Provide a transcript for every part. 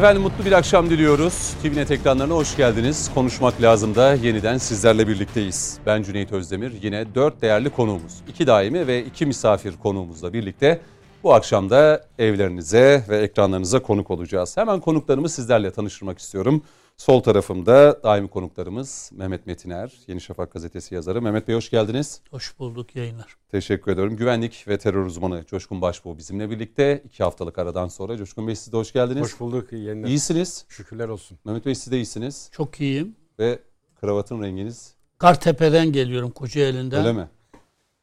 Efendim mutlu bir akşam diliyoruz. TVNet ekranlarına hoş geldiniz. Konuşmak lazım da yeniden sizlerle birlikteyiz. Ben Cüneyt Özdemir. Yine dört değerli konuğumuz. iki daimi ve iki misafir konuğumuzla birlikte bu akşam da evlerinize ve ekranlarınıza konuk olacağız. Hemen konuklarımı sizlerle tanıştırmak istiyorum. Sol tarafımda daimi konuklarımız Mehmet Metiner, Yeni Şafak gazetesi yazarı. Mehmet Bey hoş geldiniz. Hoş bulduk yayınlar. Teşekkür ediyorum. Güvenlik ve terör uzmanı Coşkun Başbuğ bizimle birlikte. iki haftalık aradan sonra. Coşkun Bey siz de hoş geldiniz. Hoş bulduk. İyi yayınlar. İyisiniz. Şükürler olsun. Mehmet Bey siz de iyisiniz. Çok iyiyim. Ve kravatın renginiz Kartepe'den geliyorum Kocaeli'nden. öyle mi?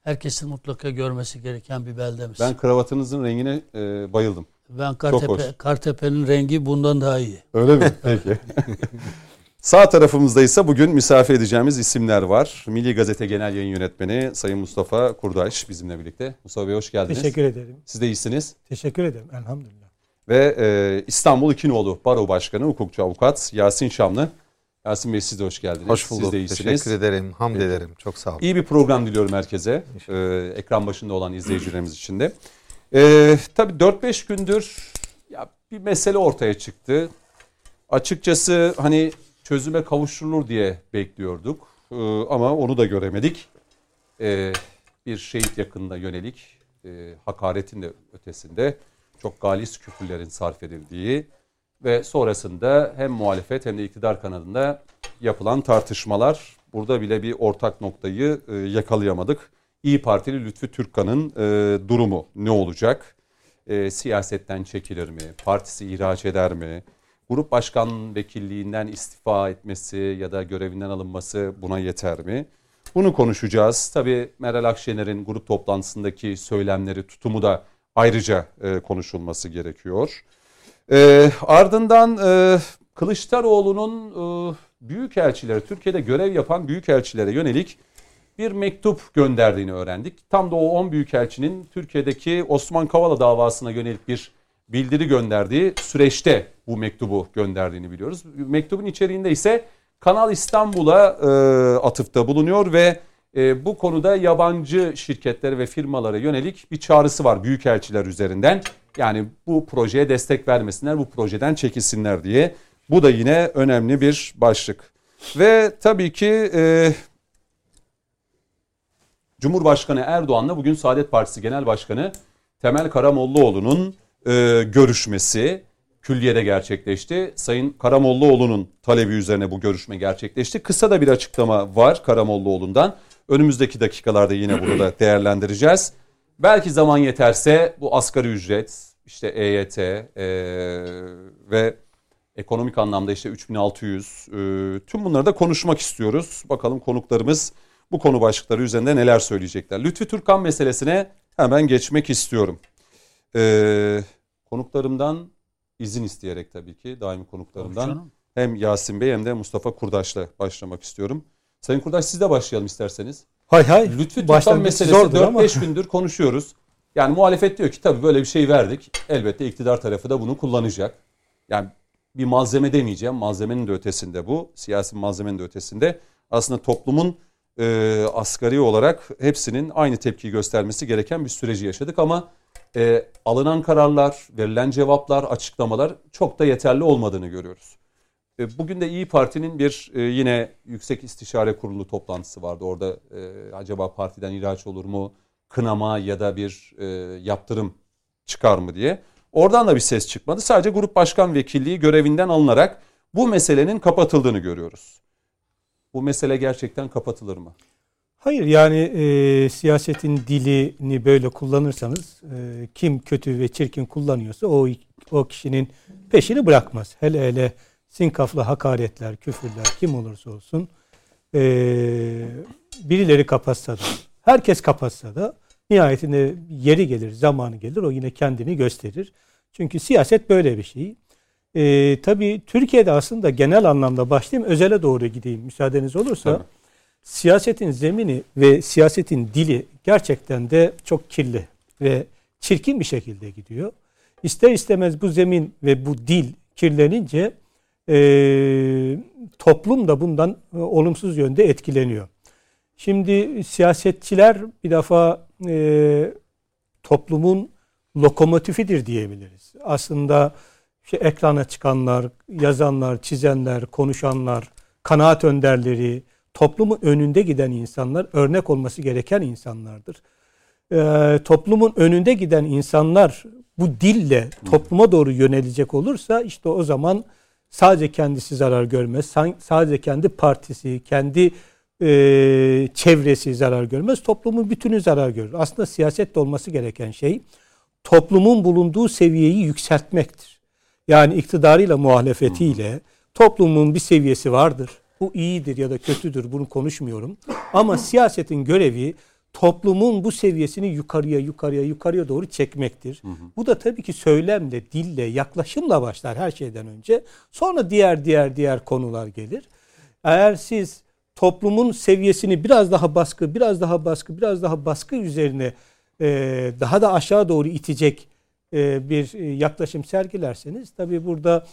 Herkesin mutlaka görmesi gereken bir beldemiz. Ben kravatınızın rengine e, bayıldım. Ben. Kartepe, Kartepe'nin rengi bundan daha iyi. Öyle mi? Peki. Sağ tarafımızda ise bugün misafir edeceğimiz isimler var. Milli Gazete Genel Yayın Yönetmeni Sayın Mustafa Kurdaş bizimle birlikte. Mustafa Bey hoş geldiniz. Teşekkür ederim. Siz de iyisiniz. Teşekkür ederim. Elhamdülillah. Ve e, İstanbul İkinoğlu Baro Başkanı, hukukçu avukat Yasin Şamlı. Yasin Bey siz de hoş geldiniz. Hoş bulduk. Siz de iyisiniz. Teşekkür ederim. Hamd ederim. Çok sağ olun. İyi bir program diliyorum herkese. Ee, ekran başında olan izleyicilerimiz için de. Ee, tabii 4-5 gündür ya bir mesele ortaya çıktı. Açıkçası hani çözüme kavuşturulur diye bekliyorduk. Ee, ama onu da göremedik. Ee, bir şehit yakınına yönelik e, hakaretin de ötesinde çok galis küfürlerin sarf edildiği ve sonrasında hem muhalefet hem de iktidar kanadında yapılan tartışmalar burada bile bir ortak noktayı e, yakalayamadık. İyi Partili Lütfü Türkkan'ın e, durumu ne olacak? E, siyasetten çekilir mi? Partisi ihraç eder mi? Grup başkan vekilliğinden istifa etmesi ya da görevinden alınması buna yeter mi? Bunu konuşacağız. Tabii Meral Akşener'in grup toplantısındaki söylemleri, tutumu da ayrıca e, konuşulması gerekiyor. E, ardından e, Kılıçdaroğlu'nun e, büyükelçilere, Türkiye'de görev yapan büyükelçilere yönelik bir mektup gönderdiğini öğrendik. Tam da o 10 büyükelçinin Türkiye'deki Osman Kavala davasına yönelik bir bildiri gönderdiği süreçte bu mektubu gönderdiğini biliyoruz. Mektubun içeriğinde ise Kanal İstanbul'a e, atıfta bulunuyor ve e, bu konuda yabancı şirketlere ve firmalara yönelik bir çağrısı var büyükelçiler üzerinden. Yani bu projeye destek vermesinler, bu projeden çekilsinler diye. Bu da yine önemli bir başlık. Ve tabii ki e, Cumhurbaşkanı Erdoğan'la bugün Saadet Partisi Genel Başkanı Temel Karamollaoğlu'nun e, görüşmesi külliyede gerçekleşti. Sayın Karamollaoğlu'nun talebi üzerine bu görüşme gerçekleşti. Kısa da bir açıklama var Karamollaoğlu'ndan. Önümüzdeki dakikalarda yine bunu da değerlendireceğiz. Belki zaman yeterse bu asgari ücret, işte EYT e, ve ekonomik anlamda işte 3600 e, tüm bunları da konuşmak istiyoruz. Bakalım konuklarımız bu konu başlıkları üzerinde neler söyleyecekler. Lütfi Türkan meselesine hemen geçmek istiyorum. E, konuklarımdan izin isteyerek tabii ki daimi konuklarımdan hem Yasin Bey hem de Mustafa Kurdaş'la başlamak istiyorum. Sayın Kurdaş siz de başlayalım isterseniz. Hay hay. Lütfi Türkan meselesi 4-5 gündür konuşuyoruz. Yani muhalefet diyor ki tabii böyle bir şey verdik. Elbette iktidar tarafı da bunu kullanacak. Yani bir malzeme demeyeceğim. Malzemenin de ötesinde bu. Siyasi malzemenin de ötesinde. Aslında toplumun e, asgari olarak hepsinin aynı tepkiyi göstermesi gereken bir süreci yaşadık. Ama e, alınan kararlar, verilen cevaplar, açıklamalar çok da yeterli olmadığını görüyoruz. E, bugün de İyi Parti'nin bir e, yine Yüksek İstişare Kurulu toplantısı vardı. Orada e, acaba partiden ihraç olur mu, kınama ya da bir e, yaptırım çıkar mı diye. Oradan da bir ses çıkmadı. Sadece grup başkan vekilliği görevinden alınarak bu meselenin kapatıldığını görüyoruz. Bu mesele gerçekten kapatılır mı? Hayır yani e, siyasetin dilini böyle kullanırsanız e, kim kötü ve çirkin kullanıyorsa o o kişinin peşini bırakmaz. Hele hele sinkaflı hakaretler, küfürler kim olursa olsun e, birileri kapatsa da herkes kapatsa da nihayetinde yeri gelir, zamanı gelir o yine kendini gösterir. Çünkü siyaset böyle bir şey. E, tabii Türkiye'de aslında genel anlamda başlayayım özele doğru gideyim müsaadeniz olursa. Tabii. Siyasetin zemini ve siyasetin dili gerçekten de çok kirli ve çirkin bir şekilde gidiyor. İster istemez bu zemin ve bu dil kirlenince e, toplum da bundan e, olumsuz yönde etkileniyor. Şimdi siyasetçiler bir defa e, toplumun lokomotifidir diyebiliriz. Aslında işte ekrana çıkanlar, yazanlar, çizenler, konuşanlar, kanaat önderleri, toplumun önünde giden insanlar örnek olması gereken insanlardır. Ee, toplumun önünde giden insanlar bu dille topluma doğru yönelecek olursa işte o zaman sadece kendisi zarar görmez. Sadece kendi partisi, kendi e, çevresi zarar görmez. Toplumun bütünü zarar görür. Aslında siyasette olması gereken şey toplumun bulunduğu seviyeyi yükseltmektir. Yani iktidarıyla muhalefetiyle toplumun bir seviyesi vardır. Bu iyidir ya da kötüdür bunu konuşmuyorum. Ama siyasetin görevi toplumun bu seviyesini yukarıya yukarıya yukarıya doğru çekmektir. Hı hı. Bu da tabii ki söylemle, dille, yaklaşımla başlar her şeyden önce. Sonra diğer diğer diğer konular gelir. Eğer siz toplumun seviyesini biraz daha baskı, biraz daha baskı, biraz daha baskı üzerine e, daha da aşağı doğru itecek bir e, yaklaşım sergilerseniz tabii burada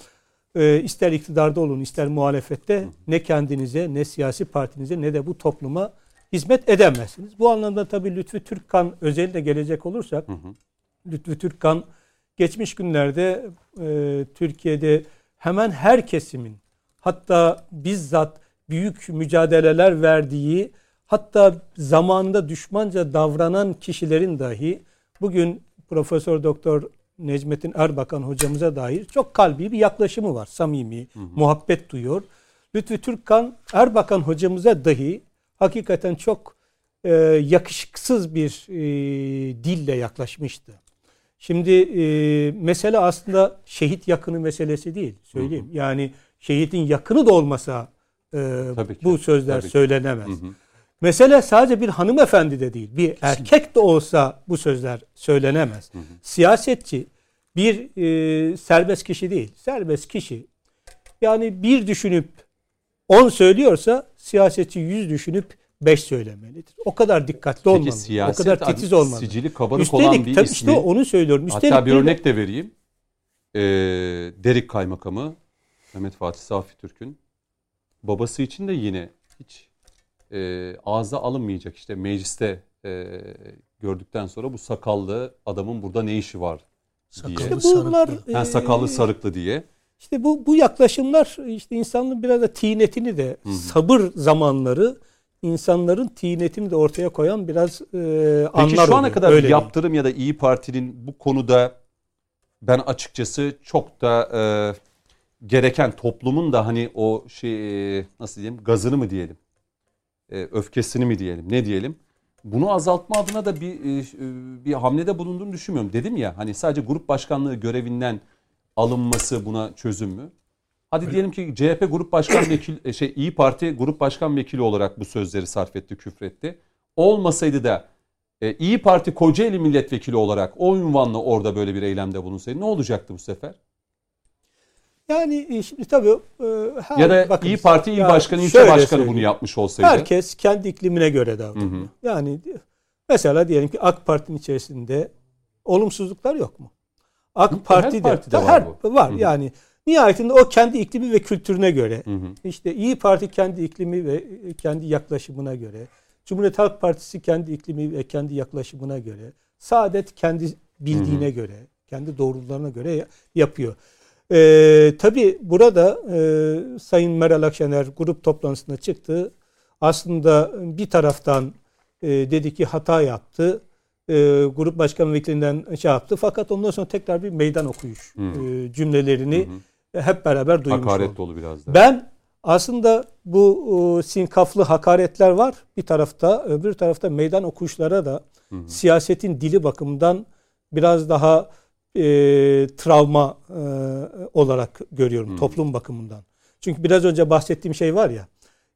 e, ister iktidarda olun ister muhalefette ne kendinize ne siyasi partinize ne de bu topluma hizmet edemezsiniz. Bu anlamda tabii Lütfü Türkkan özellikle gelecek olursak hı hı. Lütfü Türkkan geçmiş günlerde e, Türkiye'de hemen her kesimin hatta bizzat büyük mücadeleler verdiği hatta zamanında düşmanca davranan kişilerin dahi bugün Profesör Doktor Necmettin Erbakan hocamıza dair çok kalbi bir yaklaşımı var. Samimi, hı hı. muhabbet duyuyor. Lütfü Türkkan Erbakan hocamıza dahi hakikaten çok e, yakışıksız bir e, dille yaklaşmıştı. Şimdi e, mesele aslında şehit yakını meselesi değil. Söyleyeyim. Hı hı. Yani şehitin yakını da olmasa e, bu sözler Tabii söylenemez. Hı hı. Mesele sadece bir hanımefendi de değil. Bir Kesinlikle. erkek de olsa bu sözler söylenemez. Hı hı. Siyasetçi bir e, serbest kişi değil. Serbest kişi yani bir düşünüp on söylüyorsa siyasetçi yüz düşünüp beş söylemelidir. O kadar dikkatli Peki, olmalı. O kadar titiz olmalı. Sicili kabarık Üstelik, olan bir tabii ismi. işte onu söylüyorum. Üstelik hatta bir örnek de vereyim. Ee, Derik Kaymakamı Mehmet Fatih Safi Türk'ün babası için de yine hiç e, ağza alınmayacak işte mecliste e, gördükten sonra bu sakallı adamın burada ne işi var diye. Sakallı işte bunlar, sarıklı. Yani sakallı sarıklı diye. İşte bu bu yaklaşımlar işte insanın biraz da tinetini de Hı-hı. sabır zamanları insanların tinetini de ortaya koyan biraz e, anlar Peki şu ana kadar Öyle yaptırım değil. ya da İyi Parti'nin bu konuda ben açıkçası çok da e, gereken toplumun da hani o şey e, nasıl diyeyim gazını mı diyelim e, öfkesini mi diyelim ne diyelim bunu azaltma adına da bir e, e, bir hamlede bulunduğunu düşünmüyorum. Dedim ya hani sadece grup başkanlığı görevinden alınması buna çözüm mü? Hadi diyelim ki CHP grup başkan vekili e, şey İyi Parti grup başkan vekili olarak bu sözleri sarf etti, küfretti. Olmasaydı da e, İyi Parti Kocaeli milletvekili olarak o ünvanla orada böyle bir eylemde bulunsaydı ne olacaktı bu sefer? Yani e, şimdi tabii e, her, ya da bakın, İyi Parti il başkanı, ilçe başkanı söyleyeyim. bunu yapmış olsaydı. Herkes kendi iklimine göre davranıyor. Yani mesela diyelim ki AK Parti'nin içerisinde olumsuzluklar yok mu? AK Parti de her, var, her, var Hı-hı. yani nihayetinde o kendi iklimi ve kültürüne göre Hı-hı. işte İyi Parti kendi iklimi ve kendi yaklaşımına göre Cumhuriyet Halk Partisi kendi iklimi ve kendi yaklaşımına göre Saadet kendi bildiğine Hı-hı. göre kendi doğrularına göre yapıyor. Ee, tabii burada e, Sayın Meral Akşener grup toplantısına çıktı. Aslında bir taraftan e, dedi ki hata yaptı e, grup başkan vekilinden şey yaptı. Fakat ondan sonra tekrar bir meydan okuyuş hmm. e, cümlelerini hmm. hep beraber duymuş Hakaret olduk. dolu biraz da. Ben aslında bu e, sinkaflı hakaretler var bir tarafta. Öbür tarafta meydan okuyuşlara da hmm. siyasetin dili bakımından biraz daha e, travma e, olarak görüyorum hmm. toplum bakımından. Çünkü biraz önce bahsettiğim şey var ya.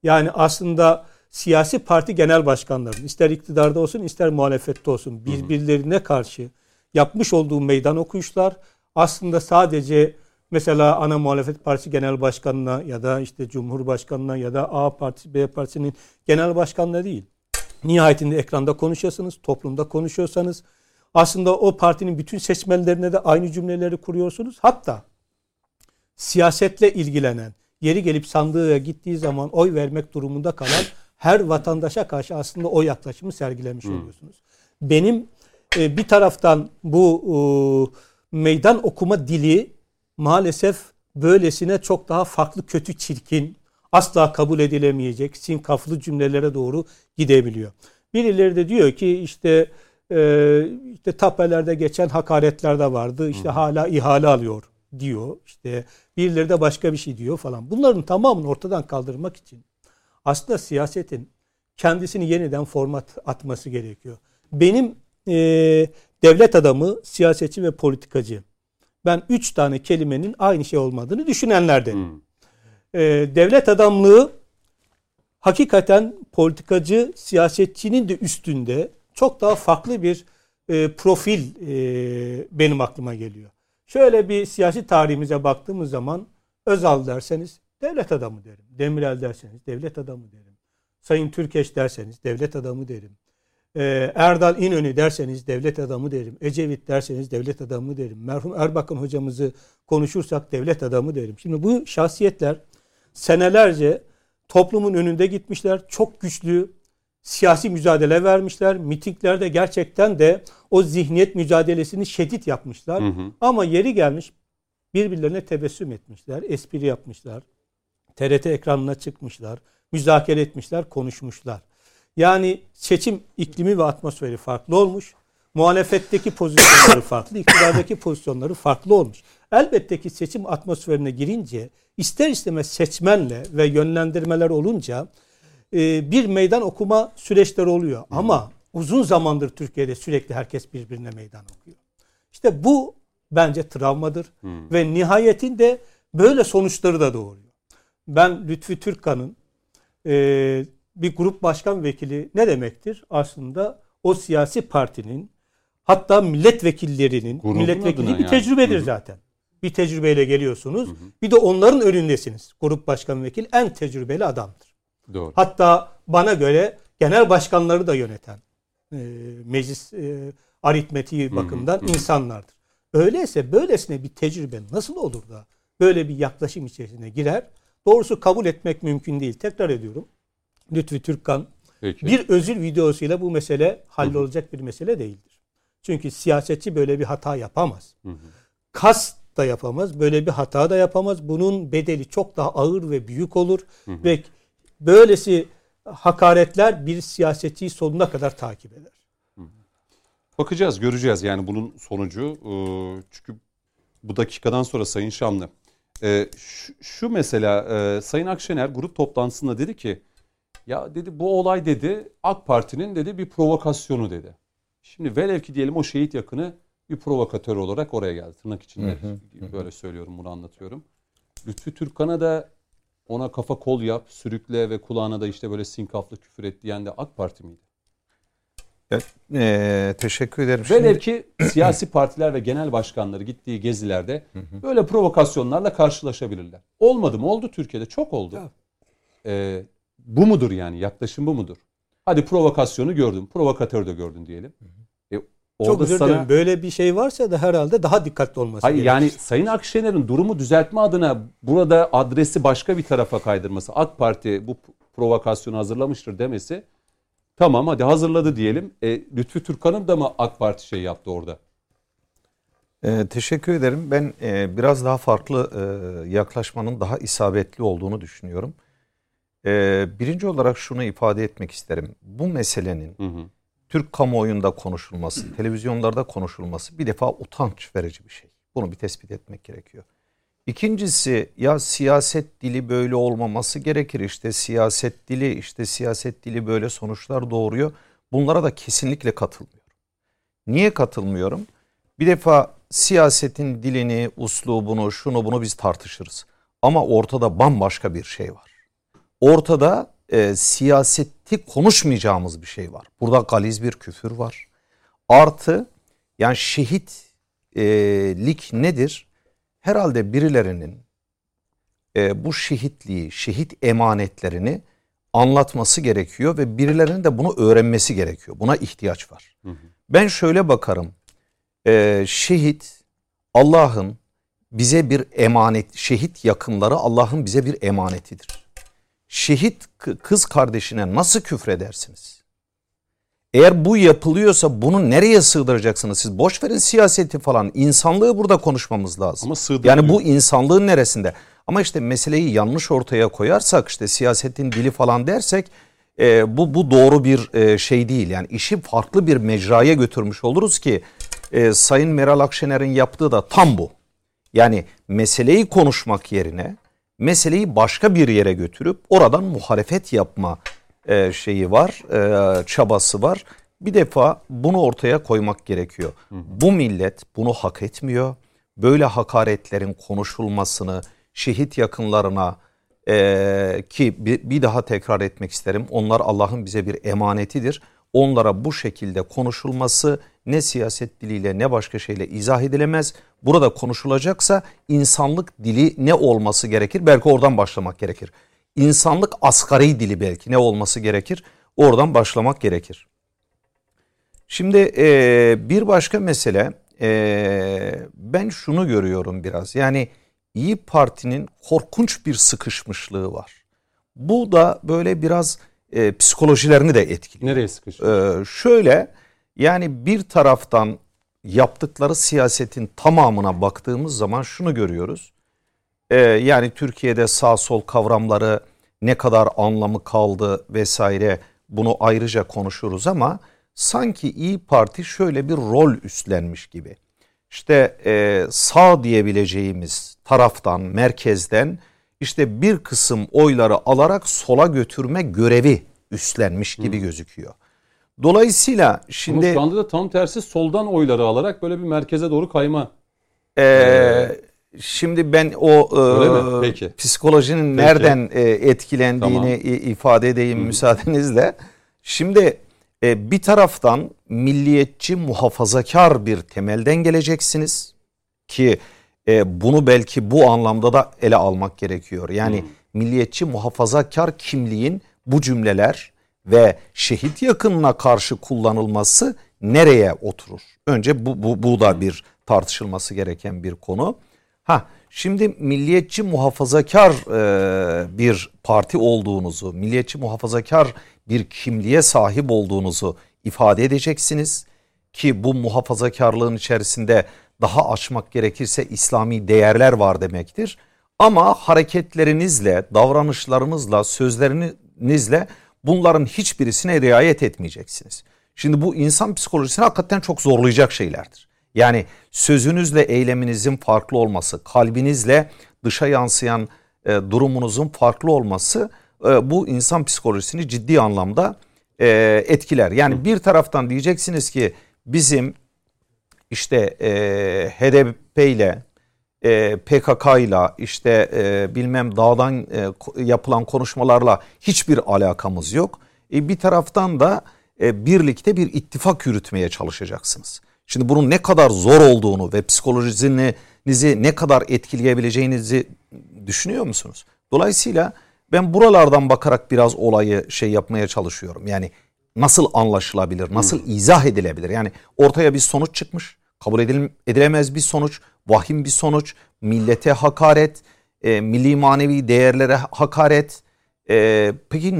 Yani aslında siyasi parti genel başkanlarının ister iktidarda olsun ister muhalefette olsun birbirlerine karşı yapmış olduğu meydan okuyuşlar aslında sadece mesela ana muhalefet partisi genel başkanına ya da işte cumhurbaşkanına ya da A partisi B partisinin genel başkanına değil. Nihayetinde ekranda konuşuyorsanız, toplumda konuşuyorsanız aslında o partinin bütün seçmenlerine de aynı cümleleri kuruyorsunuz. Hatta siyasetle ilgilenen, yeri gelip sandığa gittiği zaman oy vermek durumunda kalan her vatandaşa karşı aslında o yaklaşımı sergilemiş hmm. oluyorsunuz. Benim e, bir taraftan bu e, meydan okuma dili maalesef böylesine çok daha farklı kötü çirkin asla kabul edilemeyecek sinkaflı cümlelere doğru gidebiliyor. Birileri de diyor ki işte e, işte tapelerde geçen hakaretler de vardı. İşte Hı. hala ihale alıyor diyor. İşte birileri de başka bir şey diyor falan. Bunların tamamını ortadan kaldırmak için aslında siyasetin kendisini yeniden format atması gerekiyor. Benim e, devlet adamı, siyasetçi ve politikacı. Ben üç tane kelimenin aynı şey olmadığını düşünenlerden. Hmm. E, devlet adamlığı hakikaten politikacı, siyasetçinin de üstünde çok daha farklı bir e, profil e, benim aklıma geliyor. Şöyle bir siyasi tarihimize baktığımız zaman Özal derseniz devlet adamı derim. Demirel derseniz devlet adamı derim. Sayın Türkeş derseniz devlet adamı derim. Ee, Erdal İnönü derseniz devlet adamı derim. Ecevit derseniz devlet adamı derim. Merhum Erbakan hocamızı konuşursak devlet adamı derim. Şimdi bu şahsiyetler senelerce toplumun önünde gitmişler. Çok güçlü siyasi mücadele vermişler. Mitinglerde gerçekten de o zihniyet mücadelesini şiddet yapmışlar. Hı hı. Ama yeri gelmiş birbirlerine tebessüm etmişler, espri yapmışlar. TRT ekranına çıkmışlar, müzakere etmişler, konuşmuşlar. Yani seçim iklimi ve atmosferi farklı olmuş. Muhalefetteki pozisyonları farklı, iktidardaki pozisyonları farklı olmuş. Elbette ki seçim atmosferine girince ister istemez seçmenle ve yönlendirmeler olunca e, bir meydan okuma süreçleri oluyor. Hmm. Ama uzun zamandır Türkiye'de sürekli herkes birbirine meydan okuyor. İşte bu bence travmadır hmm. ve nihayetinde böyle sonuçları da doğuruyor. Ben Lütfi Türkkan'ın e, bir grup başkan vekili ne demektir? Aslında o siyasi partinin hatta milletvekillerinin Grubun milletvekili bir yani. tecrübedir Hı-hı. zaten. Bir tecrübeyle geliyorsunuz. Hı-hı. Bir de onların önündesiniz. Grup başkan vekil en tecrübeli adamdır. Doğru. Hatta bana göre genel başkanları da yöneten e, meclis e, aritmetiği bakımdan Hı-hı. insanlardır. Öyleyse böylesine bir tecrübe nasıl olur da böyle bir yaklaşım içerisine girer? Doğrusu kabul etmek mümkün değil. Tekrar ediyorum. Lütfi Türkkan Peki. bir özür videosuyla bu mesele hallolacak bir mesele değildir. Çünkü siyasetçi böyle bir hata yapamaz. Hı hı. Kas da yapamaz. Böyle bir hata da yapamaz. Bunun bedeli çok daha ağır ve büyük olur. Hı hı. Ve böylesi hakaretler bir siyasetçiyi sonuna kadar takip eder. Bakacağız, göreceğiz yani bunun sonucu. Ee, çünkü bu dakikadan sonra Sayın Şamlı. E, şu, mesela e, Sayın Akşener grup toplantısında dedi ki ya dedi bu olay dedi AK Parti'nin dedi bir provokasyonu dedi. Şimdi velev ki diyelim o şehit yakını bir provokatör olarak oraya geldi. Tırnak içinde hı hı, böyle söylüyorum bunu anlatıyorum. Lütfü Türkkan'a da ona kafa kol yap, sürükle ve kulağına da işte böyle sinkaflı küfür et diyen de AK Parti miydi? Evet, ee, teşekkür ederim. Velev ki siyasi partiler ve genel başkanları gittiği gezilerde böyle provokasyonlarla karşılaşabilirler. Olmadı mı? Oldu Türkiye'de. Çok oldu. Ee, bu mudur yani? Yaklaşım bu mudur? Hadi provokasyonu gördün. Provokatör de gördün diyelim. E, Çok özür dilerim. Sana... Böyle bir şey varsa da herhalde daha dikkatli olması Hayır, gerekir. Yani Sayın Akşener'in durumu düzeltme adına burada adresi başka bir tarafa kaydırması, AK Parti bu provokasyonu hazırlamıştır demesi tamam hadi hazırladı diyelim. E, Lütfü Türkan'ın da mı AK Parti şey yaptı orada? E, teşekkür ederim. Ben e, biraz daha farklı e, yaklaşmanın daha isabetli olduğunu düşünüyorum. Ee, birinci olarak şunu ifade etmek isterim. Bu meselenin hı hı. Türk kamuoyunda konuşulması, televizyonlarda konuşulması bir defa utanç verici bir şey. Bunu bir tespit etmek gerekiyor. İkincisi ya siyaset dili böyle olmaması gerekir. İşte siyaset dili, işte siyaset dili böyle sonuçlar doğuruyor. Bunlara da kesinlikle katılmıyorum. Niye katılmıyorum? Bir defa siyasetin dilini, uslubunu, şunu bunu biz tartışırız. Ama ortada bambaşka bir şey var ortada e, siyaseti konuşmayacağımız bir şey var. Burada galiz bir küfür var. Artı yani şehitlik nedir? Herhalde birilerinin e, bu şehitliği, şehit emanetlerini anlatması gerekiyor ve birilerinin de bunu öğrenmesi gerekiyor. Buna ihtiyaç var. Hı hı. Ben şöyle bakarım. E, şehit Allah'ın bize bir emanet, şehit yakınları Allah'ın bize bir emanetidir şehit kız kardeşine nasıl küfredersiniz? Eğer bu yapılıyorsa bunu nereye sığdıracaksınız siz? Boş verin siyaseti falan. İnsanlığı burada konuşmamız lazım. Ama yani bu insanlığın neresinde? Ama işte meseleyi yanlış ortaya koyarsak işte siyasetin dili falan dersek e, bu bu doğru bir e, şey değil. Yani işi farklı bir mecraya götürmüş oluruz ki e, Sayın Meral Akşener'in yaptığı da tam bu. Yani meseleyi konuşmak yerine meseleyi başka bir yere götürüp oradan muhalefet yapma e, şeyi var, e, çabası var. Bir defa bunu ortaya koymak gerekiyor. Bu millet bunu hak etmiyor. Böyle hakaretlerin konuşulmasını şehit yakınlarına e, ki bir, bir daha tekrar etmek isterim. Onlar Allah'ın bize bir emanetidir. Onlara bu şekilde konuşulması ne siyaset diliyle ne başka şeyle izah edilemez. Burada konuşulacaksa insanlık dili ne olması gerekir? Belki oradan başlamak gerekir. İnsanlık asgari dili belki ne olması gerekir? Oradan başlamak gerekir. Şimdi e, bir başka mesele e, ben şunu görüyorum biraz yani İyi Parti'nin korkunç bir sıkışmışlığı var. Bu da böyle biraz e, psikolojilerini de etkiliyor. Nereye sıkışıyor? Ee, şöyle yani bir taraftan yaptıkları siyasetin tamamına baktığımız zaman şunu görüyoruz. Ee, yani Türkiye'de sağ sol kavramları ne kadar anlamı kaldı vesaire bunu ayrıca konuşuruz ama sanki İyi Parti şöyle bir rol üstlenmiş gibi. İşte e, sağ diyebileceğimiz taraftan, merkezden işte bir kısım oyları alarak sola götürme görevi üstlenmiş gibi gözüküyor. Dolayısıyla Ama şimdi şu anda da tam tersi soldan oyları alarak böyle bir merkeze doğru kayma. e, şimdi ben o Öyle e? Peki. psikolojinin Peki. nereden e, etkilendiğini Tamam. ifade edeyim müsaadenizle. Şimdi e, bir taraftan milliyetçi muhafazakar bir temelden geleceksiniz ki e, bunu belki bu anlamda da ele almak gerekiyor. Yani milliyetçi muhafazakar kimliğin bu cümleler ve şehit yakınına karşı kullanılması nereye oturur? Önce bu, bu, bu da bir tartışılması gereken bir konu. Ha şimdi milliyetçi muhafazakar e, bir parti olduğunuzu, milliyetçi muhafazakar bir kimliğe sahip olduğunuzu ifade edeceksiniz ki bu muhafazakarlığın içerisinde daha açmak gerekirse İslami değerler var demektir. Ama hareketlerinizle, davranışlarınızla, sözlerinizle bunların hiçbirisine riayet etmeyeceksiniz. Şimdi bu insan psikolojisini hakikaten çok zorlayacak şeylerdir. Yani sözünüzle eyleminizin farklı olması, kalbinizle dışa yansıyan e, durumunuzun farklı olması e, bu insan psikolojisini ciddi anlamda e, etkiler. Yani bir taraftan diyeceksiniz ki bizim işte e, HDP ile e, PKK ile işte e, bilmem dağdan e, yapılan konuşmalarla hiçbir alakamız yok. E, bir taraftan da e, birlikte bir ittifak yürütmeye çalışacaksınız. Şimdi bunun ne kadar zor olduğunu ve psikolojinizi ne kadar etkileyebileceğinizi düşünüyor musunuz? Dolayısıyla ben buralardan bakarak biraz olayı şey yapmaya çalışıyorum. Yani nasıl anlaşılabilir, nasıl izah edilebilir? Yani ortaya bir sonuç çıkmış, kabul edil- edilemez bir sonuç, vahim bir sonuç, millete hakaret, e, milli manevi değerlere hakaret. E, peki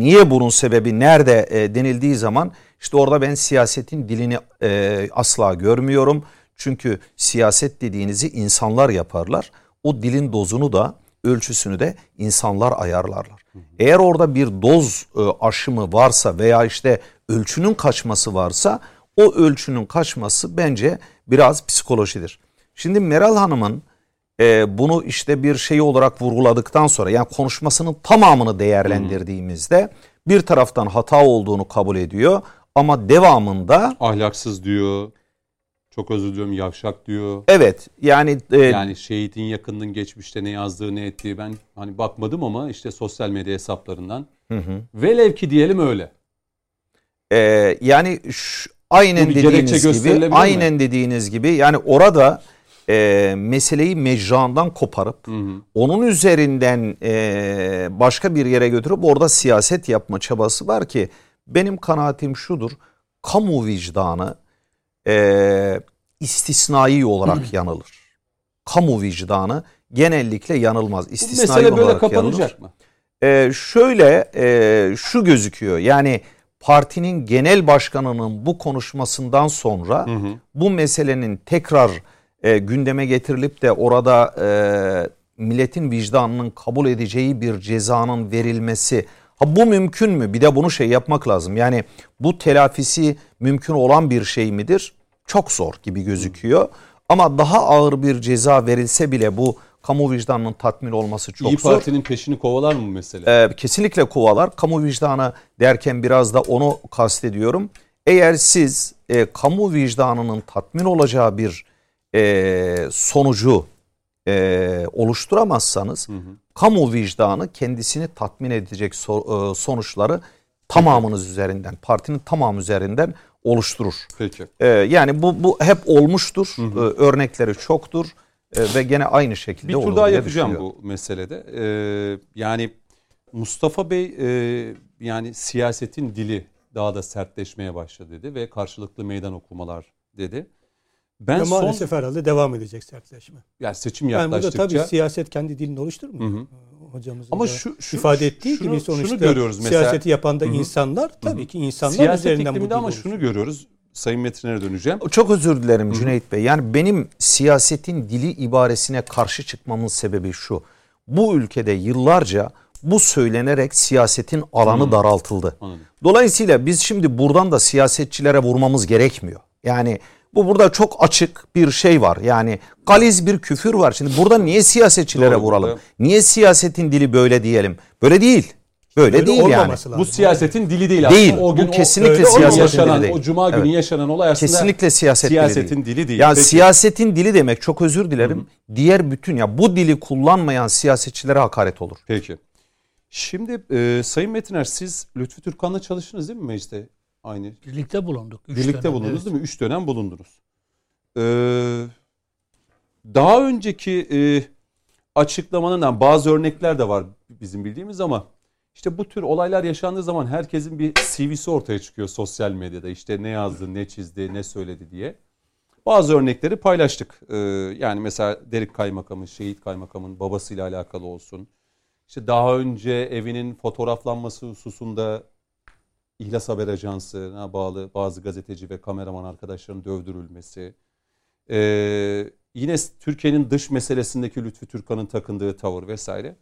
niye bunun sebebi nerede e, denildiği zaman işte orada ben siyasetin dilini e, asla görmüyorum. Çünkü siyaset dediğinizi insanlar yaparlar. O dilin dozunu da ölçüsünü de insanlar ayarlarlar. Eğer orada bir doz e, aşımı varsa veya işte ölçünün kaçması varsa o ölçünün kaçması bence biraz psikolojidir. Şimdi Meral Hanım'ın e, bunu işte bir şey olarak vurguladıktan sonra yani konuşmasının tamamını değerlendirdiğimizde bir taraftan hata olduğunu kabul ediyor ama devamında Ahlaksız diyor. Çok özür diliyorum yavşak diyor. evet yani, e, Yani şehidin yakınının geçmişte ne yazdığı ne ettiği ben hani bakmadım ama işte sosyal medya hesaplarından. Velev ki diyelim öyle. e, yani şu- aynen Bu dediğiniz gibi gösterilebilir mi? aynen dediğiniz gibi yani orada e, meseleyi mecrandan koparıp onun üzerinden e, başka bir yere götürüp orada siyaset yapma çabası var ki benim kanaatim şudur kamu vicdanı e, istisnai olarak yanılır. Kamu vicdanı genellikle yanılmaz. Bu İstisnai mesele böyle olarak yanılır. kapanacak mı? Ee, şöyle e, şu gözüküyor yani partinin genel başkanının bu konuşmasından sonra bu meselenin tekrar e, gündeme getirilip de orada e, milletin vicdanının kabul edeceği bir cezanın verilmesi ha bu mümkün mü? Bir de bunu şey yapmak lazım. Yani bu telafisi mümkün olan bir şey midir? Çok zor gibi gözüküyor. Ama daha ağır bir ceza verilse bile bu kamu vicdanının tatmin olması çok İyi zor. Parti'nin peşini kovalar mı mesela? Ee, kesinlikle kovalar. Kamu vicdanı derken biraz da onu kastediyorum. Eğer siz e, kamu vicdanının tatmin olacağı bir e, sonucu e, oluşturamazsanız kamu vicdanı kendisini tatmin edecek so- e, sonuçları tamamınız üzerinden, partinin tamamı üzerinden oluşturur. Peki. E, yani bu bu hep olmuştur. E, örnekleri çoktur E, ve gene aynı şekilde Bir tur daha yapacağım bu meselede. Ee, yani Mustafa Bey e, yani siyasetin dili daha da sertleşmeye başladı dedi ve karşılıklı meydan okumalar dedi. Ben Ve son maalesef herhalde devam edecek sertleşme. yani seçim Yani burada yaklaştıkça tabii siyaset kendi dilini oluşturmuyor. Hı hı. Hocamızın Ama şu- şu- ifade ettiği şunu- gibi şunu sonuçta görüyoruz mesela. siyaseti yapan da Hı hı. insanlar tabii ki insanlar siyaset üzerinden bu ama şunu görüyoruz. Sayın Metin'e döneceğim. Çok özür dilerim Cüneyt Bey. Yani benim siyasetin dili ibaresine karşı çıkmamın sebebi şu. Bu ülkede yıllarca bu söylenerek siyasetin alanı daraltıldı. Anladım. Dolayısıyla biz şimdi buradan da siyasetçilere vurmamız gerekmiyor. Yani bu burada çok açık bir şey var. Yani galiz bir küfür var. Şimdi burada niye siyasetçilere Doğru, vuralım? burada. Niye siyasetin dili böyle diyelim? Böyle değil. Böyle, Böyle değil yani. lazım. Bu siyasetin dili değil Değil. aslında. O Bu gün kesinlikle o, öyle siyasetin yaşanan, dili değil. O cuma günü Evet. yaşanan olay aslında Kesinlikle siyaset dili siyasetin değil. dili değil. Yani Peki. siyasetin dili demek çok özür dilerim. Diğer bütün ya bu dili kullanmayan siyasetçilere hakaret olur. Peki. Şimdi e, Sayın Metiner siz Lütfü Türkan'la çalıştınız değil mi mecliste? Aynı. Birlikte bulunduk. üç Birlikte dönem, bulundunuz evet. değil mi? Üç dönem bulundunuz. Ee, daha önceki e, açıklamanın yani bazı örnekler de var bizim bildiğimiz ama işte bu tür olaylar yaşandığı zaman herkesin bir CV'si ortaya çıkıyor sosyal medyada. İşte ne yazdı, ne çizdi, ne söyledi diye. Bazı örnekleri paylaştık. Ee, yani mesela Derik Kaymakam'ın, Şehit Kaymakam'ın babasıyla alakalı olsun. İşte daha önce evinin fotoğraflanması hususunda İhlas Haber Ajansı'na bağlı bazı gazeteci ve kameraman arkadaşların dövdürülmesi. Ee, yine Türkiye'nin dış meselesindeki Lütfü Türkan'ın takındığı tavır vesaire.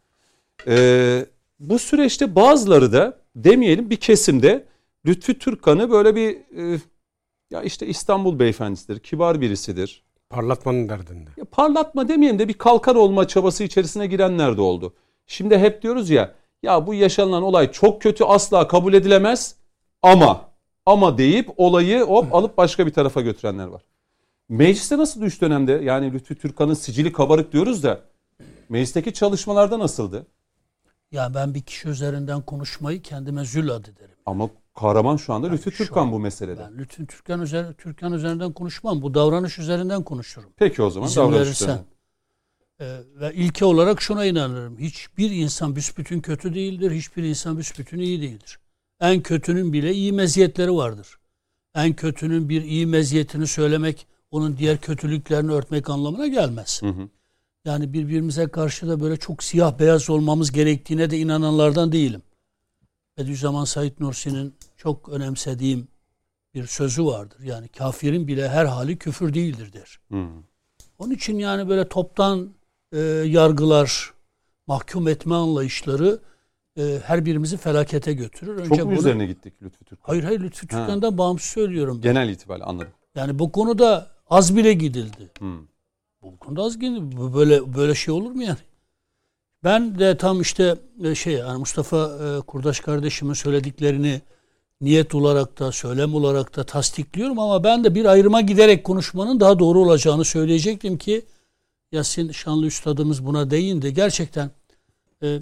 Ee, bu süreçte bazıları da demeyelim bir kesimde Lütfü Türkan'ı böyle bir e, ya işte İstanbul beyefendisidir, kibar birisidir. Parlatmanın derdinde. Ya parlatma demeyelim de bir kalkar olma çabası içerisine girenler de oldu. Şimdi hep diyoruz ya ya bu yaşanılan olay çok kötü asla kabul edilemez ama ama deyip olayı hop alıp başka bir tarafa götürenler var. Mecliste nasıl üç dönemde yani Lütfü Türkan'ın sicili kabarık diyoruz da meclisteki çalışmalarda nasıldı? Ya ben bir kişi üzerinden konuşmayı kendime zül adı derim. Ama kahraman şu anda Lütfü şu Türkan an bu meselede. Ben Lütfü Türkan, üzer, Türkan üzerinden konuşmam. Bu davranış üzerinden konuşurum. Peki o zaman İzin davranış verirsen. Ee, ve ilke olarak şuna inanırım. Hiçbir insan büsbütün kötü değildir. Hiçbir insan büsbütün iyi değildir. En kötünün bile iyi meziyetleri vardır. En kötünün bir iyi meziyetini söylemek onun diğer kötülüklerini örtmek anlamına gelmez. Hı hı. Yani birbirimize karşı da böyle çok siyah beyaz olmamız gerektiğine de inananlardan değilim. Bediüzzaman Said Nursi'nin çok önemsediğim bir sözü vardır. Yani kafirin bile her hali küfür değildir der. Hı. Onun için yani böyle toptan e, yargılar, mahkum etme anlayışları e, her birimizi felakete götürür. Önce Çok mu bunu- üzerine gittik Lütfü Türkan? Hayır hayır Lütfü Türkan'dan bağımsız söylüyorum. Genel itibariyle anladım. Yani bu konuda az bile gidildi. Hı. Bu konuda az gidildi. Böyle böyle şey olur mu yani? Ben de tam işte e, şey yani Mustafa e, Kurdaş kardeşimin söylediklerini niyet olarak da söylem olarak da tasdikliyorum ama ben de bir ayrıma giderek konuşmanın daha doğru olacağını söyleyecektim ki Yasin Şanlı Üstadımız buna değindi. Gerçekten e,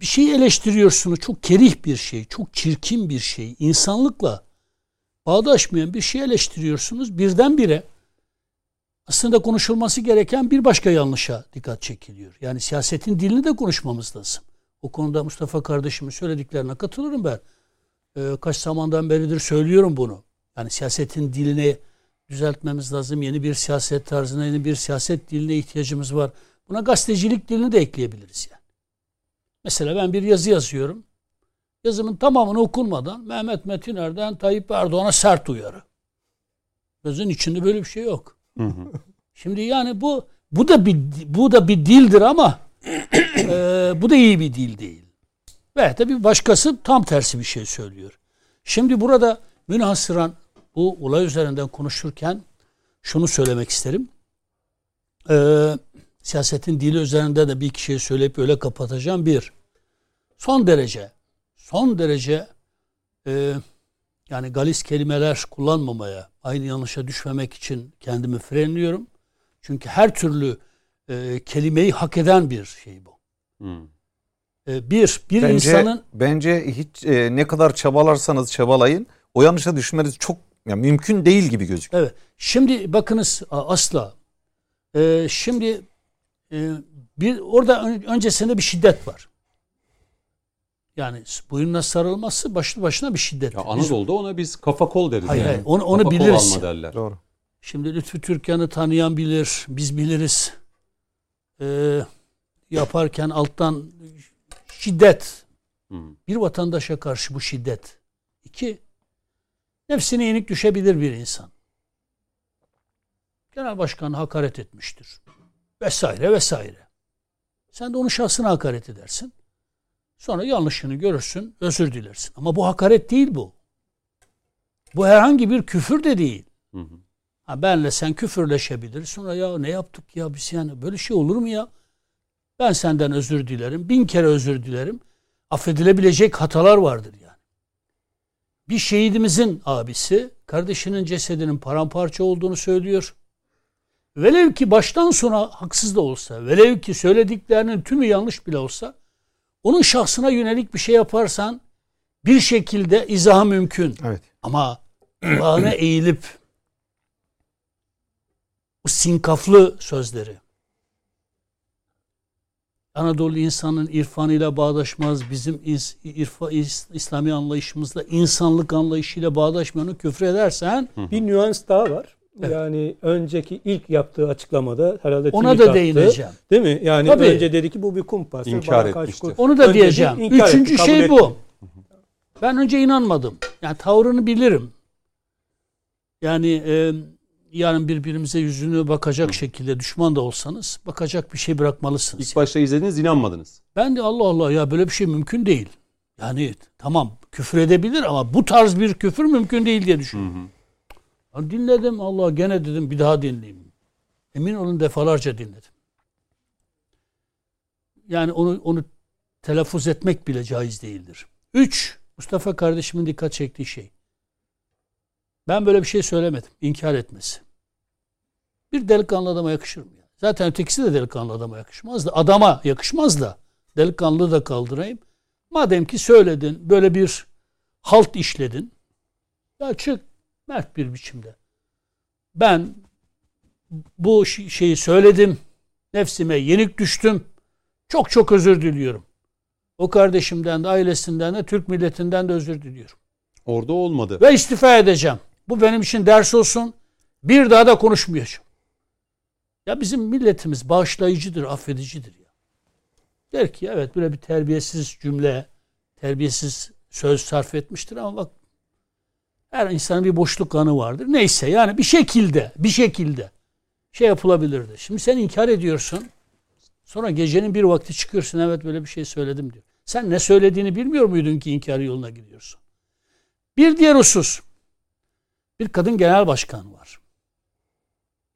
bir şey eleştiriyorsunuz. Çok kerih bir şey, çok çirkin bir şey. insanlıkla bağdaşmayan bir şey eleştiriyorsunuz. Birdenbire aslında konuşulması gereken bir başka yanlışa dikkat çekiliyor. Yani siyasetin dilini de konuşmamız lazım. O konuda Mustafa kardeşimin söylediklerine katılırım ben. Ee, kaç zamandan beridir söylüyorum bunu. Yani siyasetin dilini düzeltmemiz lazım. Yeni bir siyaset tarzına, yeni bir siyaset diline ihtiyacımız var. Buna gazetecilik dilini de ekleyebiliriz yani. Mesela ben bir yazı yazıyorum. yazımın tamamını okunmadan Mehmet Metin Erden Tayyip Erdoğan'a sert uyarı. Yazın içinde böyle bir şey yok. Şimdi yani bu bu da bir bu da bir dildir ama e, bu da iyi bir dil değil. Ve tabii başkası tam tersi bir şey söylüyor. Şimdi burada münhasıran bu olay üzerinden konuşurken şunu söylemek isterim. Ee, siyasetin dili üzerinde de bir iki şey söyleyip öyle kapatacağım. Bir, son derece, son derece e, yani galis kelimeler kullanmamaya, aynı yanlışa düşmemek için kendimi frenliyorum. Çünkü her türlü e, kelimeyi hak eden bir şey bu. Hmm. E, bir, bir bence, insanın... Bence hiç e, ne kadar çabalarsanız çabalayın o yanlışa düşmeniz çok yani mümkün değil gibi gözüküyor. Evet. Şimdi bakınız asla. Ee, şimdi e, bir orada öncesinde bir şiddet var. Yani boyunla sarılması başlı başına bir şiddet. Ya Anadolu'da ona biz kafa kol deriz. Hayır, yani. hayır onu, onu kafa biliriz. Kol alma derler. Doğru. Şimdi Lütfü Türkan'ı tanıyan bilir, biz biliriz. Ee, yaparken alttan şiddet. Bir vatandaşa karşı bu şiddet. İki, nefsine yenik düşebilir bir insan. Genel başkan hakaret etmiştir. Vesaire vesaire. Sen de onun şahsına hakaret edersin. Sonra yanlışını görürsün, özür dilersin. Ama bu hakaret değil bu. Bu herhangi bir küfür de değil. Hı hı. Ha benle sen küfürleşebiliriz. Sonra ya ne yaptık ya biz yani böyle şey olur mu ya? Ben senden özür dilerim. Bin kere özür dilerim. Affedilebilecek hatalar vardır yani. Bir şehidimizin abisi kardeşinin cesedinin paramparça olduğunu söylüyor. Velev ki baştan sona haksız da olsa, velev ki söylediklerinin tümü yanlış bile olsa, onun şahsına yönelik bir şey yaparsan bir şekilde izah mümkün. Evet. Ama kulağına eğilip bu sinkaflı sözleri Anadolu insanın irfanıyla bağdaşmaz, bizim irfa, İslami anlayışımızla, insanlık anlayışıyla bağdaşmayanı küfür edersen... Bir nüans daha var. Evet. Yani önceki ilk yaptığı açıklamada herhalde ona da attı, değineceğim. Değil mi? Yani Tabii. önce dedi ki bu bir kumpas. İnkar etmişti. Onu da önce diyeceğim. Üçüncü etti, şey bu. Ben önce inanmadım. Yani tavrını bilirim. Yani e, yarın birbirimize yüzünü bakacak Hı. şekilde düşman da olsanız bakacak bir şey bırakmalısınız. İlk yani. başta izlediniz inanmadınız. Ben de Allah Allah ya böyle bir şey mümkün değil. Yani tamam küfür edebilir ama bu tarz bir küfür mümkün değil diye düşünüyorum. Dinledim Allah gene dedim bir daha dinleyeyim. Emin olun defalarca dinledim. Yani onu onu telaffuz etmek bile caiz değildir. Üç, Mustafa kardeşimin dikkat çektiği şey. Ben böyle bir şey söylemedim. İnkar etmesi. Bir delikanlı adama yakışır mı? Yani? Zaten ötekisi de delikanlı adama yakışmaz da. Adama yakışmaz da. Delikanlı da kaldırayım. Madem ki söyledin, böyle bir halt işledin. Ya çık mert bir biçimde. Ben bu şeyi söyledim. Nefsime yenik düştüm. Çok çok özür diliyorum. O kardeşimden de ailesinden de Türk milletinden de özür diliyorum. Orada olmadı. Ve istifa edeceğim. Bu benim için ders olsun. Bir daha da konuşmayacağım. Ya bizim milletimiz bağışlayıcıdır, affedicidir ya. Der ki evet böyle bir terbiyesiz cümle, terbiyesiz söz sarf etmiştir ama bak her insanın bir boşluk anı vardır. Neyse yani bir şekilde, bir şekilde şey yapılabilirdi. Şimdi sen inkar ediyorsun. Sonra gecenin bir vakti çıkıyorsun evet böyle bir şey söyledim diyor. Sen ne söylediğini bilmiyor muydun ki inkar yoluna gidiyorsun? Bir diğer husus. Bir kadın genel başkan var.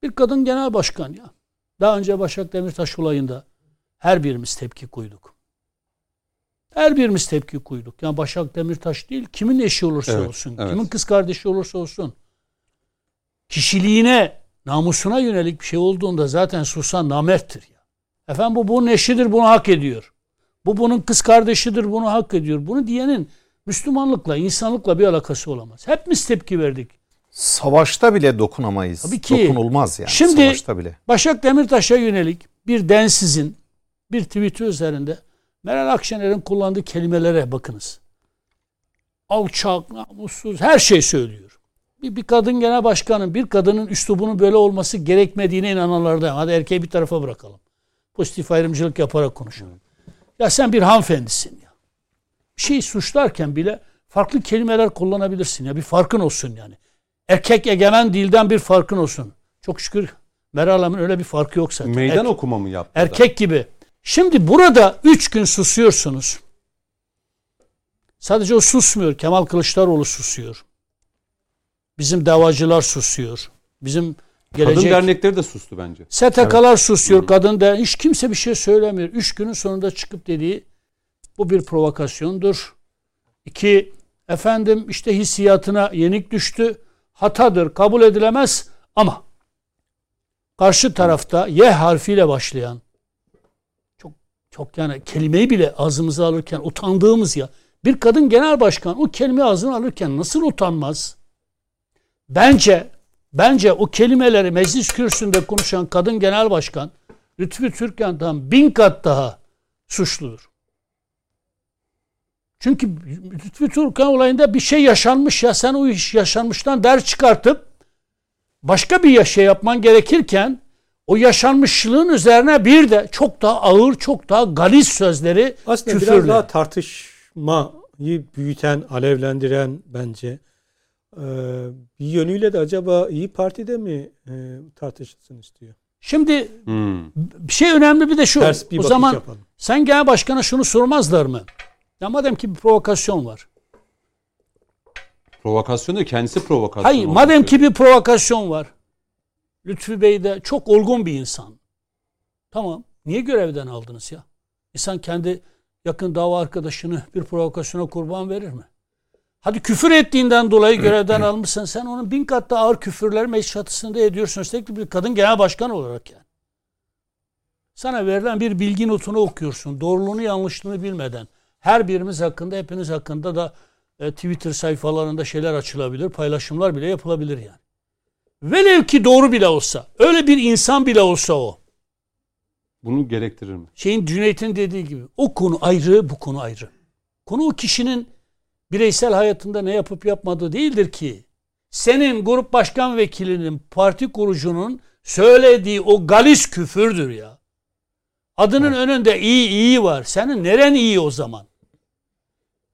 Bir kadın genel başkan ya. Daha önce Başak Demirtaş olayında her birimiz tepki koyduk. Her birimiz tepki koyduk. Yani Başak Demirtaş değil, kimin eşi olursa evet, olsun, evet. kimin kız kardeşi olursa olsun. Kişiliğine, namusuna yönelik bir şey olduğunda zaten susan namerttir ya. Efendim bu bunun eşidir, bunu hak ediyor. Bu bunun kız kardeşidir, bunu hak ediyor. Bunu diyenin Müslümanlıkla, insanlıkla bir alakası olamaz. Hepimiz tepki verdik. Savaşta bile dokunamayız. Tabii ki. Dokunulmaz yani. Şimdi Savaşta bile. Başak Demirtaş'a yönelik bir densizin bir tweet'i üzerinde Meral Akşener'in kullandığı kelimelere bakınız. Alçak, namussuz her şey söylüyor. Bir, bir kadın genel başkanın bir kadının üslubunun böyle olması gerekmediğine inananlardan. Hadi erkeği bir tarafa bırakalım. Pozitif ayrımcılık yaparak konuşalım. Ya sen bir hanımefendisin ya. Bir şeyi suçlarken bile farklı kelimeler kullanabilirsin ya. Bir farkın olsun yani. Erkek egemen dilden bir farkın olsun. Çok şükür Meral Hanım'ın öyle bir farkı yok zaten. Meydan Er- okuma mı yaptı? da? Erkek gibi. Şimdi burada üç gün susuyorsunuz. Sadece o susmuyor. Kemal Kılıçdaroğlu susuyor. Bizim davacılar susuyor. Bizim Kadın gelecek... dernekleri de sustu bence. STK'lar susuyor. Kadın da hiç kimse bir şey söylemiyor. Üç günün sonunda çıkıp dediği bu bir provokasyondur. İki, efendim işte hissiyatına yenik düştü. Hatadır, kabul edilemez ama karşı tarafta Y harfiyle başlayan çok yani kelimeyi bile ağzımıza alırken utandığımız ya bir kadın genel başkan o kelimeyi ağzına alırken nasıl utanmaz? Bence bence o kelimeleri meclis kürsüsünde konuşan kadın genel başkan Lütfü Türkan'dan bin kat daha suçludur. Çünkü Lütfü Türkan olayında bir şey yaşanmış ya sen o iş yaşanmıştan ders çıkartıp başka bir şey yapman gerekirken o yaşanmışlığın üzerine bir de çok daha ağır, çok daha galis sözleri Aslında küfürle. biraz daha tartışmayı büyüten, alevlendiren bence. Ee, bir yönüyle de acaba İyi Parti'de mi e, tartışılsın istiyor? Şimdi Hmm. bir şey önemli bir de şu. Ters bir o zaman yapalım. sen genel başkana şunu sormazlar mı? Ya madem ki bir provokasyon var. Provokasyon da kendisi provokasyon. Hayır madem ki bir provokasyon var. Lütfü Bey de çok olgun bir insan. Tamam. Niye görevden aldınız ya? İnsan kendi yakın dava arkadaşını bir provokasyona kurban verir mi? Hadi küfür ettiğinden dolayı görevden almışsın. Sen onun bin kat daha ağır küfürleri meclis çatısında ediyorsun. Üstelik bir kadın genel başkan olarak yani. Sana verilen bir bilgi notunu okuyorsun. Doğruluğunu yanlışlığını bilmeden. Her birimiz hakkında hepiniz hakkında da e, Twitter sayfalarında şeyler açılabilir. Paylaşımlar bile yapılabilir yani. Velev ki doğru bile olsa. Öyle bir insan bile olsa o. Bunu gerektirir mi? Şeyin Cüneyt'in dediği gibi. O konu ayrı, bu konu ayrı. Konu o kişinin bireysel hayatında ne yapıp yapmadığı değildir ki. Senin grup başkan vekilinin, parti kurucunun söylediği o galis küfürdür ya. Adının önünde iyi iyi var. Senin neren iyi o zaman?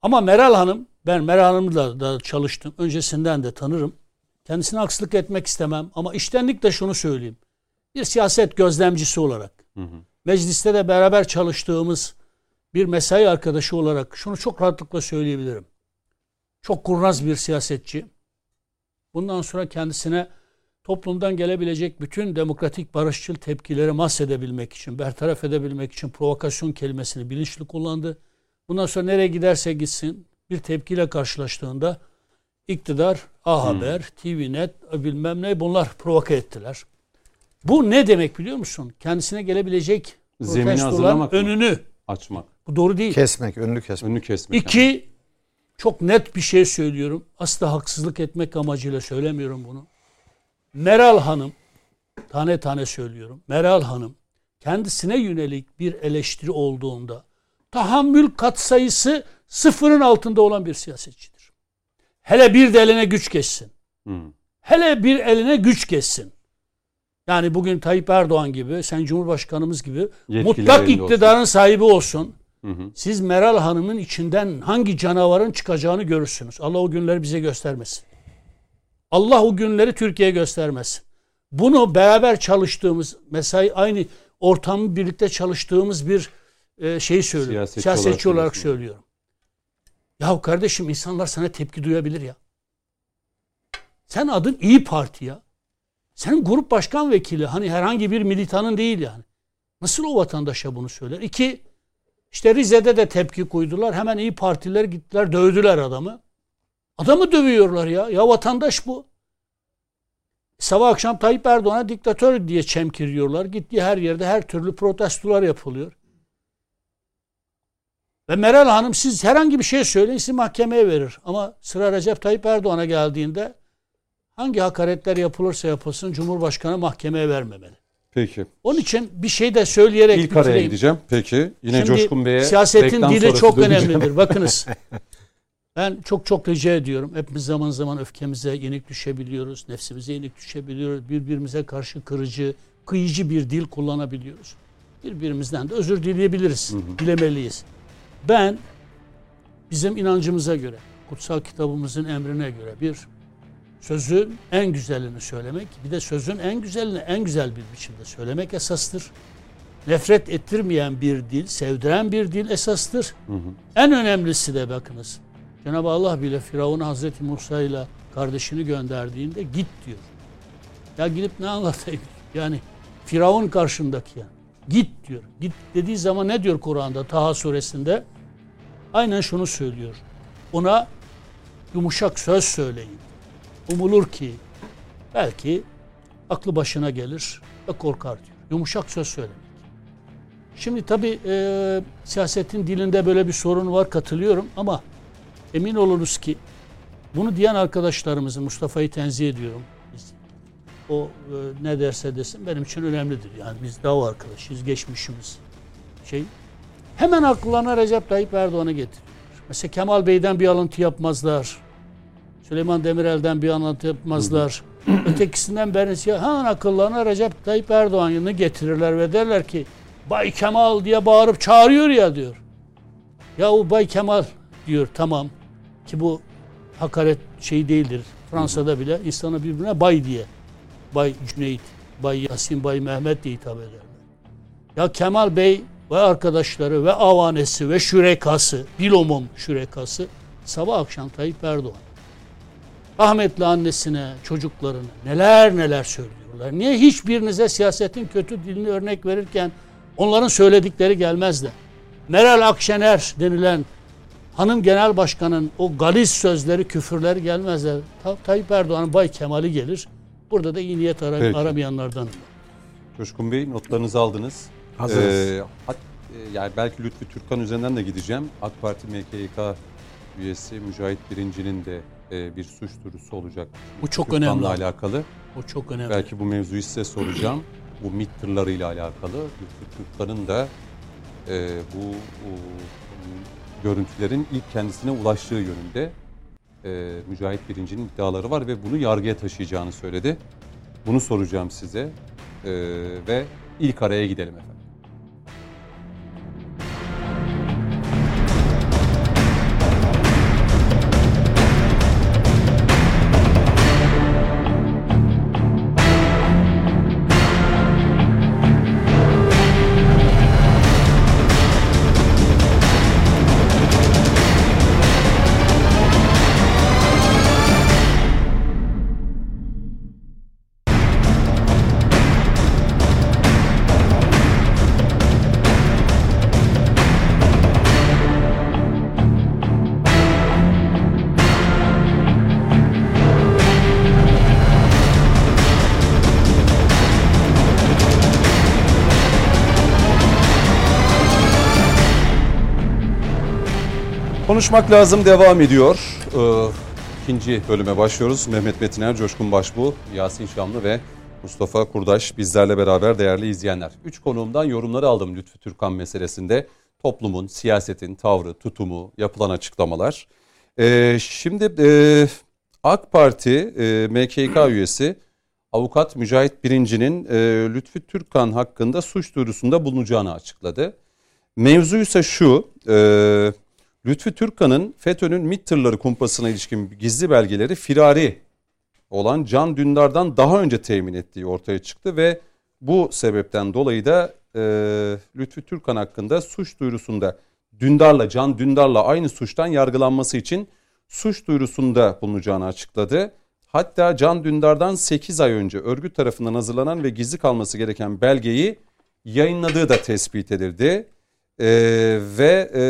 Ama Meral Hanım, ben Meral Hanım'la da çalıştım. Öncesinden de tanırım. Kendisine haksızlık etmek istemem. Ama iştenlikle şunu söyleyeyim. Bir siyaset gözlemcisi olarak. Hı hı. Mecliste de beraber çalıştığımız bir mesai arkadaşı olarak şunu çok rahatlıkla söyleyebilirim. Çok kurnaz bir siyasetçi. Bundan sonra kendisine toplumdan gelebilecek bütün demokratik barışçıl tepkileri mahsedebilmek için, bertaraf edebilmek için provokasyon kelimesini bilinçli kullandı. Bundan sonra nereye giderse gitsin bir tepkiyle karşılaştığında iktidar, A Haber, TVNet bilmem ne bunlar provoke ettiler. Bu ne demek biliyor musun? Kendisine gelebilecek Zemini hazırlamak mı? önünü. Açmak. Bu doğru değil. Kesmek, önünü kesmek. Önünü kesmek. yani. İki, çok net bir şey söylüyorum. Asla haksızlık etmek amacıyla söylemiyorum bunu. Meral Hanım, tane tane söylüyorum. Meral Hanım kendisine yönelik bir eleştiri olduğunda tahammül katsayısı sıfırın altında olan bir siyasetçidir. Hele bir de eline güç geçsin. Hı. Hele bir eline güç geçsin. Yani bugün Tayyip Erdoğan gibi, sen Cumhurbaşkanımız gibi Yetkiler mutlak iktidarın sahibi olsun. Hı hı. Siz Meral Hanım'ın içinden hangi canavarın çıkacağını görürsünüz. Allah o günleri bize göstermesin. Allah o günleri Türkiye'ye göstermesin. Bunu beraber çalıştığımız, mesai aynı ortamı birlikte çalıştığımız bir e, şey söylüyorum. Siyasetçi Siyasetçi, olarak olarak, söylüyorum. Ya kardeşim insanlar sana tepki duyabilir ya. Sen adın İyi Parti ya. Senin grup başkan vekili hani herhangi bir militanın değil yani. Nasıl o vatandaşa bunu söyler? İki, işte Rize'de de tepki koydular. Hemen İyi Partiler gittiler dövdüler adamı. Adamı dövüyorlar ya. Ya vatandaş bu. Sabah akşam Tayyip Erdoğan'a diktatör diye çemkiriyorlar. Gittiği her yerde her türlü protestolar yapılıyor. Ve Meral Hanım siz herhangi bir şey söyleyin sizi mahkemeye verir. Ama sıra Recep Tayyip Erdoğan'a geldiğinde hangi hakaretler yapılırsa yapılsın Cumhurbaşkanı mahkemeye vermemeli. Peki. Onun için bir şey de söyleyerek İlk araya bitireyim. gideceğim. Peki. Yine Şimdi Coşkun Bey'e siyasetin dili çok döneceğim. önemlidir. Bakınız. Ben çok çok rica ediyorum. Hepimiz zaman zaman öfkemize yenik düşebiliyoruz. Nefsimize yenik düşebiliyoruz. Birbirimize karşı kırıcı, kıyıcı bir dil kullanabiliyoruz. Birbirimizden de özür dileyebiliriz. Dilemeliyiz. Ben bizim inancımıza göre, kutsal kitabımızın emrine göre bir sözün en güzelini söylemek, bir de sözün en güzelini en güzel bir biçimde söylemek esastır. Nefret ettirmeyen bir dil, sevdiren bir dil esastır. Hı hı. En önemlisi de bakınız. Cenab-ı Allah bile Firavun'a Hazreti Musa ile kardeşini gönderdiğinde git diyor. Ya gidip ne anlatayım? Yani Firavun karşındaki yani. Git diyor. Git dediği zaman ne diyor Kur'an'da Taha suresinde? Aynen şunu söylüyor. Ona yumuşak söz söyleyin. Umulur ki belki aklı başına gelir ve korkar diyor. Yumuşak söz söylemek. Şimdi tabii e, siyasetin dilinde böyle bir sorun var katılıyorum ama emin olunuz ki bunu diyen arkadaşlarımızın Mustafa'yı tenzih ediyorum. Biz, o e, ne derse desin benim için önemlidir. Yani biz daha arkadaşız, geçmişimiz şey. Hemen aklına Recep Tayyip Erdoğan'ı getiriyor. Mesela Kemal Bey'den bir alıntı yapmazlar. Süleyman Demirel'den bir alıntı yapmazlar. Ötekisinden birisi hemen akıllarına Recep Tayyip Erdoğan'ı getirirler ve derler ki Bay Kemal diye bağırıp çağırıyor ya diyor. Ya o Bay Kemal diyor tamam ki bu hakaret şey değildir. Fransa'da bile insana birbirine bay diye. Bay Cüneyt, Bay Yasin, Bay Mehmet diye hitap ederler. Ya Kemal Bey ve arkadaşları ve avanesi ve şürekası, bilomum şürekası sabah akşam Tayyip Erdoğan. Rahmetli annesine, çocuklarına neler neler söylüyorlar. Niye hiçbirinize siyasetin kötü dilini örnek verirken onların söyledikleri gelmez de? Meral Akşener denilen hanım genel başkanın o galis sözleri, küfürleri gelmezler. Ta Tayyip Erdoğan'ın Bay Kemal'i gelir. Burada da iyi niyet ara Peki. aramayanlardan. Coşkun Bey notlarınızı aldınız. Hazırız. Ee, hat- e, yani belki Lütfü Türkan üzerinden de gideceğim. AK Parti MKYK üyesi Mücahit Birinci'nin de e, bir suç duyurusu olacak. Bu çok Türkan'la önemli. alakalı. O çok önemli. Belki bu mevzuyu size soracağım. bu MİT tırlarıyla alakalı. Lütfü Türkan'ın da e, bu o, görüntülerin ilk kendisine ulaştığı yönünde e, Mücahit Birinci'nin iddiaları var ve bunu yargıya taşıyacağını söyledi. Bunu soracağım size E, ve ilk araya gidelim efendim. Konuşmak lazım devam ediyor. Ee, ikinci bölüme başlıyoruz. Mehmet Metiner, Coşkun Başbuğ, Yasin Şamlı ve Mustafa Kurdaş bizlerle beraber değerli izleyenler. Üç konuğumdan yorumları aldım Lütfü Türkan meselesinde. Toplumun, siyasetin tavrı, tutumu, yapılan açıklamalar. Ee, şimdi e, AK Parti e, MKK üyesi avukat Mücahit Birinci'nin e, Lütfü Türkan hakkında suç duyurusunda bulunacağını açıkladı. Mevzu ise şu, e, Lütfü Türkan'ın FETÖ'nün MİT tırları kumpasına ilişkin gizli belgeleri firari olan Can Dündar'dan daha önce temin ettiği ortaya çıktı ve bu sebepten dolayı da e, Lütfü Türkan hakkında suç duyurusunda Dündar'la Can Dündar'la aynı suçtan yargılanması için suç duyurusunda bulunacağını açıkladı. Hatta Can Dündar'dan 8 ay önce örgüt tarafından hazırlanan ve gizli kalması gereken belgeyi yayınladığı da tespit edildi. Ee, ve e,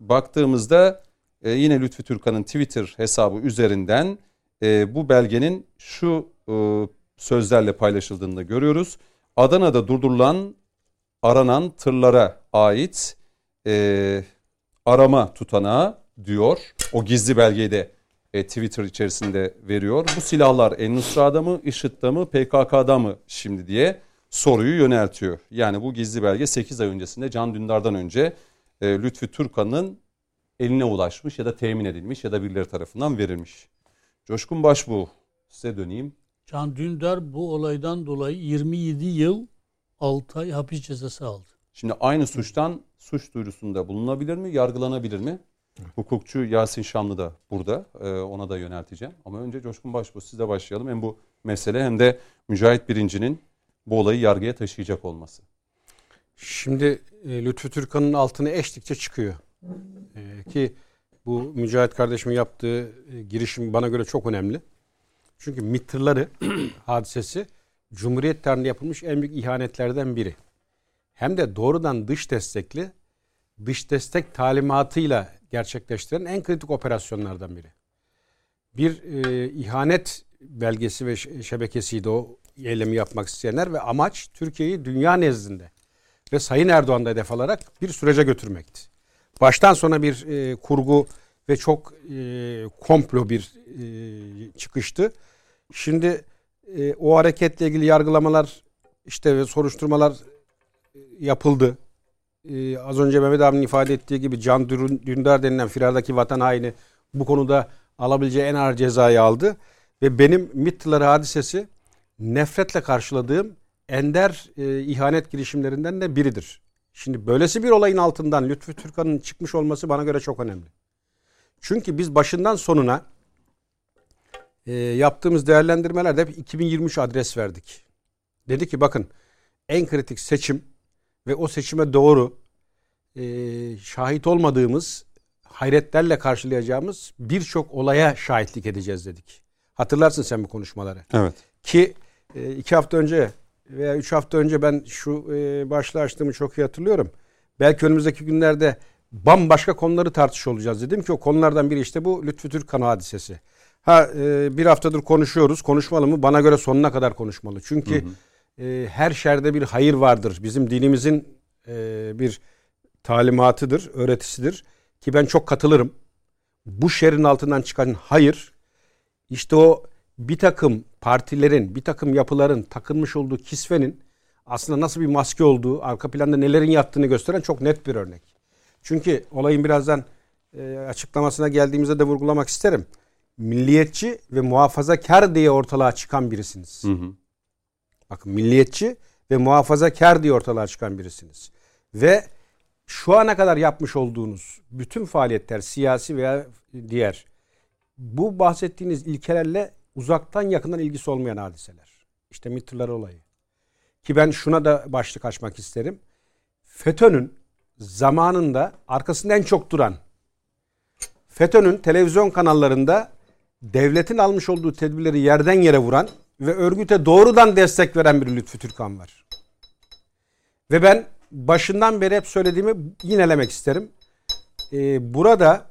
baktığımızda e, yine Lütfü Türkan'ın Twitter hesabı üzerinden e, bu belgenin şu e, sözlerle paylaşıldığını da görüyoruz. Adana'da durdurulan aranan tırlara ait e, arama tutanağı diyor. O gizli belgeyi de e, Twitter içerisinde veriyor. Bu silahlar En-Nusra'da mı, IŞİD'de mı, PKK'da mı şimdi diye soruyu yöneltiyor. Yani bu gizli belge 8 ay öncesinde Can Dündar'dan önce e, Lütfü Türkan'ın eline ulaşmış ya da temin edilmiş ya da birileri tarafından verilmiş. Coşkun Başbuğ size döneyim. Can Dündar bu olaydan dolayı 27 yıl 6 ay hapis cezası aldı. Şimdi aynı suçtan suç duyurusunda bulunabilir mi, yargılanabilir mi? Hukukçu Yasin Şanlı da burada. Ee, ona da yönelteceğim. Ama önce Coşkun Başbuğ sizle başlayalım. Hem bu mesele hem de Mücahit Birinci'nin bu olayı yargıya taşıyacak olması. Şimdi e, Lütfü Türkan'ın altını eşlikçe çıkıyor. E, ki bu Mücahit kardeşimin yaptığı e, girişim bana göre çok önemli. Çünkü MİT tırları hadisesi Cumhuriyet tarihinde yapılmış en büyük ihanetlerden biri. Hem de doğrudan dış destekli, dış destek talimatıyla gerçekleştiren en kritik operasyonlardan biri. Bir e, ihanet belgesi ve şebekesiydi o eylemi yapmak isteyenler ve amaç Türkiye'yi dünya nezdinde ve Sayın Erdoğan'da hedef alarak bir sürece götürmekti. Baştan sona bir e, kurgu ve çok e, komplo bir e, çıkıştı. Şimdi e, o hareketle ilgili yargılamalar işte ve soruşturmalar e, yapıldı. E, az önce Mehmet abinin ifade ettiği gibi Can Dündar denilen firardaki vatan haini bu konuda alabileceği en ağır cezayı aldı. Ve benim MİT'leri hadisesi nefretle karşıladığım ender e, ihanet girişimlerinden de biridir. Şimdi böylesi bir olayın altından Lütfü Türkan'ın çıkmış olması bana göre çok önemli. Çünkü biz başından sonuna e, yaptığımız değerlendirmelerde hep 2023 adres verdik. Dedi ki bakın en kritik seçim ve o seçime doğru e, şahit olmadığımız hayretlerle karşılayacağımız birçok olaya şahitlik edeceğiz dedik. Hatırlarsın sen bu konuşmaları. Evet. Ki e, iki hafta önce veya üç hafta önce ben şu e, başlığı açtığımı çok iyi hatırlıyorum. Belki önümüzdeki günlerde bambaşka konuları tartışıyor olacağız. Dedim ki o konulardan biri işte bu Lütfü Türkan hadisesi. Ha e, bir haftadır konuşuyoruz. Konuşmalı mı? Bana göre sonuna kadar konuşmalı. Çünkü hı hı. E, her şerde bir hayır vardır. Bizim dinimizin e, bir talimatıdır, öğretisidir. Ki ben çok katılırım. Bu şerin altından çıkan hayır işte o bir takım partilerin, bir takım yapıların takılmış olduğu kisvenin aslında nasıl bir maske olduğu, arka planda nelerin yattığını gösteren çok net bir örnek. Çünkü olayın birazdan e, açıklamasına geldiğimizde de vurgulamak isterim. Milliyetçi ve muhafazakar diye ortalığa çıkan birisiniz. Hı hı. Bakın milliyetçi ve muhafazakar diye ortalığa çıkan birisiniz. Ve şu ana kadar yapmış olduğunuz bütün faaliyetler siyasi veya diğer bu bahsettiğiniz ilkelerle uzaktan yakından ilgisi olmayan hadiseler. İşte MİT'ler olayı. Ki ben şuna da başlık açmak isterim. FETÖ'nün zamanında arkasında en çok duran FETÖ'nün televizyon kanallarında devletin almış olduğu tedbirleri yerden yere vuran ve örgüte doğrudan destek veren bir Lütfü Türkan var. Ve ben başından beri hep söylediğimi yinelemek isterim. Ee, burada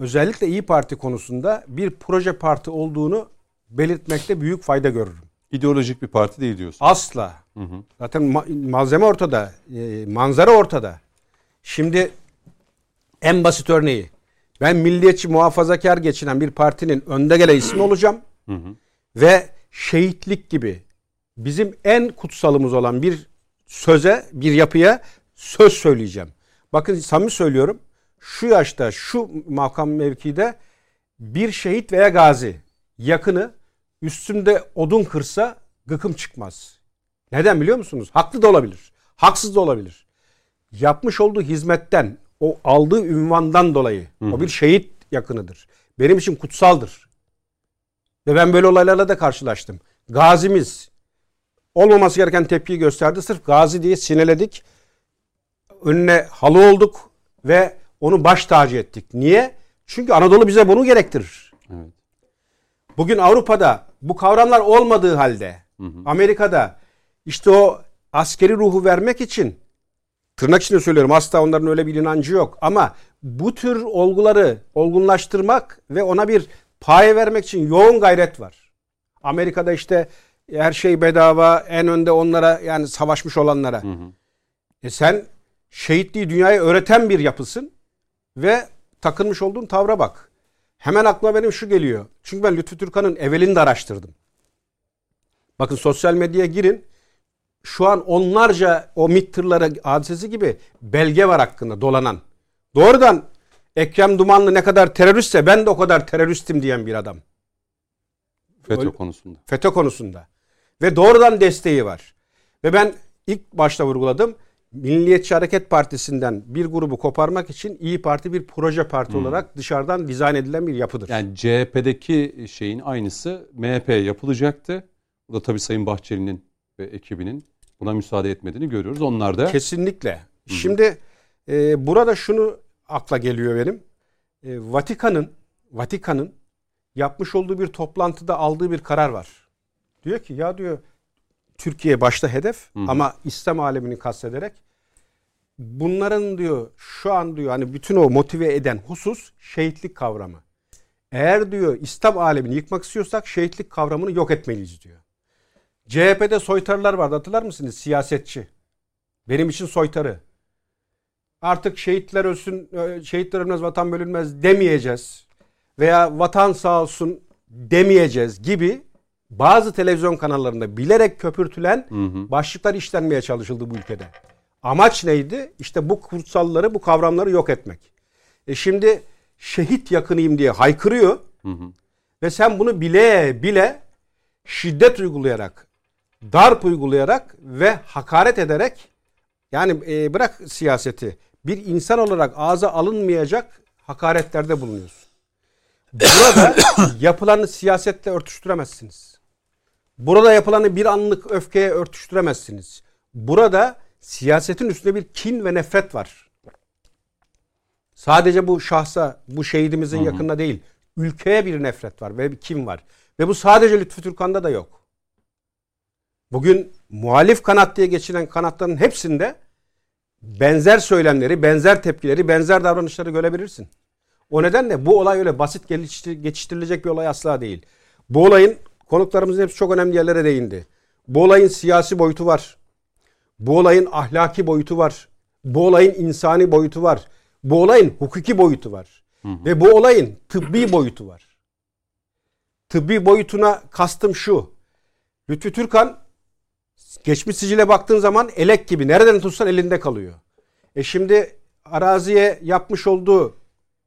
özellikle İyi Parti konusunda bir proje parti olduğunu belirtmekte büyük fayda görürüm. İdeolojik bir parti değil diyorsun. Asla. Hı hı. Zaten ma- malzeme ortada, e, manzara ortada. Şimdi en basit örneği. Ben milliyetçi muhafazakar geçinen bir partinin önde gelen ismi olacağım. Hı hı. Ve şehitlik gibi bizim en kutsalımız olan bir söze, bir yapıya söz söyleyeceğim. Bakın samimi söylüyorum şu yaşta şu makam mevkide bir şehit veya gazi yakını üstünde odun kırsa gıkım çıkmaz. Neden biliyor musunuz? Haklı da olabilir. Haksız da olabilir. Yapmış olduğu hizmetten, o aldığı ünvandan dolayı hı hı. o bir şehit yakınıdır. Benim için kutsaldır. Ve ben böyle olaylarla da karşılaştım. Gazimiz olmaması gereken tepkiyi gösterdi. Sırf gazi diye sineledik. Önüne halı olduk ve onu baş tacı ettik. Niye? Çünkü Anadolu bize bunu gerektirir. Evet. Bugün Avrupa'da bu kavramlar olmadığı halde hı hı. Amerika'da işte o askeri ruhu vermek için tırnak içinde söylüyorum asla onların öyle bir inancı yok ama bu tür olguları olgunlaştırmak ve ona bir paye vermek için yoğun gayret var. Amerika'da işte her şey bedava en önde onlara yani savaşmış olanlara. Hı hı. E sen şehitliği dünyaya öğreten bir yapısın ve takılmış olduğun tavra bak. Hemen aklıma benim şu geliyor. Çünkü ben Lütfü Türkan'ın evvelini de araştırdım. Bakın sosyal medyaya girin. Şu an onlarca o MİT tırları hadisesi gibi belge var hakkında dolanan. Doğrudan Ekrem Dumanlı ne kadar teröristse ben de o kadar teröristim diyen bir adam. FETÖ Öyle, konusunda. FETÖ konusunda. Ve doğrudan desteği var. Ve ben ilk başta vurguladım. Milliyetçi Hareket Partisi'nden bir grubu koparmak için İyi Parti bir proje parti olarak dışarıdan dizayn edilen bir yapıdır. Yani CHP'deki şeyin aynısı MHP yapılacaktı. Bu da tabii Sayın Bahçeli'nin ve ekibinin buna müsaade etmediğini görüyoruz. Onlar da Kesinlikle. Şimdi e, burada şunu akla geliyor benim. E, Vatikan'ın Vatikan'ın yapmış olduğu bir toplantıda aldığı bir karar var. Diyor ki ya diyor Türkiye başta hedef ama İslam alemini kastederek bunların diyor şu an diyor hani bütün o motive eden husus şehitlik kavramı. Eğer diyor İslam alemini yıkmak istiyorsak şehitlik kavramını yok etmeliyiz diyor. CHP'de soytarılar vardı hatırlar mısınız? Siyasetçi. Benim için soytarı. Artık şehitler ölsün, e, şehitler ölmez, vatan bölünmez demeyeceğiz. Veya vatan sağ olsun demeyeceğiz gibi bazı televizyon kanallarında bilerek köpürtülen başlıklar işlenmeye çalışıldı bu ülkede. Amaç neydi? İşte bu kutsalları, bu kavramları yok etmek. E şimdi şehit yakınıyım diye haykırıyor. Ve sen bunu bile bile şiddet uygulayarak, darp uygulayarak ve hakaret ederek yani e, bırak siyaseti bir insan olarak ağza alınmayacak hakaretlerde bulunuyorsun. Burada yapılanı siyasetle örtüştüremezsiniz. Burada yapılanı bir anlık öfkeye örtüştüremezsiniz. Burada siyasetin üstünde bir kin ve nefret var. Sadece bu şahsa, bu şehidimizin yakınına değil, ülkeye bir nefret var ve bir kin var. Ve bu sadece Lütfü Türkan'da da yok. Bugün muhalif kanat diye geçilen kanatların hepsinde benzer söylemleri, benzer tepkileri, benzer davranışları görebilirsin. O nedenle bu olay öyle basit geçiştirilecek bir olay asla değil. Bu olayın konuklarımızın hepsi çok önemli yerlere değindi. Bu olayın siyasi boyutu var. Bu olayın ahlaki boyutu var. Bu olayın insani boyutu var. Bu olayın hukuki boyutu var. Ve bu olayın tıbbi boyutu var. Tıbbi boyutuna kastım şu. Lütfü Türkan geçmiş sicile baktığın zaman elek gibi nereden tutsan elinde kalıyor. E şimdi araziye yapmış olduğu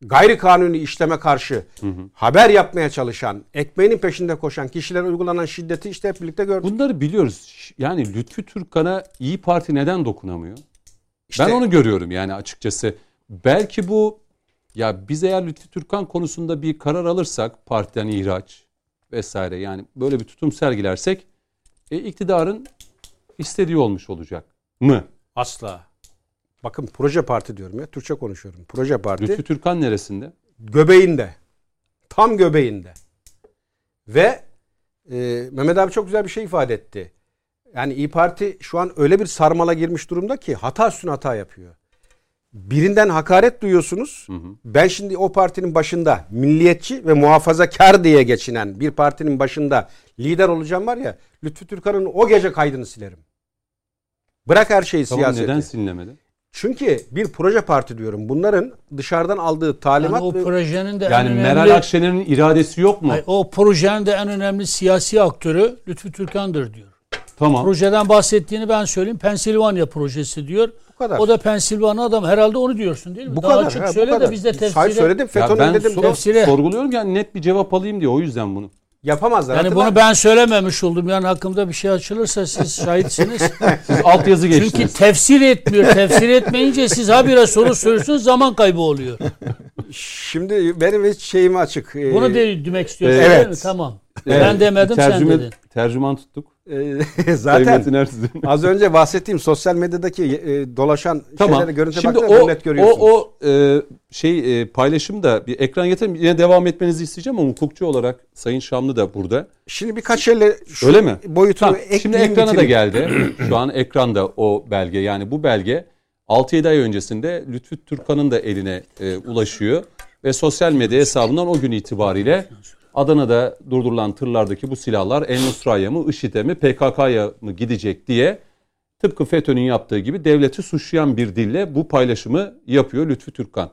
gayri kanuni işleme karşı haber yapmaya çalışan, ekmeğinin peşinde koşan kişilere uygulanan şiddeti işte hep birlikte gördük. bunları biliyoruz. Yani Lütfü Türkan'a İyi Parti neden dokunamıyor? İşte- Ben onu görüyorum yani açıkçası. Belki bu ya biz eğer Lütfü Türkan konusunda bir karar alırsak partiden ihraç vesaire yani böyle bir tutum sergilersek e, iktidarın istediği olmuş olacak mı? Asla. Bakın proje parti diyorum ya. Türkçe konuşuyorum. Proje parti Lütfü Türkan neresinde? göbeğinde. Tam göbeğinde. Ve e, Mehmet abi çok güzel bir şey ifade etti. Yani İyi Parti şu an öyle bir sarmala girmiş durumda ki hata üstüne hata yapıyor. Birinden hakaret duyuyorsunuz. Ben şimdi o partinin başında milliyetçi ve muhafazakar diye geçinen bir partinin başında lider olacağım var ya Lütfü Türkan'ın o gece kaydını silerim. Bırak her şeyi Tamam siyaseti. neden silinemedi? Çünkü bir proje parti diyorum. Bunların dışarıdan aldığı Yani talimat o ve- projenin de en Yani önemli, Meral Akşener'in iradesi yok mu? Hayır, o projenin de en önemli siyasi aktörü Lütfü Türkan'dır diyor. Tamam. Projeden bahsettiğini ben söyleyeyim. Pensilvanya projesi diyor. Bu kadar. O da Pensilvanya adam. Herhalde onu diyorsun değil mi? bu Daha kadar. açık ha, bu söyle kadar. de biz de Hayır, tefsire. söyledim. Ya FETÖ'nün ben dedim. so- Tefsire. sorguluyorum yani net bir cevap alayım diye o yüzden bunu. Yapamazlar. Yani Hatırlar bunu ben söylememiş oldum. Yani hakkımda bir şey açılırsa siz şahitsiniz. Siz altyazı Çünkü geçtiniz. tefsir etmiyor. Tefsir etmeyince siz habire soru soruyorsunuz zaman kaybı oluyor. Şimdi benim hiç şeyim açık. Ee, Bunu de demek istiyorsun Evet. değil mi? Tamam. Ben demedim sen Tercüme, dedin. Tercüman tuttuk. e, Sayın zaten az önce bahsettiğim sosyal medyadaki e, dolaşan Tamam. şeylere görüntü Şimdi baktığında o, net görüyorsunuz. o, o e, şey e, paylaşım da bir ekran getirin. Yine devam etmenizi isteyeceğim ama hukukçu olarak Sayın Şamlı da burada. Şimdi birkaç şeyle şu Öyle mi? boyutunu Tamam, ekleyeyim. Şimdi ekrana da bitireyim. geldi. Şu an ekranda o belge. Yani bu belge 6-7 ay öncesinde Lütfü Türkan'ın da eline e, ulaşıyor. Ve sosyal medya hesabından o gün itibariyle Adana'da durdurulan tırlardaki bu silahlar El Nusra'ya mı, IŞİD'e mi, PKK'ya mı gidecek diye tıpkı FETÖ'nün yaptığı gibi devleti suçlayan bir dille bu paylaşımı yapıyor Lütfü Türkan.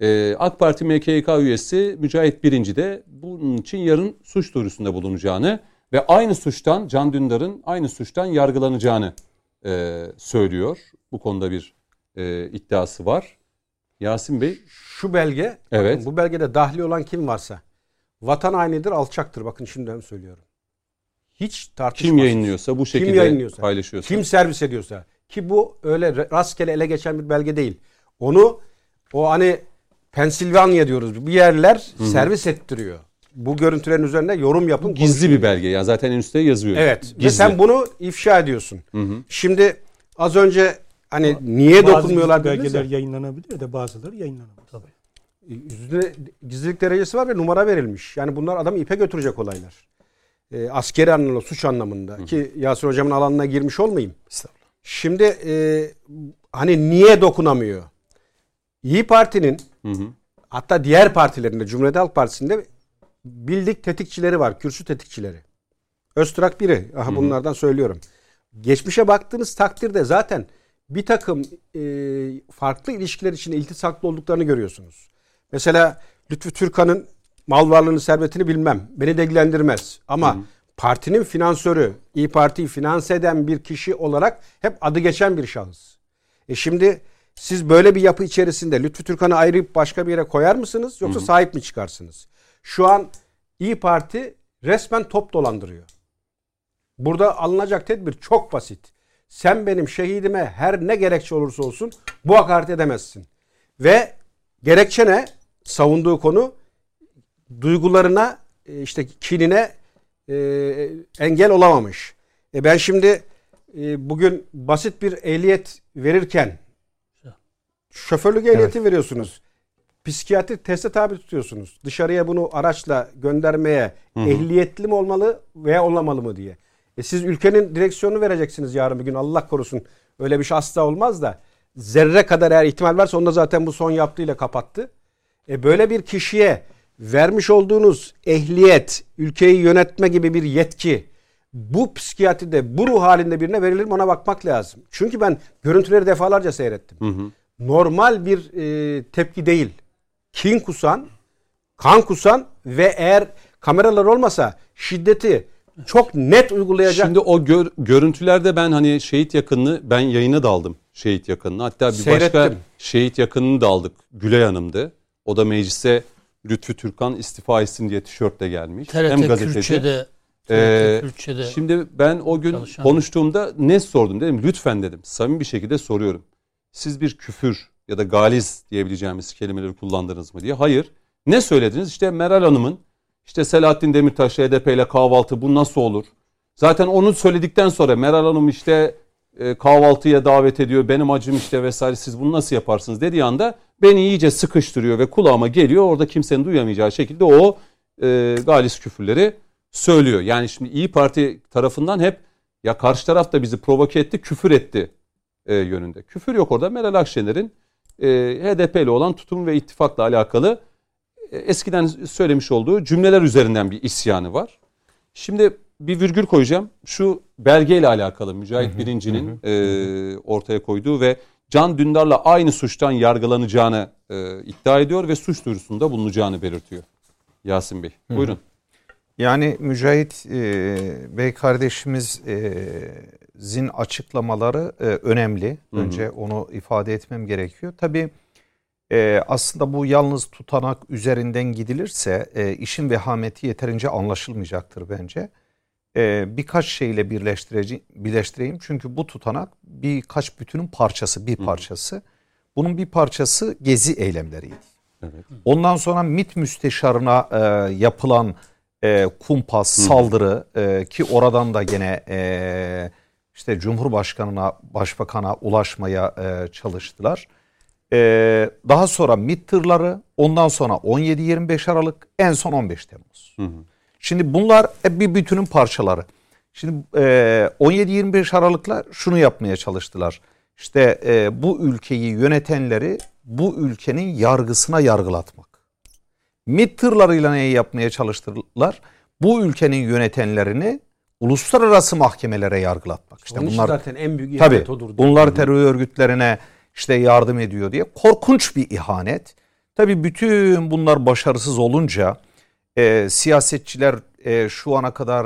Ee, AK Parti MKYK üyesi Mücahit Birinci de bunun için yarın suç duyurusunda bulunacağını ve aynı suçtan Can Dündar'ın aynı suçtan yargılanacağını e, söylüyor. Bu konuda bir e, iddiası var. Yasin Bey Şu belge, Evet. bakın bu belgede dahli olan kim varsa vatan hainidir, alçaktır. Bakın şimdiden söylüyorum. Hiç tartışmasız. kim yayınlıyorsa bu şekilde yayınlıyorsa, paylaşıyorsa. Kim servis ediyorsa, Ki bu öyle rastgele ele geçen bir belge değil. Onu o hani Pensilvanya diyoruz. Bir yerler Hı-hı. servis ettiriyor. Bu görüntülerin üzerinde yorum yapın. Gizli konuşun. bir belge ya zaten en üstte yazıyor. Evet. Gizli. Ve sen bunu ifşa ediyorsun. Hı-hı. Şimdi az önce hani niye Bazı dokunmuyorlar belgeler ya. yayınlanabilir de bazıları yayınlanamaz. Tabii. Yüzde gizlilik derecesi var ve numara verilmiş. Yani bunlar adamı ipe götürecek olaylar. E, askeri anlamda, suç anlamında. Hı. Ki Yasir Hocam'ın alanına girmiş olmayayım. Şimdi e, hani niye dokunamıyor? İyi Parti'nin hı hı. hatta diğer partilerinde Cumhuriyet Halk Partisi'nde bildik tetikçileri var. Kürsü tetikçileri. Öztürk biri. Aha, hı hı. bunlardan söylüyorum. Geçmişe baktığınız takdirde zaten bir takım e, farklı ilişkiler için iltisaklı olduklarını görüyorsunuz. Mesela Lütfü Türkan'ın mal varlığını, servetini bilmem. Beni de ilgilendirmez. Ama hı. partinin finansörü, İyi Parti'yi finanse eden bir kişi olarak hep adı geçen bir şahıs. E şimdi siz böyle bir yapı içerisinde Lütfü Türkan'ı ayırıp başka bir yere koyar mısınız? Yoksa hı sahip mi çıkarsınız? Şu an İyi Parti resmen top dolandırıyor. Burada alınacak tedbir çok basit. Sen benim şehidime her ne gerekçe olursa olsun bu hakaret edemezsin. Ve gerekçe ne? Savunduğu konu duygularına e, işte kinine e, engel olamamış. E ben şimdi e, bugün basit bir ehliyet verirken şoförlük ehliyeti evet. veriyorsunuz. Psikiyatri teste tabi tutuyorsunuz. Dışarıya bunu araçla göndermeye Hı-hı. ehliyetli mi olmalı veya olmamalı mı diye. E siz ülkenin direksiyonunu vereceksiniz yarın bir gün Allah korusun. Öyle bir şey asla olmaz da zerre kadar eğer ihtimal varsa onu da zaten bu son yaptığıyla kapattı. E böyle bir kişiye vermiş olduğunuz ehliyet, ülkeyi yönetme gibi bir yetki bu psikiyatride, bu ruh halinde birine verilir mi ona bakmak lazım. Çünkü ben görüntüleri defalarca seyrettim. Hı hı. Normal bir e, tepki değil. Kin kusan, kan kusan ve eğer kameralar olmasa şiddeti çok net uygulayacak. Şimdi o gör, görüntülerde ben hani şehit yakınını ben yayına daldım şehit yakınını. Hatta bir Seyrettim. başka şehit yakınını da aldık. Gülay Hanım'dı. O da meclise Lütfü Türkan istifa etsin diye tişörtle gelmiş. TRT Hem gazeteci. Kürtçe'de, ee, Kürtçe'de şimdi ben o gün çalışan. konuştuğumda ne sordum dedim. Lütfen dedim. Samimi bir şekilde soruyorum. Siz bir küfür ya da galiz diyebileceğimiz kelimeleri kullandınız mı diye. Hayır. Ne söylediniz? İşte Meral Hanım'ın işte Selahattin Demirtaş HDP ile kahvaltı bu nasıl olur? Zaten onu söyledikten sonra Meral Hanım işte e, kahvaltıya davet ediyor. Benim acım işte vesaire siz bunu nasıl yaparsınız dediği anda beni iyice sıkıştırıyor ve kulağıma geliyor. Orada kimsenin duyamayacağı şekilde o e, galis küfürleri söylüyor. Yani şimdi İyi Parti tarafından hep ya karşı taraf da bizi provoke etti, küfür etti e, yönünde. Küfür yok orada. Meral Akşener'in e, HDP ile olan tutum ve ittifakla alakalı e, eskiden söylemiş olduğu cümleler üzerinden bir isyanı var. Şimdi bir virgül koyacağım. Şu belgeyle alakalı Mücahit Birinci'nin e, ortaya koyduğu ve Can Dündar'la aynı suçtan yargılanacağını e, iddia ediyor ve suç duyurusunda bulunacağını belirtiyor. Yasin Bey. Hı. Buyurun. Yani Mücahit e, Bey kardeşimizin açıklamaları e, önemli. Önce hı hı. onu ifade etmem gerekiyor. Tabii e, aslında bu yalnız tutanak üzerinden gidilirse e, işin vehameti yeterince anlaşılmayacaktır bence e, birkaç şeyle birleştireyim. Çünkü bu tutanak birkaç bütünün parçası, bir parçası. Bunun bir parçası gezi eylemleriydi. Evet. Ondan sonra MİT müsteşarına e, yapılan e, kumpas, saldırı e, ki oradan da gene e, işte Cumhurbaşkanına, Başbakan'a ulaşmaya e, çalıştılar. E, daha sonra MİT tırları, ondan sonra 17-25 Aralık, en son 15 Temmuz. Hı hı. Şimdi bunlar bir bütünün parçaları. Şimdi 17-25 Aralık'la şunu yapmaya çalıştılar. İşte bu ülkeyi yönetenleri bu ülkenin yargısına yargılatmak. MİT tırlarıyla neyi yapmaya çalıştılar? Bu ülkenin yönetenlerini uluslararası mahkemelere yargılatmak. İşte Onun bunlar zaten en büyük tabii, odur. Bunlar terör örgütlerine işte yardım ediyor diye korkunç bir ihanet. Tabii bütün bunlar başarısız olunca e, siyasetçiler e, şu ana kadar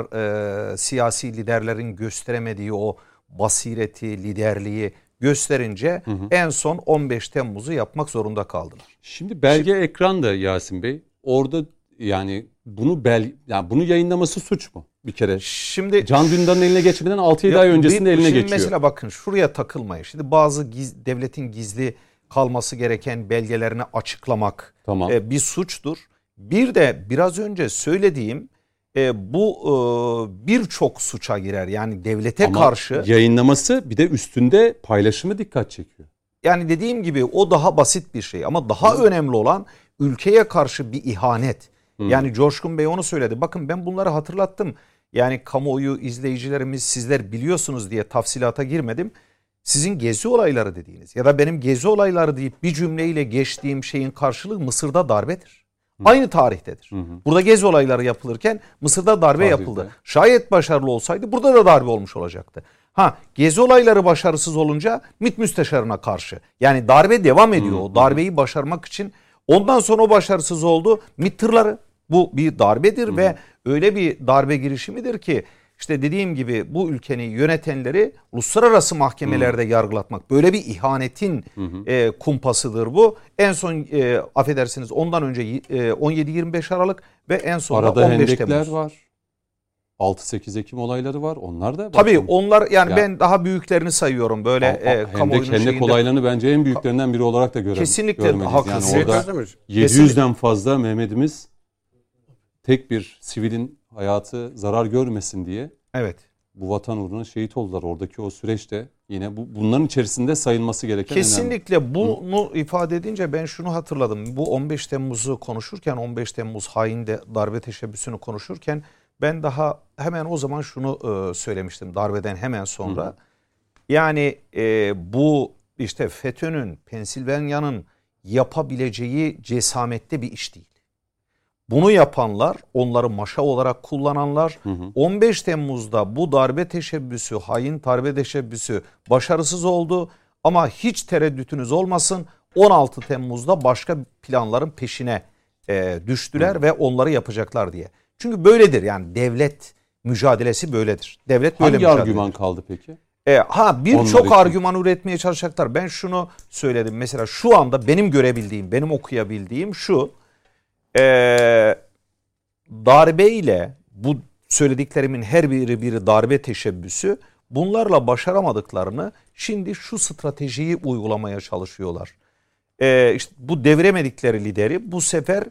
e, siyasi liderlerin gösteremediği o basireti, liderliği gösterince hı hı. en son 15 Temmuz'u yapmak zorunda kaldılar. Şimdi belge Şimdi, ekranda Yasin Bey. Orada yani bunu bel yani bunu yayınlaması suç mu? bir kere. Şimdi Can Dündar'ın eline geçmeden 6-7 Ya ay öncesinde bir- eline şimdi geçiyor. Mesela bakın şuraya takılmayın. Şimdi bazı giz- devletin gizli kalması gereken belgelerini açıklamak Tamam. e, bir suçtur. Bir de biraz önce söylediğim e, bu e, birçok suça girer. Yani devlete Ama karşı yayınlaması bir de üstünde paylaşımı dikkat çekiyor. yani dediğim gibi o daha basit bir şey ama daha önemli olan ülkeye karşı bir ihanet. Yani Coşkun Bey onu söyledi. Bakın ben bunları hatırlattım. Yani kamuoyu izleyicilerimiz sizler biliyorsunuz diye tafsilata girmedim. Sizin gezi olayları dediğiniz ya da benim gezi olayları deyip bir cümleyle geçtiğim şeyin karşılığı Mısır'da darbedir. Aynı tarihtedir. Burada gezi olayları yapılırken Mısır'da darbe Tarihte. yapıldı. Şayet başarılı olsaydı burada da darbe olmuş olacaktı. Ha gezi olayları başarısız olunca MİT müsteşarına karşı. Yani darbe devam ediyor. O darbeyi başarmak için ondan sonra o başarısız oldu. MİT tırları. Bu bir darbedir ve öyle bir darbe girişimidir ki işte dediğim gibi bu ülkenin yönetenleri uluslararası mahkemelerde yargılatmak böyle bir ihanetin e, kumpasıdır bu. En son e, affedersiniz ondan önce e, 17-25 Aralık ve en son Arada 15 hendekler Temmuz. var. 6-8 Ekim olayları var. Onlar da Tabii bakın, onlar yani Ya- ben daha büyüklerini sayıyorum böyle a- a- e, kamuoyunun hendek, hendek şeyinde. olaylarını bence en büyüklerinden biri olarak da görelim. Kesinlikle haklısınız. Yani orada Özdemir, 700'den fazla Mehmet'imiz tek bir sivilin hayatı zarar görmesin diye Evet. bu vatan uğruna şehit oldular. Oradaki o süreçte yine bu bunların içerisinde sayılması gereken önemli. Kesinlikle bunu ifade edince ben şunu hatırladım. Bu 15 Temmuz'u konuşurken 15 Temmuz hainde darbe teşebbüsünü konuşurken ben daha hemen o zaman şunu e, söylemiştim darbeden hemen sonra. Yani e, bu işte FETÖ'nün, Pensilvanya'nın yapabileceği cesamette bir iş değil. Bunu yapanlar, onları maşa olarak kullananlar 15 Temmuz'da bu darbe teşebbüsü, hain darbe teşebbüsü başarısız oldu. Ama hiç tereddütünüz olmasın 16 Temmuz'da başka planların peşine e, düştüler ve onları yapacaklar diye. Çünkü böyledir yani devlet mücadelesi böyledir. Devlet böyle Hangi mücadele argüman kaldı peki? e, ha birçok argüman üretmeye çalışacaklar. Ben şunu söyledim. Mesela şu anda benim görebildiğim, benim okuyabildiğim şu. E, darbeyle bu söylediklerimin her biri bir darbe teşebbüsü. Bunlarla başaramadıklarını şimdi şu stratejiyi uygulamaya çalışıyorlar. E, işte bu deviremedikleri lideri bu sefer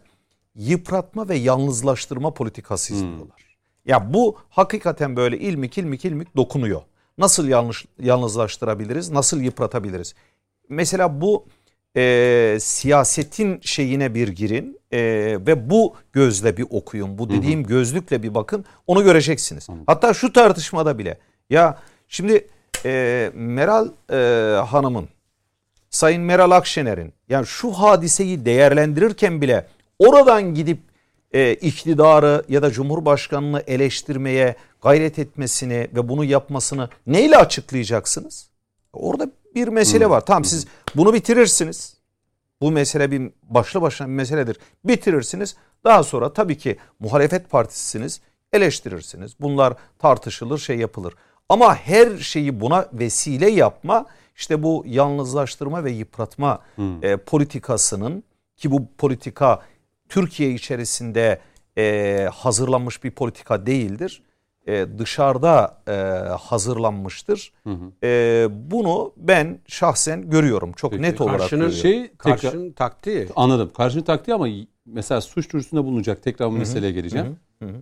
yıpratma ve yalnızlaştırma politikası izliyorlar. Ya bu hakikaten böyle ilmik ilmik ilmik dokunuyor. Nasıl yanlış yalnızlaştırabiliriz? Nasıl yıpratabiliriz? Mesela bu e, siyasetin şeyine bir girin e, ve bu gözle bir okuyun. Bu dediğim gözlükle bir bakın. Onu göreceksiniz. Hatta şu tartışmada bile ya şimdi e, Meral e, Hanım'ın Sayın Meral Akşener'in yani şu hadiseyi değerlendirirken bile oradan gidip e, iktidarı ya da Cumhurbaşkanını eleştirmeye gayret etmesini ve bunu yapmasını neyle açıklayacaksınız? Orada bir mesele var. Tamam siz bunu bitirirsiniz. Bu mesele bir başlı başına bir meseledir. Bitirirsiniz. Daha sonra tabii ki muhalefet partisisiniz. Eleştirirsiniz. Bunlar tartışılır, şey yapılır. Ama her şeyi buna vesile yapma işte bu yalnızlaştırma ve yıpratma e, politikasının ki bu politika Türkiye içerisinde e, hazırlanmış bir politika değildir. E, dışarıda e, hazırlanmıştır. E, bunu ben şahsen görüyorum. Çok Peki. net olarak Karşının görüyorum. Şey tekrar Karşının taktiği. anladım. Karşının taktiği ama mesela suç duyurusunda bulunacak. Tekrar bu meseleye geleceğim.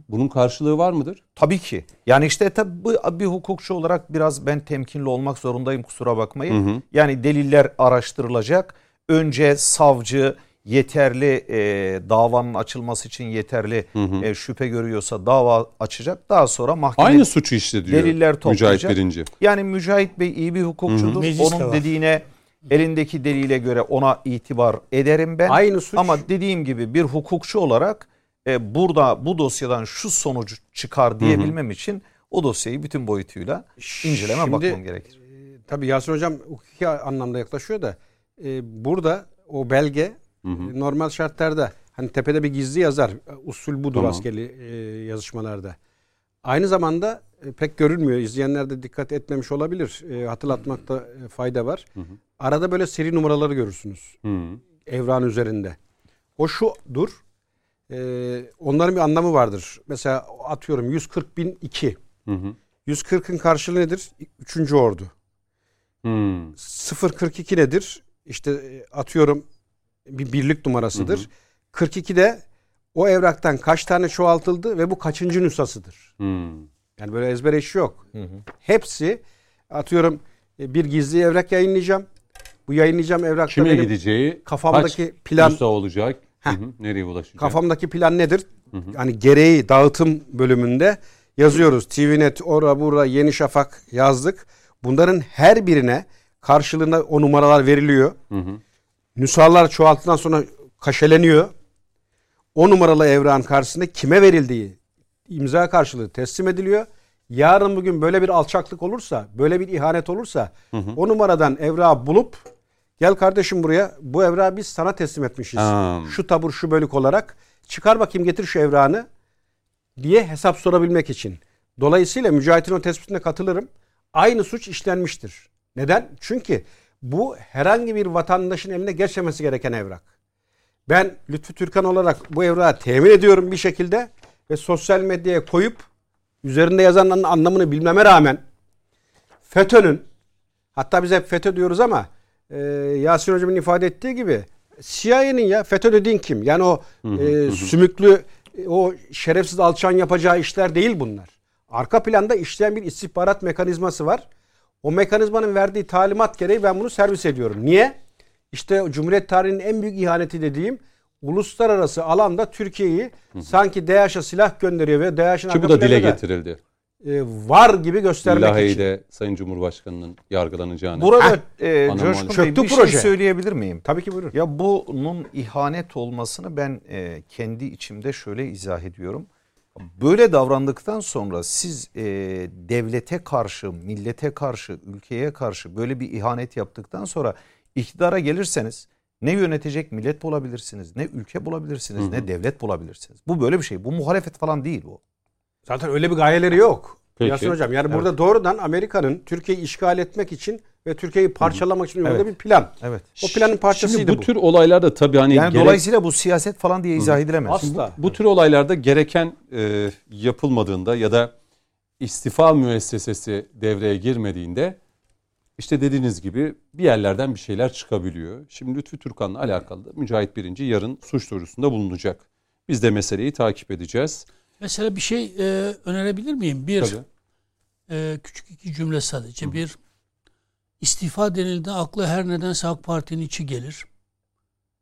Bunun karşılığı var mıdır? Tabii ki. Yani işte tabii bu bir hukukçu olarak biraz ben temkinli olmak zorundayım kusura bakmayın. Yani deliller araştırılacak. Önce savcı yeterli e, davanın açılması için yeterli e, şüphe görüyorsa dava açacak. Daha sonra mahkeme Aynı suçu işledi diyor deliller Mücahit toplayacak. Birinci. Yani Mücahit Bey iyi bir hukukçudur. Meclis de Onun var. dediğine elindeki delile göre ona itibar ederim ben. Aynı suç. Ama dediğim gibi bir hukukçu olarak e, burada bu dosyadan şu sonucu çıkar diyebilmem için o dosyayı bütün boyutuyla inceleme Şimdi- bakmam gerekir. Tabii Yasir Hocam hukuki anlamda yaklaşıyor da e, burada o belge e, normal şartlarda hani tepede bir gizli yazar. e, Usul budur Tamam. askeri e, yazışmalarda. Aynı zamanda e, pek görülmüyor. İzleyenler de dikkat etmemiş olabilir. E, hatırlatmakta e, fayda var. Arada böyle seri numaraları görürsünüz. Hı. Evran üzerinde. O şudur. e, onların bir anlamı vardır. Mesela atıyorum 140 bin 2. Hı hı. 140'ın karşılığı nedir? Üçüncü ordu. Hmm. 042 nedir? İşte e, atıyorum bir birlik numarasıdır. Hı hı. 42 de o evraktan kaç tane çoğaltıldı ve bu kaçıncı nüshasıdır. Hmm. Yani böyle ezber işi yok. Hepsi atıyorum e, bir gizli evrak yayınlayacağım. Bu yayınlayacağım evrakta Kime benim gideceği, kafamdaki kaç plan- nüsa olacak, hı hı, nereye ulaşacak? kafamdaki plan nedir? Yani gereği dağıtım bölümünde yazıyoruz. TVNet, ora bura, Yeni Şafak yazdık. Bunların her birine karşılığında o numaralar veriliyor. Hı hı. Nüshalar çoğalttıktan sonra kaşeleniyor. O numaralı evrağın karşısında kime verildiği imza karşılığı teslim ediliyor. Yarın bugün böyle bir alçaklık olursa, böyle bir ihanet olursa o numaradan evrağı bulup gel kardeşim buraya bu evrağı biz sana teslim etmişiz. Ha. Şu tabur şu bölük olarak çıkar bakayım getir şu evrağını diye hesap sorabilmek için. Dolayısıyla Mücahit'in o tespitine katılırım. Aynı suç işlenmiştir. Neden? Çünkü bu herhangi bir vatandaşın eline geçmemesi gereken evrak. Ben Lütfü Türkan olarak bu evrağı temin ediyorum bir şekilde ve sosyal medyaya koyup üzerinde yazanların anlamını bilmeme rağmen FETÖ'nün hatta biz hep FETÖ diyoruz ama e, Yasin Hocam'ın ifade ettiği gibi CIA'nin ya FETÖ dediğin kim? Yani o e, sümüklü e, o şerefsiz alçan yapacağı işler değil bunlar. Arka planda işleyen bir istihbarat mekanizması var. O mekanizmanın verdiği talimat gereği ben bunu servis ediyorum. Niye? İşte Cumhuriyet tarihinin en büyük ihaneti dediğim uluslararası alanda Türkiye'yi sanki DAEŞ'e silah gönderiyor ve DAEŞ'in Ki bu da dile getirildi. e, var gibi göstermek için. Lahey'de Sayın Cumhurbaşkanı'nın yargılanacağını. Burada e, Coşkun. Bey bir proje. şey söyleyebilir miyim? Tabii ki buyurun. Ya bunun ihanet olmasını ben e, kendi içimde şöyle izah ediyorum. Böyle davrandıktan sonra siz e, devlete karşı, millete karşı, ülkeye karşı böyle bir ihanet yaptıktan sonra iktidara gelirseniz ne yönetecek millet bulabilirsiniz, ne ülke bulabilirsiniz, ne devlet bulabilirsiniz. Bu böyle bir şey. Bu muhalefet falan değil bu. Zaten öyle bir gayeleri yok. Peki. Yasin Hocam yani burada doğrudan Amerika'nın Türkiye'yi işgal etmek için ve Türkiye'yi parçalamak için Evet. bir plan. Evet. O planın parçasıydı Şimdi bu, bu. tür olaylarda tabii hani Yani gerek- dolayısıyla bu siyaset falan diye izah edilemez. Asla. bu tür olaylarda gereken e, yapılmadığında ya da istifa müessesesi devreye girmediğinde işte dediğiniz gibi bir yerlerden bir şeyler çıkabiliyor. Şimdi Lütfü Türkan'la alakalı da Mücahit Birinci yarın suç duyurusunda bulunacak. Biz de meseleyi takip edeceğiz. Mesela bir şey e, önerebilir miyim? Bir, Tabii. e, küçük iki cümle sadece. Bir, istifa denildiğinde akla her nedense AK Parti'nin içi gelir.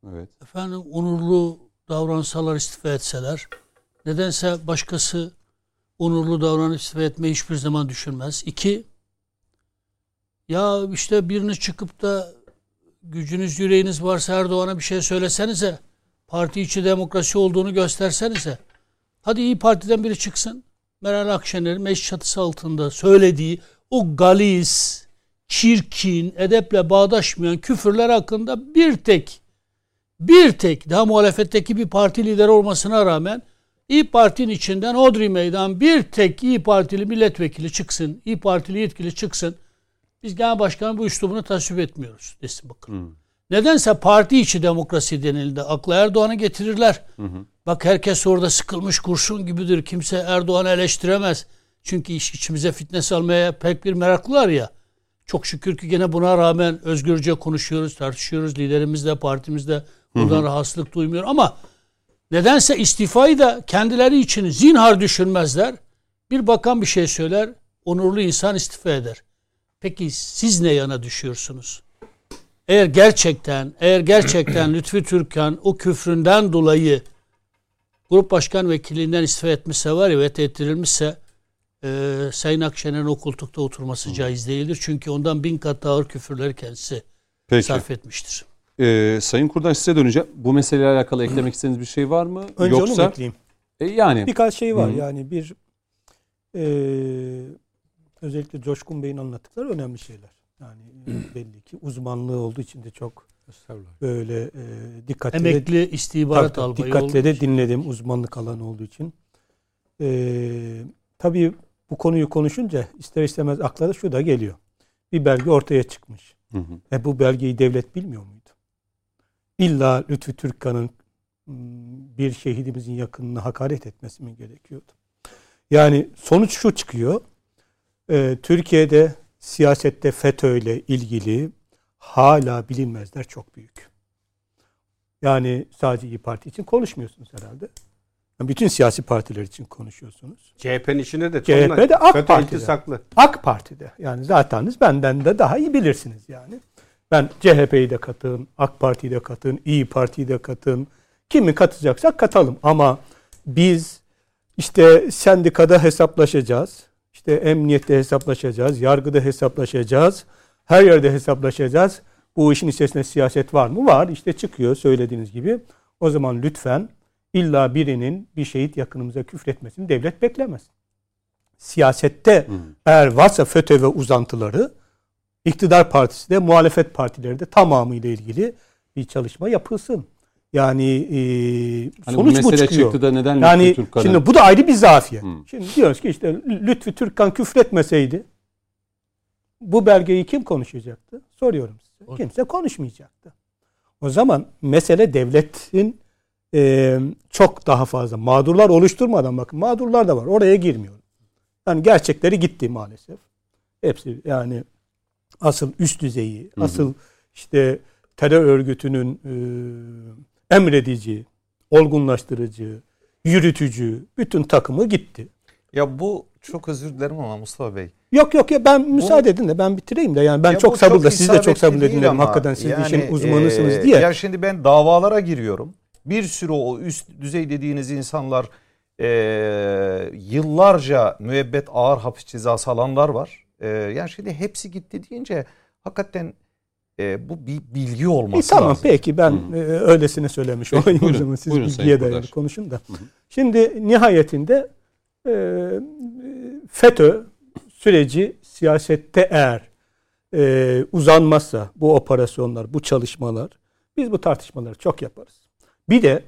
Evet. Efendim onurlu davransalar istifa etseler. Nedense başkası onurlu davranıp istifa etmeyi hiçbir zaman düşünmez. İki, ya işte biriniz çıkıp da gücünüz yüreğiniz varsa Erdoğan'a bir şey söylesenize. Parti içi demokrasi olduğunu göstersenize. Hadi İyi Parti'den biri çıksın. Meral Akşener'in meclis çatısı altında söylediği o galis, çirkin, edeple bağdaşmayan küfürler hakkında bir tek bir tek daha muhalefetteki bir parti lideri olmasına rağmen İyi Parti'nin içinden Odri Meydan bir tek İyi Partili milletvekili çıksın, İyi Partili yetkili çıksın. Biz genel başkanın bu üslubunu tasvip etmiyoruz desin bakın. Nedense parti içi demokrasi denildi. Akla Erdoğan'ı getirirler. Bak herkes orada sıkılmış kurşun gibidir. Kimse Erdoğan'ı eleştiremez. Çünkü iş içimize fitne salmaya pek bir meraklılar ya. Çok şükür ki gene buna rağmen özgürce konuşuyoruz, tartışıyoruz. Liderimiz de partimiz de bundan rahatsızlık duymuyor. Ama nedense istifayı da kendileri için zinhar düşünmezler. Bir bakan bir şey söyler, onurlu insan istifa eder. Peki siz ne yana düşüyorsunuz? Eğer gerçekten, eğer gerçekten Lütfi Türkan o küfründen dolayı grup başkan vekilinden istifa etmişse var ya ve ettirilmişse e, Sayın Akşener'in o koltukta oturması caiz değildir. Çünkü ondan bin kat daha ağır küfürleri kendisi Peki. sarf etmiştir. Ee, Sayın Kurdaş size döneceğim. Bu meseleyle alakalı eklemek istediğiniz bir şey var mı? Önce onu mu Yoksa ekleyeyim? E, yani Birkaç şey var Hı. yani bir e, özellikle Coşkun Bey'in anlattıkları önemli şeyler. Yani e, belli ki uzmanlığı olduğu için de çok böyle e, dikkatli de- Emekli istihbarat Tabii, tabii, albayı dikkatle de dinledim uzmanlık alanı olduğu için. Ee, tabii bu konuyu konuşunca ister istemez akla da şu da geliyor. Bir belge ortaya çıkmış. Hı hı. E bu belgeyi devlet bilmiyor muydu? İlla Lütfü Türkkan'ın bir şehidimizin yakınına hakaret etmesi mi gerekiyordu? Yani sonuç şu çıkıyor. E, Türkiye'de siyasette FETÖ ile ilgili hala bilinmezler çok büyük. Yani sadece İyi Parti için konuşmuyorsunuz herhalde. Yani bütün siyasi partiler için konuşuyorsunuz. CHP'nin içinde de CHP'de AK Parti'de. iltisaklı. AK Parti'de. Yani zaten benden de daha iyi bilirsiniz yani. Ben CHP'yi de katın, AK Parti'yi de katın, İyi Parti'yi de katın. Kimi katacaksak katalım ama biz işte sendikada hesaplaşacağız. İşte emniyette hesaplaşacağız, yargıda hesaplaşacağız. Her yerde hesaplaşacağız. Bu işin içerisinde siyaset var mı? Var. İşte çıkıyor söylediğiniz gibi. O zaman lütfen illa birinin bir şehit yakınımıza küfretmesini devlet beklemez. Siyasette eğer varsa FETÖ ve uzantıları iktidar partisi de muhalefet partileri de tamamıyla ilgili bir çalışma yapılsın. Yani e, Hani bu sonuç bu mesele çıkıyor. çıktı da neden yani Türkkan'ı- şimdi bu da ayrı bir zafiyet. Hı. Şimdi diyoruz ki işte Lütfü Türkkan küfretmeseydi bu belgeyi kim konuşacaktı? Soruyorum size. Kimse konuşmayacaktı. O zaman mesele devletin e, çok daha fazla mağdurlar oluşturmadan bakın mağdurlar da var. Oraya girmiyorum. Yani gerçekleri gitti maalesef. Hepsi yani asıl üst düzeyi, Hı hı. asıl işte terör örgütünün e, emredici, olgunlaştırıcı, yürütücü bütün takımı gitti. Ya bu çok özür dilerim ama Mustafa Bey. Yok yok ya ben müsaade edin de ben bitireyim de yani ben Ya çok bu sabırla siz de çok sabırla dinlerim hakikaten siz yani, işin uzmanısınız e, diye. Ya şimdi ben davalara giriyorum. Bir sürü o üst düzey dediğiniz insanlar e, yıllarca müebbet ağır hapis cezası alanlar var. E, yani şimdi hepsi gitti deyince hakikaten e, bu bir bilgi E, olması tamam lazım. peki ben Hı. e, öylesine söylemiş Peki, olayım o buyurun. zaman siz Buyurun bilgiye dayalı konuşun da. Hı hı. Şimdi nihayetinde e, FETÖ süreci siyasette eğer e, uzanmazsa bu operasyonlar, bu çalışmalar biz bu tartışmaları çok yaparız. Bir de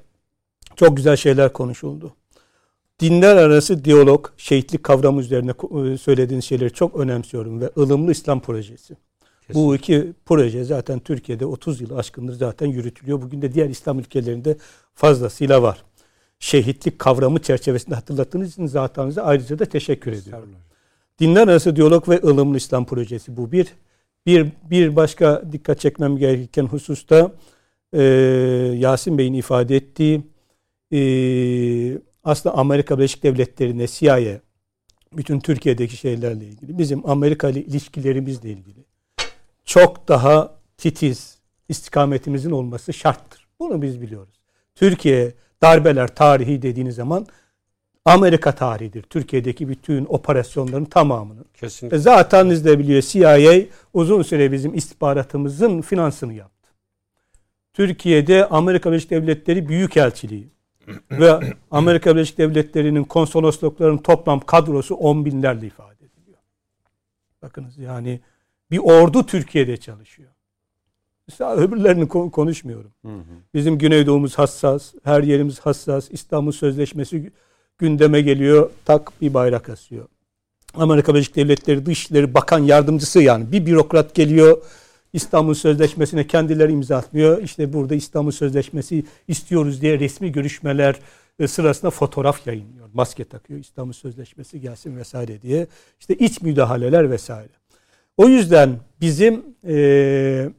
çok güzel şeyler konuşuldu. Dinler arası diyalog, şehitlik kavramı üzerine e, söylediğiniz şeyleri çok önemsiyorum ve ılımlı İslam projesi. Bu iki proje zaten Türkiye'de 30 yıl aşkındır zaten yürütülüyor. Bugün de diğer İslam ülkelerinde fazlasıyla var. Şehitlik kavramı çerçevesinde hatırlattığınız için zatınıza ayrıca da teşekkür ediyorum. Dinler arası diyalog ve ılımlı İslam projesi bu bir. Bir, bir başka dikkat çekmem gereken hususta e, Yasin Bey'in ifade ettiği e, aslında Amerika Birleşik Devletleri'ne CIA bütün Türkiye'deki şeylerle ilgili bizim Amerika ile ilişkilerimizle ilgili çok daha titiz istikametimizin olması şarttır. Bunu biz biliyoruz. Türkiye darbeler tarihi dediğiniz zaman Amerika tarihidir. Türkiye'deki bütün operasyonların tamamını. Kesinlikle. E zaten de biliyor CIA uzun süre bizim istihbaratımızın finansını yaptı. Türkiye'de Amerika Birleşik Devletleri Büyükelçiliği ve Amerika Birleşik Devletleri'nin konsolosluklarının toplam kadrosu on binlerle ifade ediliyor. Bakınız yani bir ordu Türkiye'de çalışıyor. Mesela öbürlerini ko- konuşmuyorum. Hı hı. Bizim Güneydoğumuz hassas, her yerimiz hassas. İstanbul Sözleşmesi gündeme geliyor, tak bir bayrak asıyor. Amerika Birleşik Devletleri Dışişleri Bakan Yardımcısı yani bir bürokrat geliyor İstanbul Sözleşmesi'ne kendileri imza atmıyor. İşte burada İstanbul Sözleşmesi istiyoruz diye resmi görüşmeler e, sırasında fotoğraf yayınlıyor. Maske takıyor İstanbul Sözleşmesi gelsin vesaire diye. İşte iç müdahaleler vesaire. O yüzden bizim e,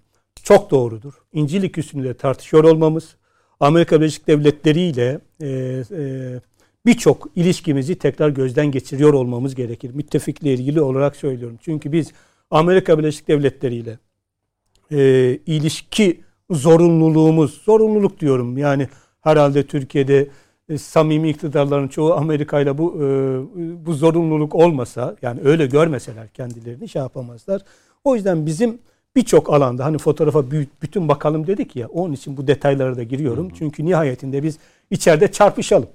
çok doğrudur. İncilik üstünde tartışıyor olmamız, Amerika Birleşik Devletleri ile e, e, birçok ilişkimizi tekrar gözden geçiriyor olmamız gerekir. Müttefikle ilgili olarak söylüyorum. Çünkü biz Amerika Birleşik Devletleri ile e, ilişki zorunluluğumuz, zorunluluk diyorum yani herhalde Türkiye'de e, samimi iktidarların çoğu Amerika ile bu e, bu zorunluluk olmasa yani öyle görmeseler kendilerini şey yapamazlar. O yüzden bizim birçok alanda hani fotoğrafa büyük, bütün bakalım dedik ya onun için bu detaylara da giriyorum. Çünkü nihayetinde biz içeride çarpışalım.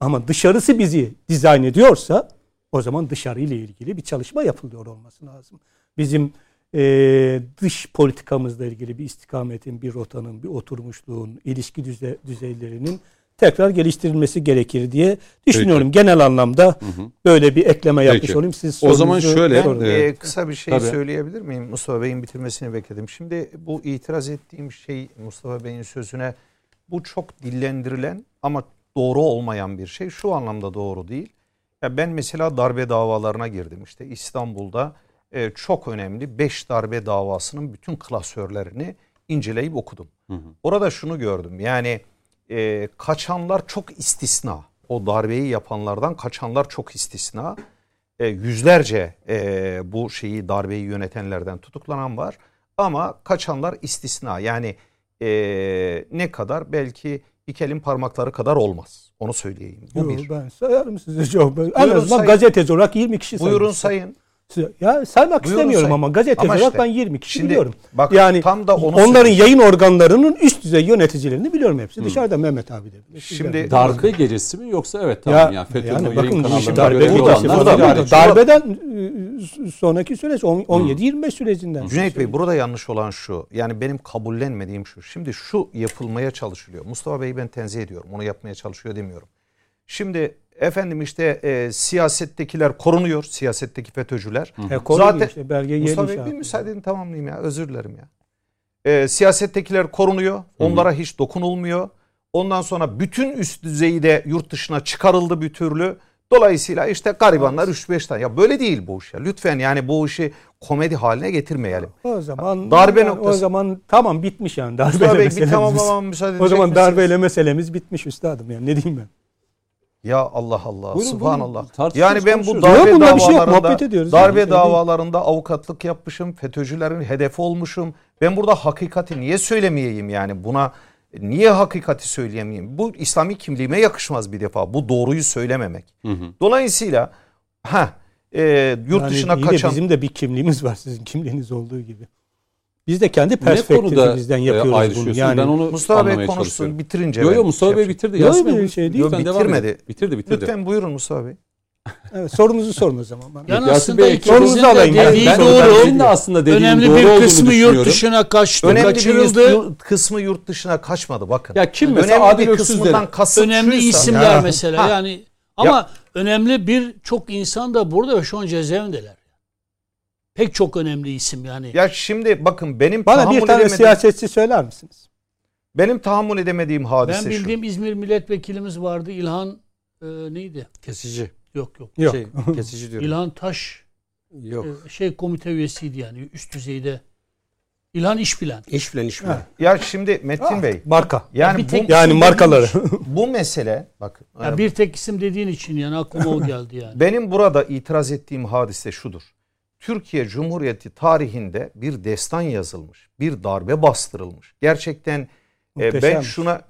Ama dışarısı bizi dizayn ediyorsa o zaman dışarı ile ilgili bir çalışma yapılıyor olması lazım. Bizim e, dış politikamızla ilgili bir istikametin, bir rotanın, bir oturmuşluğun, ilişki düze, düzeylerinin tekrar geliştirilmesi gerekir diye düşünüyorum. Genel anlamda böyle bir ekleme yapmış Peki. olayım. Siz O zaman şöyle, sorun. Ben Evet. e, kısa bir şey Tabii. söyleyebilir miyim? Mustafa Bey'in bitirmesini bekledim. Şimdi bu itiraz ettiğim şey Mustafa Bey'in sözüne bu çok dillendirilen ama doğru olmayan bir şey. Şu anlamda doğru değil. Ya ben mesela darbe davalarına girdim işte İstanbul'da e, çok önemli 5 darbe davasının bütün klasörlerini inceleyip okudum. Orada şunu gördüm yani e, kaçanlar çok istisna. O darbeyi yapanlardan kaçanlar çok istisna. E, yüzlerce e, bu şeyi darbeyi yönetenlerden tutuklanan var. Ama kaçanlar istisna. Yani e, ne kadar belki iki elin parmakları kadar olmaz. Onu söyleyeyim. Bu Yo, bir. Ben sayarım size çok. En Buyurun azından sayın. gazeteci olarak 20 kişi Buyurun sayarım. sayın. Ya saymak Buyurun istemiyorum sayın. ama gazeteci Ama olarak işte, ben 20 kişi şimdi biliyorum. bak yani tam da onu onların söyleyeyim. yayın organlarının üst düzey yöneticilerini biliyorum hepsi. Dışarıda Mehmet abi de. Şimdi- Darbe gecesi mi yoksa evet tamam Ya, yani FETÖ'nün yani bakın yayın darbe burada, burada, burada. Darbeden e, sonraki süreç on- 17-25 sürecinden. Cüneyt Bey burada yanlış olan şu. Yani benim kabullenmediğim şu. Şimdi şu yapılmaya çalışılıyor. Mustafa Bey'i ben tenzih ediyorum. Onu yapmaya çalışıyor demiyorum. Şimdi efendim işte e, siyasettekiler korunuyor. Siyasetteki FETÖ'cüler. E, Zaten işte, belge Mustafa Bey bir şey müsaade edin tamamlayayım ya. Özür dilerim ya. E, siyasettekiler korunuyor. Onlara hiç dokunulmuyor. Ondan sonra bütün üst düzeyi de yurt dışına çıkarıldı bir türlü. Dolayısıyla işte garibanlar 3-5 tane. Ya böyle değil bu iş ya. Lütfen yani bu işi komedi haline getirmeyelim. O zaman Darbe yani noktası. O zaman tamam bitmiş yani darbeyle Mustafa Bey bir meselemiz. tamamlamama müsaade O zaman darbeyle meselemiz bitmiş üstadım yani ne diyeyim ben. Ya Allah Allah. Buyurun, Subhanallah. buyurun. Yani ben bu darbe bunda bir şey yok, davalarında muhabbet ediyoruz. darbe Yani davalarında avukatlık yapmışım. FETÖ'cülerin hedefi olmuşum. Ben burada hakikati niye söylemeyeyim yani buna niye hakikati söyleyemeyeyim? Bu İslami kimliğime yakışmaz bir defa. Bu doğruyu söylememek. Dolayısıyla ha e, yurt Yani dışına kaçan bizim de bir kimliğimiz var sizin kimliğiniz olduğu gibi. Biz de kendi perspektifimizden e, yapıyoruz bunu. Yani Ben onu Mustafa Bey konuşsun bitirince. Yo ben yo Mustafa şey Bey yapayım. bitirdi. Yo, Yasin bir Bey, şey değil. lütfen Yo, devam bitirmedi. Bitirdi bitirdi. Lütfen buyurun Mustafa Bey. evet, sorunuzu sorun o zaman bana. Yani Yasin aslında Bey, sorunuzu de alayım. Yani dediği ben- doğru. De aslında dediğin Önemli doğru bir kısmı yurt dışına kaçtı, Önemli bir kaçırıldı. yurt- kısmı yurt dışına kaçmadı bakın. Ya kim mesela Önemli Adil bir kısmından kasıt önemli şuysa- isimler Ya. mesela Ha. yani ama önemli bir çok insan da burada ve şu an cezaevindeler. Pek çok önemli isim yani. Ya şimdi bakın benim Bana bir tane edemediğim, siyasetçi söyler misiniz? benim tahammül edemediğim hadise ben şu. bildiğim İzmir milletvekilimiz vardı. İlhan e, neydi? Kesici. Yok yok. Yok. Şey, kesici diyorum. İlhan Taş Yok. e, şey komite üyesiydi yani üst düzeyde. İlhan İşbilen. İş filan iş filan. Ha. Ya şimdi Metin Ah, Bey Marka. yani bir bu, Yani markaları. bu mesele bak Ya bir tek isim dediğin için yani aklıma o geldi yani. benim burada itiraz ettiğim hadise şudur. Türkiye Cumhuriyeti tarihinde bir destan yazılmış. Bir darbe bastırılmış. Gerçekten e, ben şuna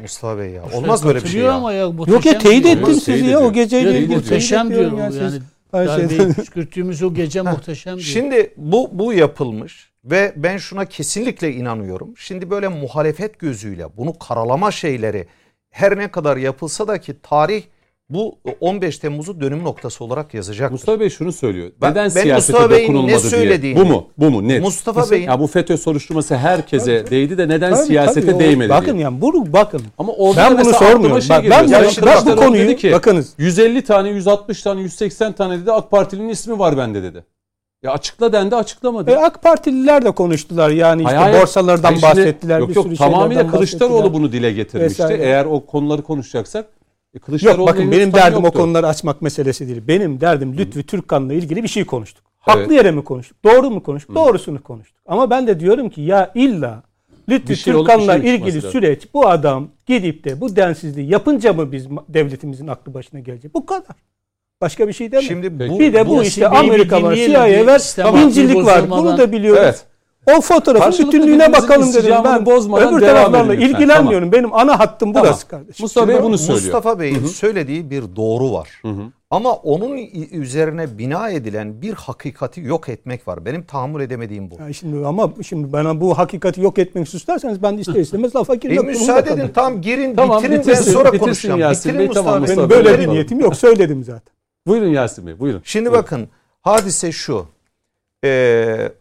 Mustafa Bey ya olmaz böyle bir şey ya. ama ya. Yok ya teyit diyor. Ettim teyit sizi ya o geceyle ilgili. muhteşem ediyorum diyor ya yani. siz. Her Darbeyi püskürttüğümüz o gece muhteşem diyor. Şimdi bu bu yapılmış ve ben şuna kesinlikle inanıyorum. Şimdi böyle muhalefet gözüyle bunu karalama şeyleri her ne kadar yapılsa da ki tarih bu 15 Temmuz'u dönüm noktası olarak yazacak. Mustafa Bey şunu söylüyor. Ben- Neden ben siyasete Mustafa Bey'in ne dokunulmadı diye. söylediğini- Bu mu? Bu mu? Net. Mustafa Bey'in ya bu FETÖ soruşturması herkese değdi de neden Tabii, siyasete tabii, o- değmedi Bakın diye. yani bunu bakın. Ama orada Ben bunu mesela sormuyorum. Şey Ben- geliyor. ben- ben- ben bu konuyu- dedi ki, bakınız. 150 tane, 160 tane, 180 tane dedi AK Partili'nin ismi var bende dedi. Ya açıkla dendi açıklamadı. E, AK Partililer de konuştular yani işte Hayır, borsalardan Hayır, bahsettiler. Yok bir yok sürü tamamıyla Kılıçdaroğlu bunu dile getirmişti. Vesaire. Eğer o konuları konuşacaksak e, Yok Kılıçdaroğlu'nun bakın benim derdim yoktu. o konuları açmak meselesi değil. Benim derdim Lütfü Türkkan'la ilgili bir şey konuştuk. Haklı Evet. yere mi konuştuk? Doğru mu konuştuk? Doğrusunu konuştuk. Ama ben de diyorum ki ya illa Lütfü Bir şey Türkkan'la şey ilgili lazım. süreç bu adam gidip de bu densizliği yapınca mı biz devletimizin aklı başına gelecek? Bu kadar. Başka bir şey demiyorum. Şimdi bu, bir de bu, bu- işte Amerika var, CIA var, incilik var. Bunu da biliyoruz. Evet. O fotoğrafın bütünlüğüne bakalım dedim. Ben bozmadan öbür taraflarla ilgilenmiyorum. Benim ana hattım Tamam. burası kardeşim. Mustafa Bey bunu söylüyor. Mustafa Bey'in söylediği bir doğru var. Hı hı. Ama onun üzerine bina edilen bir hakikati yok etmek var. Benim tahammül edemediğim bu. Ya şimdi ama şimdi bana bu hakikati yok etmek isterseniz ben de ister istemez lafa girmek durumunda müsaade edin tam girin Tamam, bitirin bitirsin, ben sonra bitirsin konuşacağım. Yasin bitirin Bey, Mustafa tamam. Mustafa Benim Bey. böyle bir niyetim yok. Söyledim zaten. Buyurun Yasin Bey buyurun. Şimdi Buyurun. bakın hadise şu. Ee,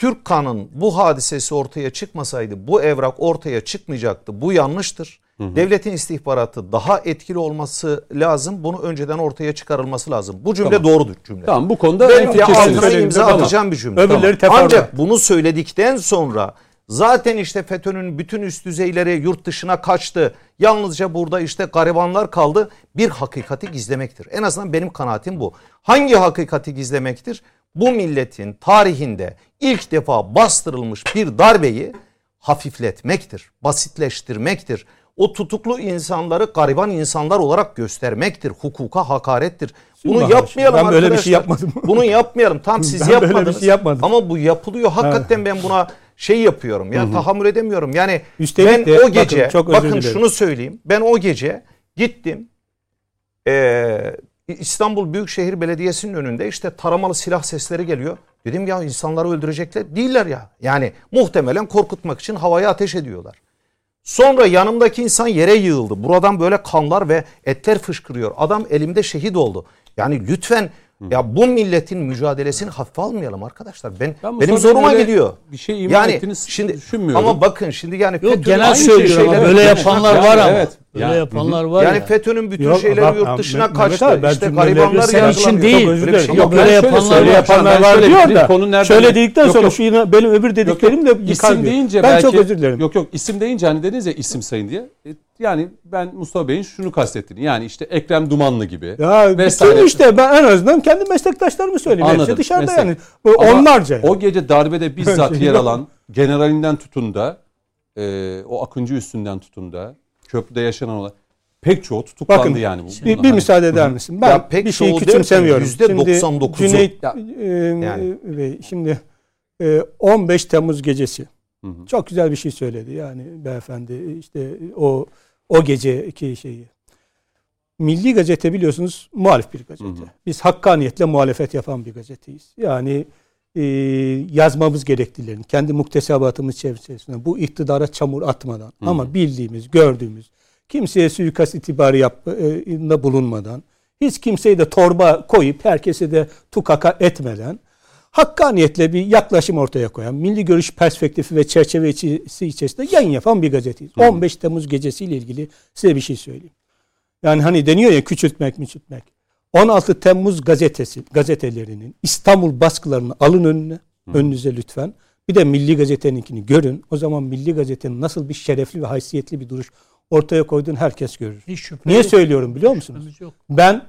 Türk kanın bu hadisesi ortaya çıkmasaydı bu evrak ortaya çıkmayacaktı. Bu yanlıştır. Devletin istihbaratı daha etkili olması lazım. Bunu önceden ortaya çıkarılması lazım. Bu cümle Tamam. doğrudur cümle. Tamam bu konuda Benim de altına imza Tamam. atacağım bir cümle. Öbürleri teferruat. Ancak bunu söyledikten sonra Zaten işte FETÖ'nün bütün üst düzeyleri yurt dışına kaçtı. Yalnızca burada işte garibanlar kaldı. Bir hakikati gizlemektir. En azından benim kanaatim bu. Hangi hakikati gizlemektir? Bu milletin tarihinde ilk defa bastırılmış bir darbeyi hafifletmektir, basitleştirmektir. O tutuklu insanları gariban insanlar olarak göstermektir. Hukuka hakarettir. Bunu Bahar, yapmayalım ben böyle bir arkadaşlar. şey yapmadım. Bunu yapmayalım. Tam siz Ben böyle bir yapmadınız. şey yapmadım. Ama bu yapılıyor. Hakikaten ben buna şey yapıyorum. Ya tahammül edemiyorum. Yani Üstelik ben de o bakın, gece çok özür bakın dilerim. şunu söyleyeyim. Ben o gece gittim. Ee, İstanbul Büyükşehir Belediyesi'nin önünde işte taramalı silah sesleri geliyor. Dedim ya insanları öldürecekler. Değiller ya. Yani muhtemelen korkutmak için havaya ateş ediyorlar. Sonra yanımdaki insan yere yığıldı. Buradan böyle kanlar ve etler fışkırıyor. Adam elimde şehit oldu. Yani lütfen ya bu milletin mücadelesini hafife almayalım arkadaşlar. Ben, Ben benim zoruma gidiyor. bir şey ima yani ettiğini şimdi düşünmüyorum. ama bakın şimdi yani Yok genel söylüyorum ama şeyleri- böyle yapanlar var ama. evet. Böyle Yani, yapanlar var yani ya. FETÖ'nün bütün Yok, şeyleri bak, yurt dışına abi, kaçtı. ben işte garibanlar Senin için değil. Çok özür dilerim. şey Yok yok. böyle Ben şöyle yapanlar var. yapanlar Ben var şöyle diyor da konu nereden- söyledikten Yok, sonra yok. şu yine benim öbür dediklerim de Yok, yıkar isim deyince ben belki, çok özür dilerim. Yok yok isim deyince hani dediniz ya isim sayın diye. E, Yani ben Mustafa Bey'in şunu kastettiğini yani işte Ekrem Dumanlı gibi. Ya vesaire. bütün işte ben en azından kendi meslektaşlarımı söyleyeyim. Hepsi Anladım. dışarıda Meslek. yani. Bu Ama onlarca. yani. O gece darbede bizzat Şey yer alan generalinden tutun da e, o Akıncı üstünden tutun da köprüde yaşanan olan pek çoğu tutuklandı Bakın yani. Bu, bir, bir hani- müsaade eder misin? Ben Ya pek bir şeyi küçümsemiyorum. derken yüzde Şimdi 99'u. Cüneyt Ya, e, yani. Bey, şimdi e, 15 Temmuz gecesi Hı hı. çok güzel bir şey söyledi. Yani beyefendi işte o o geceki şeyi. Milli Gazete biliyorsunuz muhalif bir gazete. Hı hı. Biz hakkaniyetle muhalefet yapan bir gazeteyiz. Yani e, yazmamız gerektiğlerini, kendi muktesebatımız çerçevesinde bu iktidara çamur atmadan Hı hı. ama bildiğimiz, gördüğümüz, kimseye suikast itibarı yapında bulunmadan, hiç kimseyi de torba koyup herkese de tukaka etmeden hakkaniyetle bir yaklaşım ortaya koyan, milli görüş perspektifi ve çerçevesi içerisinde yayın yapan bir gazeteyiz. 15 Temmuz gecesiyle ilgili size bir şey söyleyeyim. Yani hani deniyor ya küçültmek küçültmek. 16 Temmuz gazetesi gazetelerinin İstanbul baskılarını alın önüne, önünüze lütfen. Bir de Milli Gazete'ninkini görün. O zaman Milli Gazete'nin nasıl bir şerefli ve haysiyetli bir duruş ortaya koyduğunu herkes görür. Hiç şüphe Niye yok. söylüyorum biliyor musunuz? Yok. Ben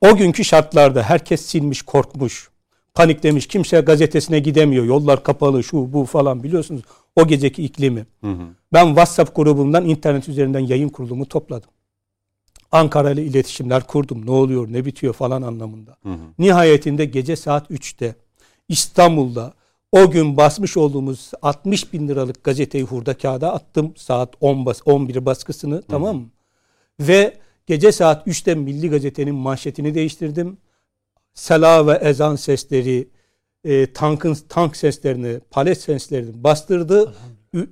o günkü şartlarda herkes silmiş, korkmuş, paniklemiş. Kimse gazetesine gidemiyor. Yollar kapalı, şu bu falan biliyorsunuz. O geceki iklimi. Hı hı. Ben WhatsApp grubumdan internet üzerinden yayın kurulumu topladım. Ankara ile iletişimler kurdum. Ne oluyor, ne bitiyor falan anlamında. Hı hı. Nihayetinde gece saat 3'te İstanbul'da o gün basmış olduğumuz 60 bin liralık gazeteyi hurda kağıda attım. Saat 10 bas, 11 baskısını tamam mı? Ve gece saat 3'te Milli Gazete'nin manşetini değiştirdim. Sela ve ezan sesleri, e, tankın tank seslerini, palet seslerini bastırdı.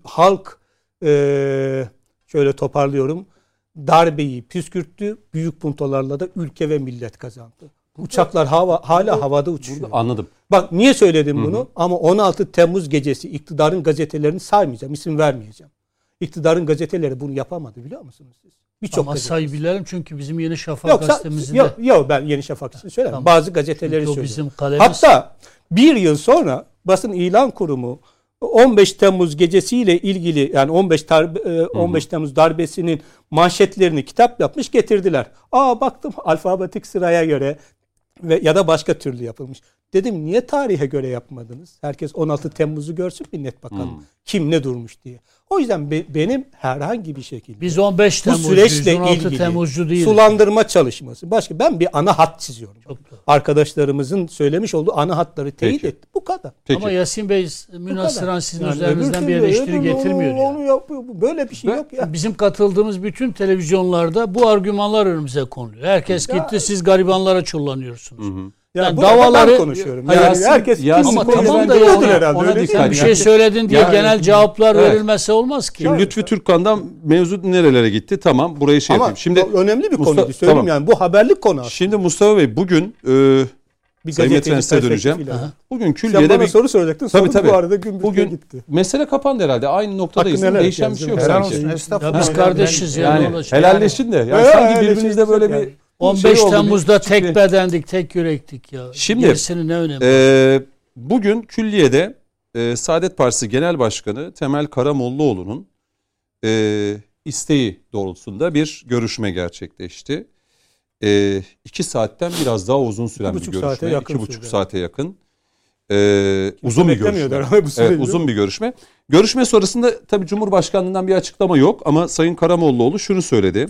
Halk e, şöyle toparlıyorum. Darbeyi püskürttü. Büyük puntolarla da ülke ve millet kazandı. Uçaklar hava, hala havada uçuyor. Burada anladım. Bak niye söyledim bunu? Ama 16 Temmuz gecesi iktidarın gazetelerini saymayacağım, isim vermeyeceğim. İktidarın gazeteleri bunu yapamadı biliyor musunuz siz? Birçok Ama saybilelim çünkü bizim Yeni Şafak Yok, gazetemizde yok, yok ben Yeni Şafak için söylemem. Tamam. Bazı gazeteleri Çünkü söylüyorum. bizim kalemiz. Hatta bir yıl sonra basın ilan kurumu 15 Temmuz gecesiyle ilgili yani 15 tar- e, 15 Temmuz darbesinin manşetlerini kitap yapmış getirdiler. Aa baktım alfabetik sıraya göre ve ya da başka türlü yapılmış. Dedim niye tarihe göre yapmadınız? Herkes 16 Temmuz'u görsün millet bakalım. Kim ne durmuş diye. O yüzden be- benim herhangi bir şekilde biz 15 bu süreçle 16 ilgili Temmuzcu sulandırma çalışması. Başka ben bir ana hat çiziyorum. Çok. Arkadaşlarımızın söylemiş olduğu ana hatları teyit etti. Bu kadar. Peki. Ama Yasin Bey münasıran sizin Yani üzerinizden bir eleştiri öbür- getirmiyor. onu- yani. onu yapıyor. Böyle bir şey Ve- yok ya. Bizim katıldığımız bütün televizyonlarda bu argümanlar önümüze konuluyor. Herkes Ya- gitti siz garibanlara çullanıyorsunuz. Ya Yani davaları- konuşuyorum. Hayır, Yani Yasin- herkes Yasin Ama tamam da biliyordur yani herhalde. ona dikkat? Bir Yani- şey söyledin diye Yani- genel cevaplar Evet. verilmese olmaz ki. Şimdi Lütfü Türkkan'dan mevzu nerelere gitti? Tamam burayı şey Ama yapayım. Şimdi önemli bir Mustafa- konuydu. Söyleyeyim tamam. yani bu haberlik konu aslında. Şimdi Mustafa Bey bugün e, Bir Sayın size döneceğim. Aha. bugün Sen külliyede bana bir soru soracaktın. Tabii, Soru tabii. bu arada gün bugün gitti. mesele kapandı herhalde. Aynı noktadayız. Hakkını helal Değişen bir şey yok yani. Helal sanki. olsun Ya estağfurullah. biz kardeşiz ya, Yani olacak? helalleşin de. Yani Ya, sanki şey böyle bir yani. 15 şey oldu, Temmuz'da küçük tek bir- bedendik, tek yürektik ya. Şimdi- Gerisinin ne önemi? Ee, bugün külliyede e, Saadet Partisi Genel Başkanı Temel Karamollaoğlu'nun e, isteği doğrultusunda bir görüşme gerçekleşti. E, iki saatten biraz daha uzun süren bir görüşme. saate yakın iki buçuk saate yakın. E, uzun bir görüşme. Evet, uzun bir görüşme. Görüşme sonrasında tabii Cumhurbaşkanlığından bir açıklama yok ama Sayın Karamollaoğlu şunu söyledi.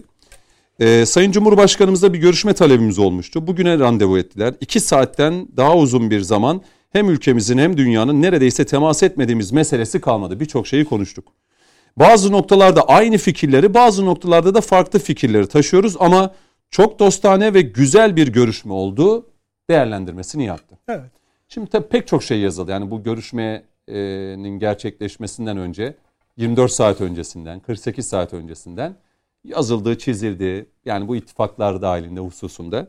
Ee, Sayın Cumhurbaşkanımızla bir görüşme talebimiz olmuştu. Bugüne randevu ettiler. İki saatten daha uzun bir zaman hem ülkemizin hem dünyanın neredeyse temas etmediğimiz meselesi kalmadı. Birçok şeyi konuştuk. Bazı noktalarda aynı fikirleri, bazı noktalarda da farklı fikirleri taşıyoruz ama çok dostane ve güzel bir görüşme oldu. Değerlendirmesini yaptı. Evet. Şimdi tabii pek çok şey yazıldı. Yani bu görüşmenin gerçekleşmesinden önce 24 saat öncesinden, 48 saat öncesinden yazıldı, çizildi. Yani bu ittifaklar dahilinde hususunda.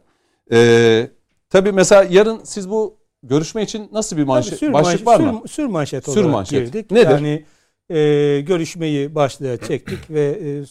Ee, tabii mesela yarın siz bu görüşme için nasıl bir manşet, sür başlık manşet, var mı? Sür, sür manşet Sür olarak manşet. girdik. Nedir? Yani e, görüşmeyi başlığa çektik ve e,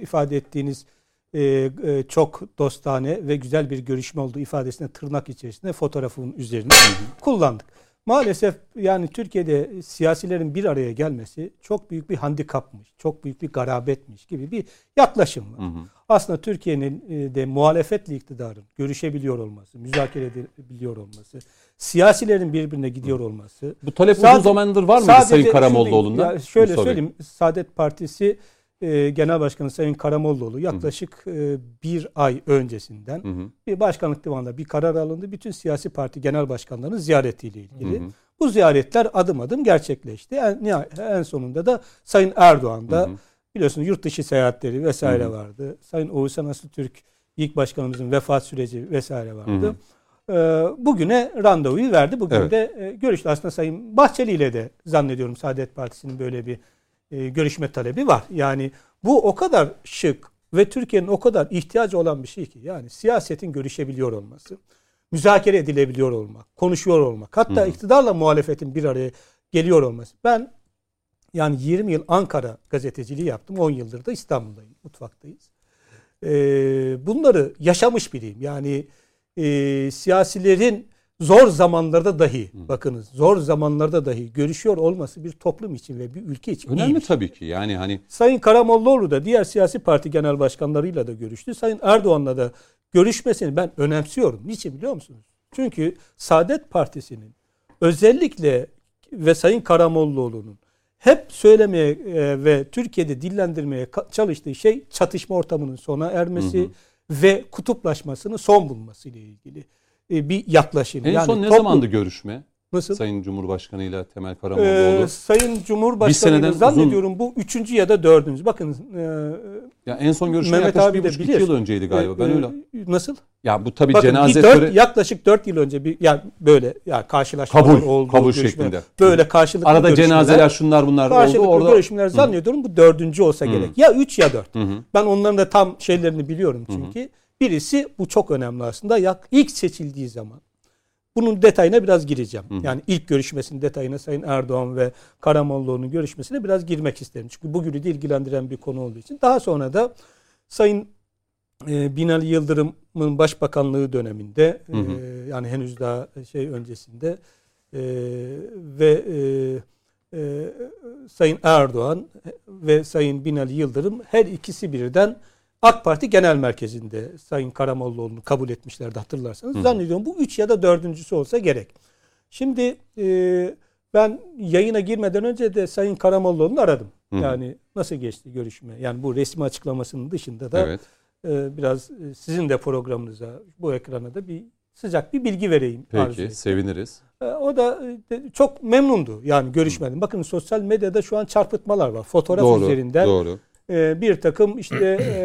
ifade ettiğiniz e, e, çok dostane ve güzel bir görüşme olduğu ifadesine tırnak içerisinde fotoğrafın üzerine kullandık. Maalesef yani Türkiye'de siyasilerin bir araya gelmesi çok büyük bir handikapmış, çok büyük bir garabetmiş gibi bir yaklaşım var. Aslında Türkiye'nin e, de muhalefetle iktidarın görüşebiliyor olması, müzakere edebiliyor olması, siyasilerin birbirine gidiyor olması. Bu talep uzun Sadece- zamandır var mıydı Sayın Karamollaoğlu'ndan? şöyle söyleyeyim. Saadet Partisi e, Genel Başkanı Sayın Karamollaoğlu yaklaşık e, bir ay öncesinden Hı hı. bir başkanlık divanında bir karar alındı. Bütün siyasi parti genel başkanlarının ziyaretiyle ilgili. Hı hı. Bu ziyaretler adım adım gerçekleşti. En, en sonunda da Sayın Erdoğan da Hı hı. biliyorsunuz yurt dışı seyahatleri vesaire Hı hı. vardı. Sayın Oğuzhan Aslıtürk ilk başkanımızın vefat süreci vesaire vardı. Hı hı. Ee, bugüne randevuyu verdi. Bugün Evet. de e, görüştü. Aslında Sayın Bahçeli ile de zannediyorum Saadet Partisi'nin böyle bir e, görüşme talebi var. Yani bu o kadar şık ve Türkiye'nin o kadar ihtiyacı olan bir şey ki. Yani siyasetin görüşebiliyor olması, müzakere edilebiliyor olmak, konuşuyor olmak. Hatta iktidarla muhalefetin bir araya geliyor olması. Ben yani 20 yıl Ankara gazeteciliği yaptım. 10 yıldır da İstanbul'dayım. Mutfaktayız. Ee, bunları yaşamış biriyim. Yani e, siyasilerin zor zamanlarda dahi bakınız zor zamanlarda dahi görüşüyor olması bir toplum için ve bir ülke için Önemli şey. tabii ki. Yani hani Sayın Karamollaoğlu da diğer siyasi parti genel başkanlarıyla da görüştü. Sayın Erdoğan'la da görüşmesini ben önemsiyorum. Niçin biliyor musunuz? Çünkü Saadet Partisi'nin özellikle ve Sayın Karamollaoğlu'nun hep söylemeye e, ve Türkiye'de dillendirmeye çalıştığı şey çatışma ortamının sona ermesi ve kutuplaşmasının son bulması ile ilgili e, bir yaklaşım. en Yani son ne toplum- zamandı görüşme? Nasıl? Sayın Cumhurbaşkanı ile Temel Ee, Karamollaoğlu. Sayın Cumhurbaşkanı seneden zannediyorum bu üçüncü ya da dördüncü. Bakın e, ya en son görüşme Mehmet yaklaşık abi bir buçuk iki bilir. yıl önceydi galiba. Ben e, öyle. e, Nasıl? Ya bu tabii Bakın cenaze dört, töre- yaklaşık dört yıl önce bir yani böyle yani karşılaşmalar Kabul, oldu. kabul görüşmeler, şeklinde. Böyle karşılıklı arada görüşmeler, cenazeler şunlar bunlar oldu. karşılıklı Orada görüşmeler zannediyorum bu dördüncü olsa gerek. Ya üç ya dört. Hı hı. Ben onların da tam şeylerini biliyorum çünkü. Birisi bu çok önemli aslında. Yak, ilk seçildiği zaman. Bunun detayına biraz gireceğim. Yani ilk görüşmesinin detayına Sayın Erdoğan ve Karamollaoğlu'nun görüşmesine biraz girmek isterim. Çünkü bugünü de ilgilendiren bir konu olduğu için. Daha sonra da Sayın e, Binali Yıldırım'ın başbakanlığı döneminde Hı hı. e, yani henüz daha şey öncesinde e, ve e, e, Sayın Erdoğan ve Sayın Binali Yıldırım her ikisi birden AK Parti Genel Merkezi'nde Sayın Karamollaoğlu'nu kabul etmişlerdi hatırlarsanız. Zannediyorum bu üç ya da dördüncüsü olsa gerek. Şimdi e, ben yayına girmeden önce de Sayın Karamollaoğlu'nu aradım. hı. Yani nasıl geçti görüşme? Yani bu resmi açıklamasının dışında da Evet. e, biraz e, sizin de programınıza bu ekrana da bir sıcak bir bilgi vereyim. arzu Peki ettim. seviniriz. E, O da e, çok memnundu yani görüşmeden. Bakın sosyal medyada şu an çarpıtmalar var. Fotoğraf Doğru. üzerinden Doğru. E, bir takım işte e,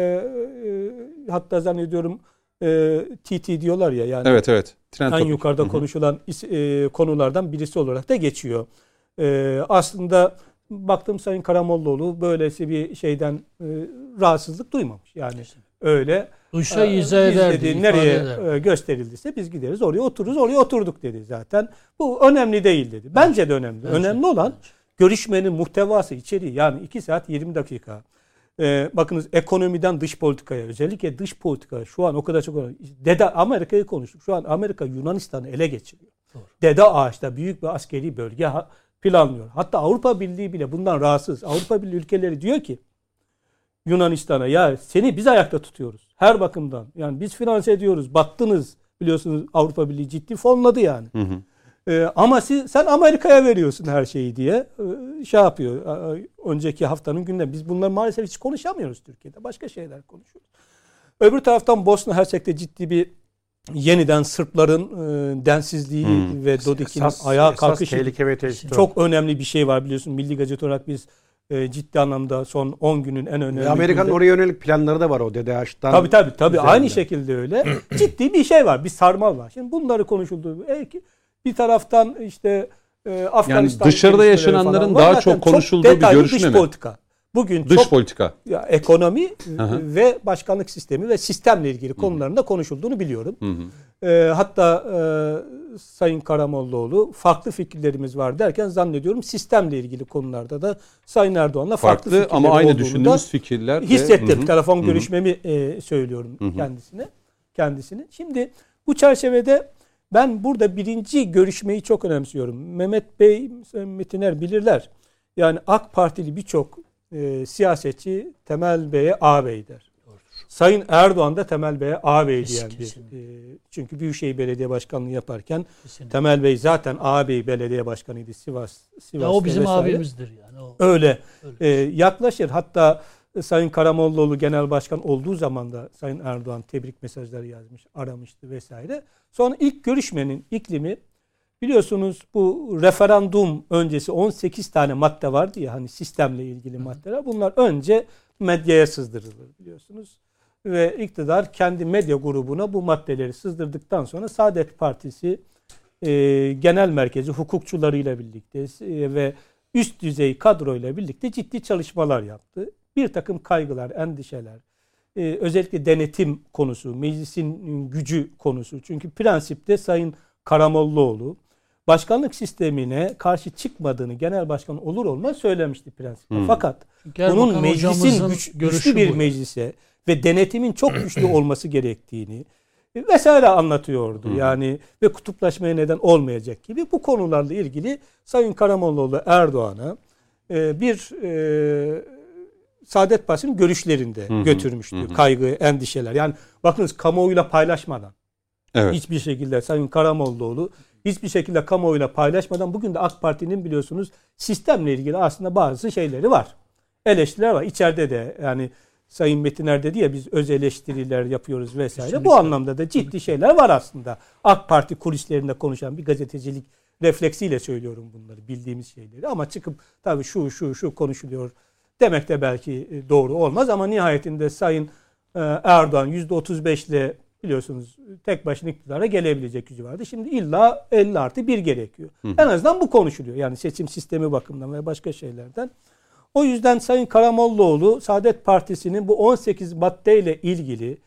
e, hatta zannediyorum e, TT diyorlar ya yani Evet evet. Trend en topic. yukarıda Hı hı. konuşulan is- e, konulardan birisi olarak da geçiyor. E, aslında baktım Sayın Karamollaoğlu böylesi bir şeyden e, rahatsızlık duymamış. Yani öyle Duysa e, izah ederdi. nereye ederdi. e, gösterildiyse biz gideriz oraya otururuz oraya oturduk dedi zaten. Bu önemli değil dedi. Bence de önemli. Bence- önemli olan görüşmenin muhtevası içeriği yani 2 saat 20 dakika. Ee, bakınız ekonomiden dış politikaya özellikle dış politika şu an o kadar çok. Dede Amerika'yı konuştuk. Şu an Amerika Yunanistan'ı ele geçiriyor. Dede Ağaç'ta büyük bir askeri bölge planlıyor. Hatta Avrupa Birliği bile bundan rahatsız. Avrupa Birliği ülkeleri diyor ki Yunanistan'a ya seni biz ayakta tutuyoruz. Her bakımdan. Yani biz finanse ediyoruz. Battınız. Biliyorsunuz Avrupa Birliği ciddi fonladı yani. Hı hı. Ee, ama siz, sen Amerika'ya veriyorsun her şeyi diye e, şey yapıyor. E, Önceki haftanın gündemi. Biz bunları maalesef hiç konuşamıyoruz Türkiye'de. Başka şeyler konuşuyoruz. Öbür taraftan Bosna Hersek'te ciddi bir yeniden Sırpların e, densizliği Hmm. ve Dodik'in Esas- ayağa esas kalkışı tehlike ve tehdit çok önemli bir şey var biliyorsun. Milli Gazete olarak biz e, ciddi anlamda son 10 günün en önemli Amerika'nın oraya yönelik planları da var o DDH'dan. Tabii tabii tabii üzerinde. aynı şekilde öyle. Ciddi bir şey var. Bir sarmal var. Şimdi bunları konuşulduğu e, bir taraftan işte e, Afganistan dışarıda gelişmeleri yaşananların daha çok konuşulduğu bir detaylı görüşme dış mi? politika. Bugün Dış çok politika. ya, ekonomi ve başkanlık sistemi ve sistemle ilgili konularında konuşulduğunu biliyorum. E, hatta e, Sayın Karamollaoğlu farklı fikirlerimiz var derken zannediyorum sistemle ilgili konularda da Sayın Erdoğan'la farklı, Farklı ama aynı düşündüğümüz fikirler. ve- hissettim. Hı. Telefon Hı hı. görüşmemi e, söylüyorum Hı hı. kendisine. Kendisini. Şimdi bu çerçevede ben burada birinci görüşmeyi çok önemsiyorum. Mehmet Bey, Metiner bilirler. Yani AK Partili birçok e, siyasetçi Temel Bey'e ağabey der. Sayın Erdoğan da Temel Bey'e ağabey diyen bir. Kesinlikle. e, çünkü Büyükşehir Belediye Başkanlığı yaparken Kesinlikle. Temel Bey zaten ağabey belediye başkanıydı Sivas. Sivas'ta Ya o bizim vesaire. abimizdir yani. O. Öyle Öyle. e, yaklaşır. Hatta Sayın Karamollaoğlu genel başkan olduğu zaman da Sayın Erdoğan tebrik mesajları yazmış, aramıştı vesaire. Sonra ilk görüşmenin iklimi biliyorsunuz bu referandum öncesi 18 tane madde vardı ya hani sistemle ilgili maddeler. Bunlar önce medyaya sızdırılır biliyorsunuz. Ve iktidar kendi medya grubuna bu maddeleri sızdırdıktan sonra Saadet Partisi e, genel merkezi hukukçularıyla birlikte e, ve üst düzey kadroyla birlikte ciddi çalışmalar yaptı. Bir takım kaygılar, endişeler, e, özellikle denetim konusu, meclisin gücü konusu. Çünkü prensipte Sayın Karamollaoğlu başkanlık sistemine karşı çıkmadığını genel başkan olur olmaz söylemişti prensipte. Hmm. Fakat Erbakan bunun meclisin güç, güçlü bir bu. meclise ve denetimin çok güçlü olması gerektiğini vesaire anlatıyordu. Hı. Yani ve kutuplaşmaya neden olmayacak gibi bu konularla ilgili Sayın Karamollaoğlu Erdoğan'a e, bir e, Saadet Partisi'nin görüşlerinde Hı hı, götürmüştü. hı hı. Kaygı, endişeler. Yani bakınız kamuoyuyla paylaşmadan Evet. hiçbir şekilde Sayın Karamollaoğlu hiçbir şekilde kamuoyuyla paylaşmadan bugün de AK Parti'nin biliyorsunuz sistemle ilgili aslında bazı şeyleri var. Eleştiriler var. İçeride de yani Sayın Metiner dedi ya biz öz eleştiriler yapıyoruz vesaire. Kesinlikle. Bu anlamda da ciddi şeyler var aslında. AK Parti kulislerinde konuşan bir gazetecilik refleksiyle söylüyorum bunları bildiğimiz şeyleri ama çıkıp tabii şu şu şu konuşuluyor demek de belki e, doğru olmaz ama nihayetinde Sayın e, Erdoğan %35 ile biliyorsunuz tek başına iktidara gelebilecek gücü vardı. Şimdi illa 50 artı 1 gerekiyor. En azından bu konuşuluyor. Yani seçim sistemi bakımından ve başka şeylerden. O yüzden Sayın Karamollaoğlu Saadet Partisi'nin bu 18 maddeyle ilgili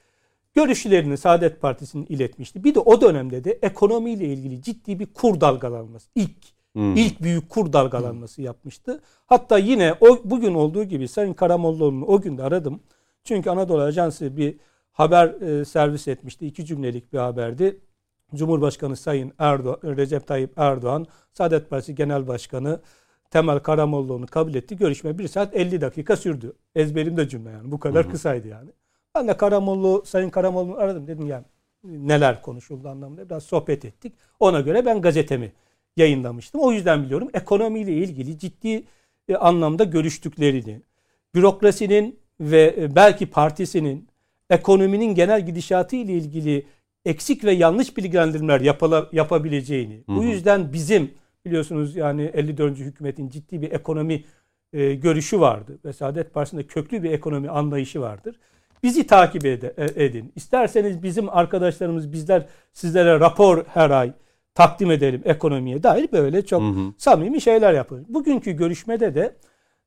görüşlerini Saadet Partisi'nin iletmişti. Bir de o dönemde de ekonomiyle ilgili ciddi bir kur dalgalanması. ilk Hmm. ilk büyük kur dalgalanması yapmıştı. Hatta yine o bugün olduğu gibi Sayın Karamollaoğlu'nu o gün de aradım. Çünkü Anadolu Ajansı bir haber e, servis etmişti. İki cümlelik bir haberdi. Cumhurbaşkanı Sayın Erdoğan, Recep Tayyip Erdoğan, Saadet Partisi Genel Başkanı Temel Karamollaoğlu'nu kabul etti. Görüşme 1 saat 50 dakika sürdü. Ezberimde cümle yani. Bu kadar kısaydı yani. Ben de Karamollaoğlu, Sayın Karamollaoğlu'nu aradım. Dedim yani neler konuşuldu anlamında. Biraz sohbet ettik. Ona göre ben gazetemi yayınlamıştım. O yüzden biliyorum ekonomiyle ilgili ciddi e, anlamda görüştüklerini, bürokrasinin ve e, belki partisinin ekonominin genel gidişatı ile ilgili eksik ve yanlış bilgilendirmeler yapala- yapabileceğini. Bu yüzden bizim biliyorsunuz yani 54. hükümetin ciddi bir ekonomi e, görüşü vardı ve Saadet Partisi'nde köklü bir ekonomi anlayışı vardır. Bizi takip ede- e- edin. İsterseniz bizim arkadaşlarımız bizler sizlere rapor her ay takdim edelim ekonomiye dair böyle çok Hı hı. samimi şeyler yapılır. Bugünkü görüşmede de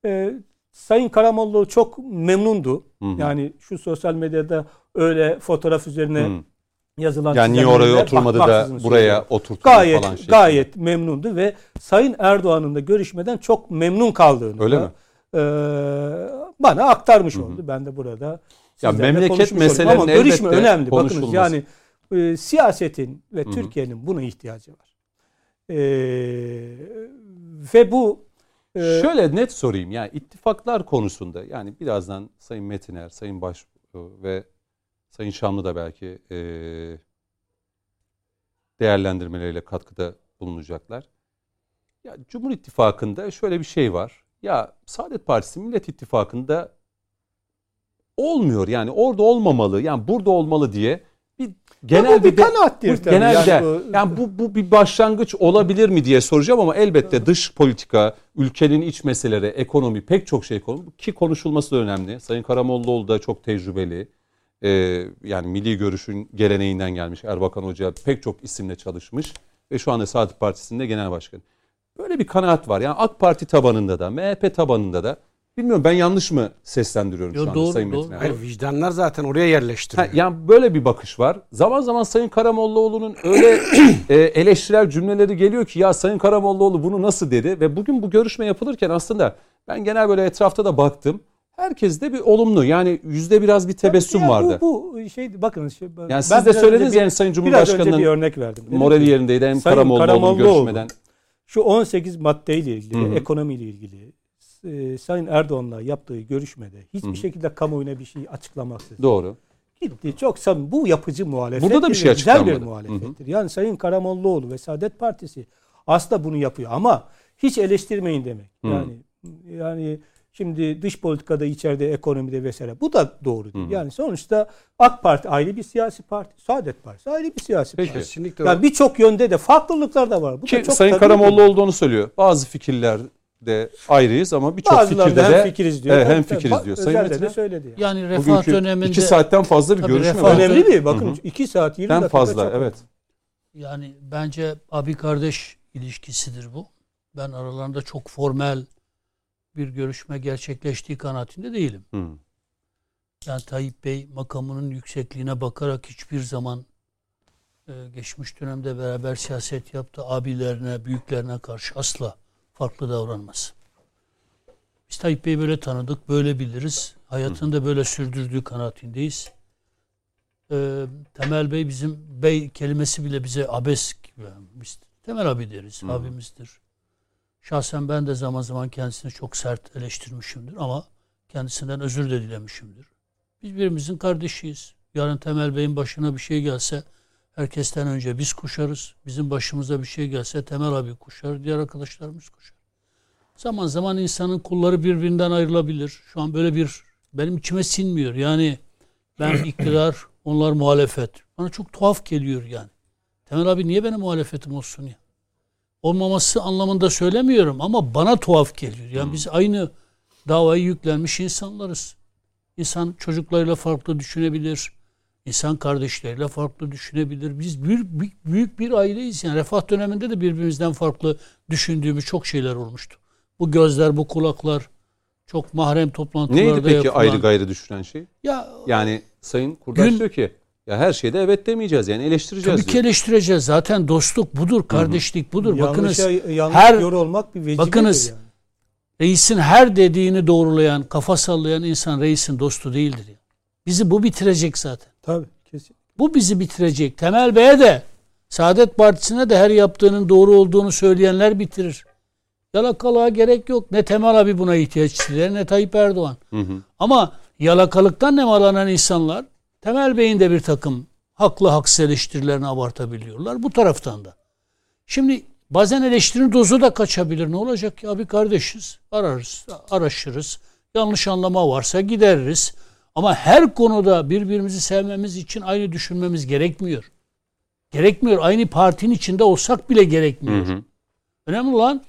e, Sayın Karamollaoğlu çok memnundu. Hı hı. Yani şu sosyal medyada öyle fotoğraf üzerine Hı. yazılan Yani niye oraya oturmadı da buraya söylüyorum. oturttu gayet falan şey. gayet memnundu ve Sayın Erdoğan'ın da görüşmeden çok memnun kaldığını Öyle da, mi? e, bana aktarmış oldu. Ben de burada Ya memleket konuşmuş oldum. meselelerin Ama görüşme elbette önemli. Bakınız yani e, siyasetin ve. Türkiye'nin buna ihtiyacı var. E, ve bu e, Şöyle net sorayım yani ittifaklar konusunda yani birazdan Sayın Metiner, Sayın Baş ve Sayın Şamlı da belki e, değerlendirmeleriyle katkıda bulunacaklar. Ya Cumhur İttifakı'nda şöyle bir şey var. Ya Saadet Partisi Millet İttifakı'nda olmuyor yani orada olmamalı yani burada olmalı diye bir genel bu bir de- kanaattir bu tabii. genel Yani de- bu- yani bu bu bir başlangıç olabilir mi diye soracağım ama elbette dış politika, ülkenin iç meseleleri, ekonomi pek çok şey konu ki konuşulması da önemli. Sayın Karamollaoğlu da çok tecrübeli. Ee, yani milli görüşün geleneğinden gelmiş. Erbakan Hoca pek çok isimle çalışmış ve şu anda Saadet Partisi'nde genel başkan. Böyle bir kanaat var. Yani AK Parti tabanında da, MHP tabanında da bilmiyorum ben yanlış mı seslendiriyorum Yo, şu anda doğru, Sayın doğru. Metin? Hayır, vicdanlar zaten oraya yerleştiriyor. Ha, yani böyle bir bakış var. Zaman zaman Sayın Karamollaoğlu'nun öyle e, eleştirel cümleleri geliyor ki ya Sayın Karamollaoğlu bunu nasıl dedi ve bugün bu görüşme yapılırken aslında ben genel böyle etrafta da baktım. Herkes de bir olumlu yani yüzde biraz bir tebessüm Ya bu- vardı. Bu, şey bakın şey, yani siz de söylediniz bir- yani Sayın biraz önce bir Cumhurbaşkanı'nın örnek verdim. Morali yerindeydi hem Sayın Karamollaoğlu'nun Karamollaoğlu, görüşmeden. Şu 18 maddeyle ilgili, Hı hı. ekonomiyle ilgili e, Sayın Erdoğan'la yaptığı görüşmede hiçbir Hı hı. şekilde kamuoyuna bir şey açıklamaksızın Doğru. gitti. Çok samimi. Bu yapıcı muhalefet. Burada da bir şey Güzel bir açıklanmadı. muhalefettir. Yani Sayın Karamollaoğlu ve Saadet Partisi aslında bunu yapıyor ama hiç eleştirmeyin demek. Hı. Yani yani şimdi dış politikada, içeride, ekonomide vesaire. Bu da doğru değil. Hı. Yani sonuçta AK Parti ayrı bir siyasi parti, Saadet Partisi ayrı bir siyasi Peki. parti. Kesinlikle. Yani birçok yönde de farklılıklar da var. Bu da Ki çok Sayın Karamollaoğlu onu söylüyor. Bazı fikirlerde ayrıyız ama birçok fikirde de hem fikiriz diyor. Evet, hem fikiriz tabii. diyor. Sayın Metin de söyledi. Yani. Yani refah bugünkü döneminde iki saatten fazla bir görüşme var. Önemli değil. Bakın Hı hı. 2 saat 20 Den dakika fazla çok- evet. yani bence abi kardeş ilişkisidir bu. Ben aralarında çok formel bir görüşme gerçekleştiği kanaatinde değilim. Hı. Yani Tayyip Bey makamının yüksekliğine bakarak hiçbir zaman e, geçmiş dönemde beraber siyaset yaptı. Abilerine, büyüklerine karşı asla farklı davranmaz. Biz Tayyip Bey'i böyle tanıdık, böyle biliriz. Hayatını da böyle sürdürdüğü kanaatindeyiz. E, Temel Bey bizim bey kelimesi bile bize abes gibi. Biz Temel abi deriz, Hı. abimizdir. Şahsen ben de zaman zaman kendisini çok sert eleştirmişimdir ama kendisinden özür de dilemişimdir. Biz birbirimizin kardeşiyiz. Yarın Temel Bey'in başına bir şey gelse herkesten önce biz kuşarız. Bizim başımıza bir şey gelse Temel abi kuşar, diğer arkadaşlarımız kuşar. Zaman zaman insanın kulları birbirinden ayrılabilir. Şu an böyle bir benim içime sinmiyor. Yani ben iktidar, onlar muhalefet. Bana çok tuhaf geliyor yani. Temel abi niye benim muhalefetim olsun ya? Olmaması anlamında söylemiyorum ama bana tuhaf geliyor. Yani biz aynı davayı yüklenmiş insanlarız. İnsan çocuklarıyla farklı düşünebilir. İnsan kardeşleriyle farklı düşünebilir. Biz büyük, büyük, büyük bir aileyiz. Yani refah döneminde de birbirimizden farklı düşündüğümüz çok şeyler olmuştu. Bu gözler, bu kulaklar çok mahrem toplantılarda Neydi peki yapılan- ayrı gayrı düşüren şey? Ya Yani Sayın Kurdaş Gün- diyor ki ya her şeyde evet demeyeceğiz yani eleştireceğiz tabii ki eleştireceğiz. Zaten dostluk budur, kardeşlik budur. Bakınız Yanlışa, yanlış her- yorulmak bir vecibedir bakınız, yani. reisin her dediğini doğrulayan, kafa sallayan insan reisin dostu değildir. ya. Bizi bu bitirecek zaten. Tabii kesin. Bu bizi bitirecek. Temel Bey'e de Saadet Partisi'ne de her yaptığının doğru olduğunu söyleyenler bitirir. Yalakalığa gerek yok. Ne Temel abi buna ihtiyaç hisseder ne Tayyip Erdoğan. Hı hı. Ama yalakalıktan nemalanan insanlar Temel Bey'in de bir takım haklı haksız eleştirilerini abartabiliyorlar. Bu taraftan da. Şimdi bazen eleştirinin dozu da kaçabilir. Ne olacak ya bir kardeşiz. Ararız, araşırız. Yanlış anlama varsa gideririz. Ama her konuda birbirimizi sevmemiz için aynı düşünmemiz gerekmiyor. Gerekmiyor. Aynı partinin içinde olsak bile Hı gerekmiyor. hı. Önemli olan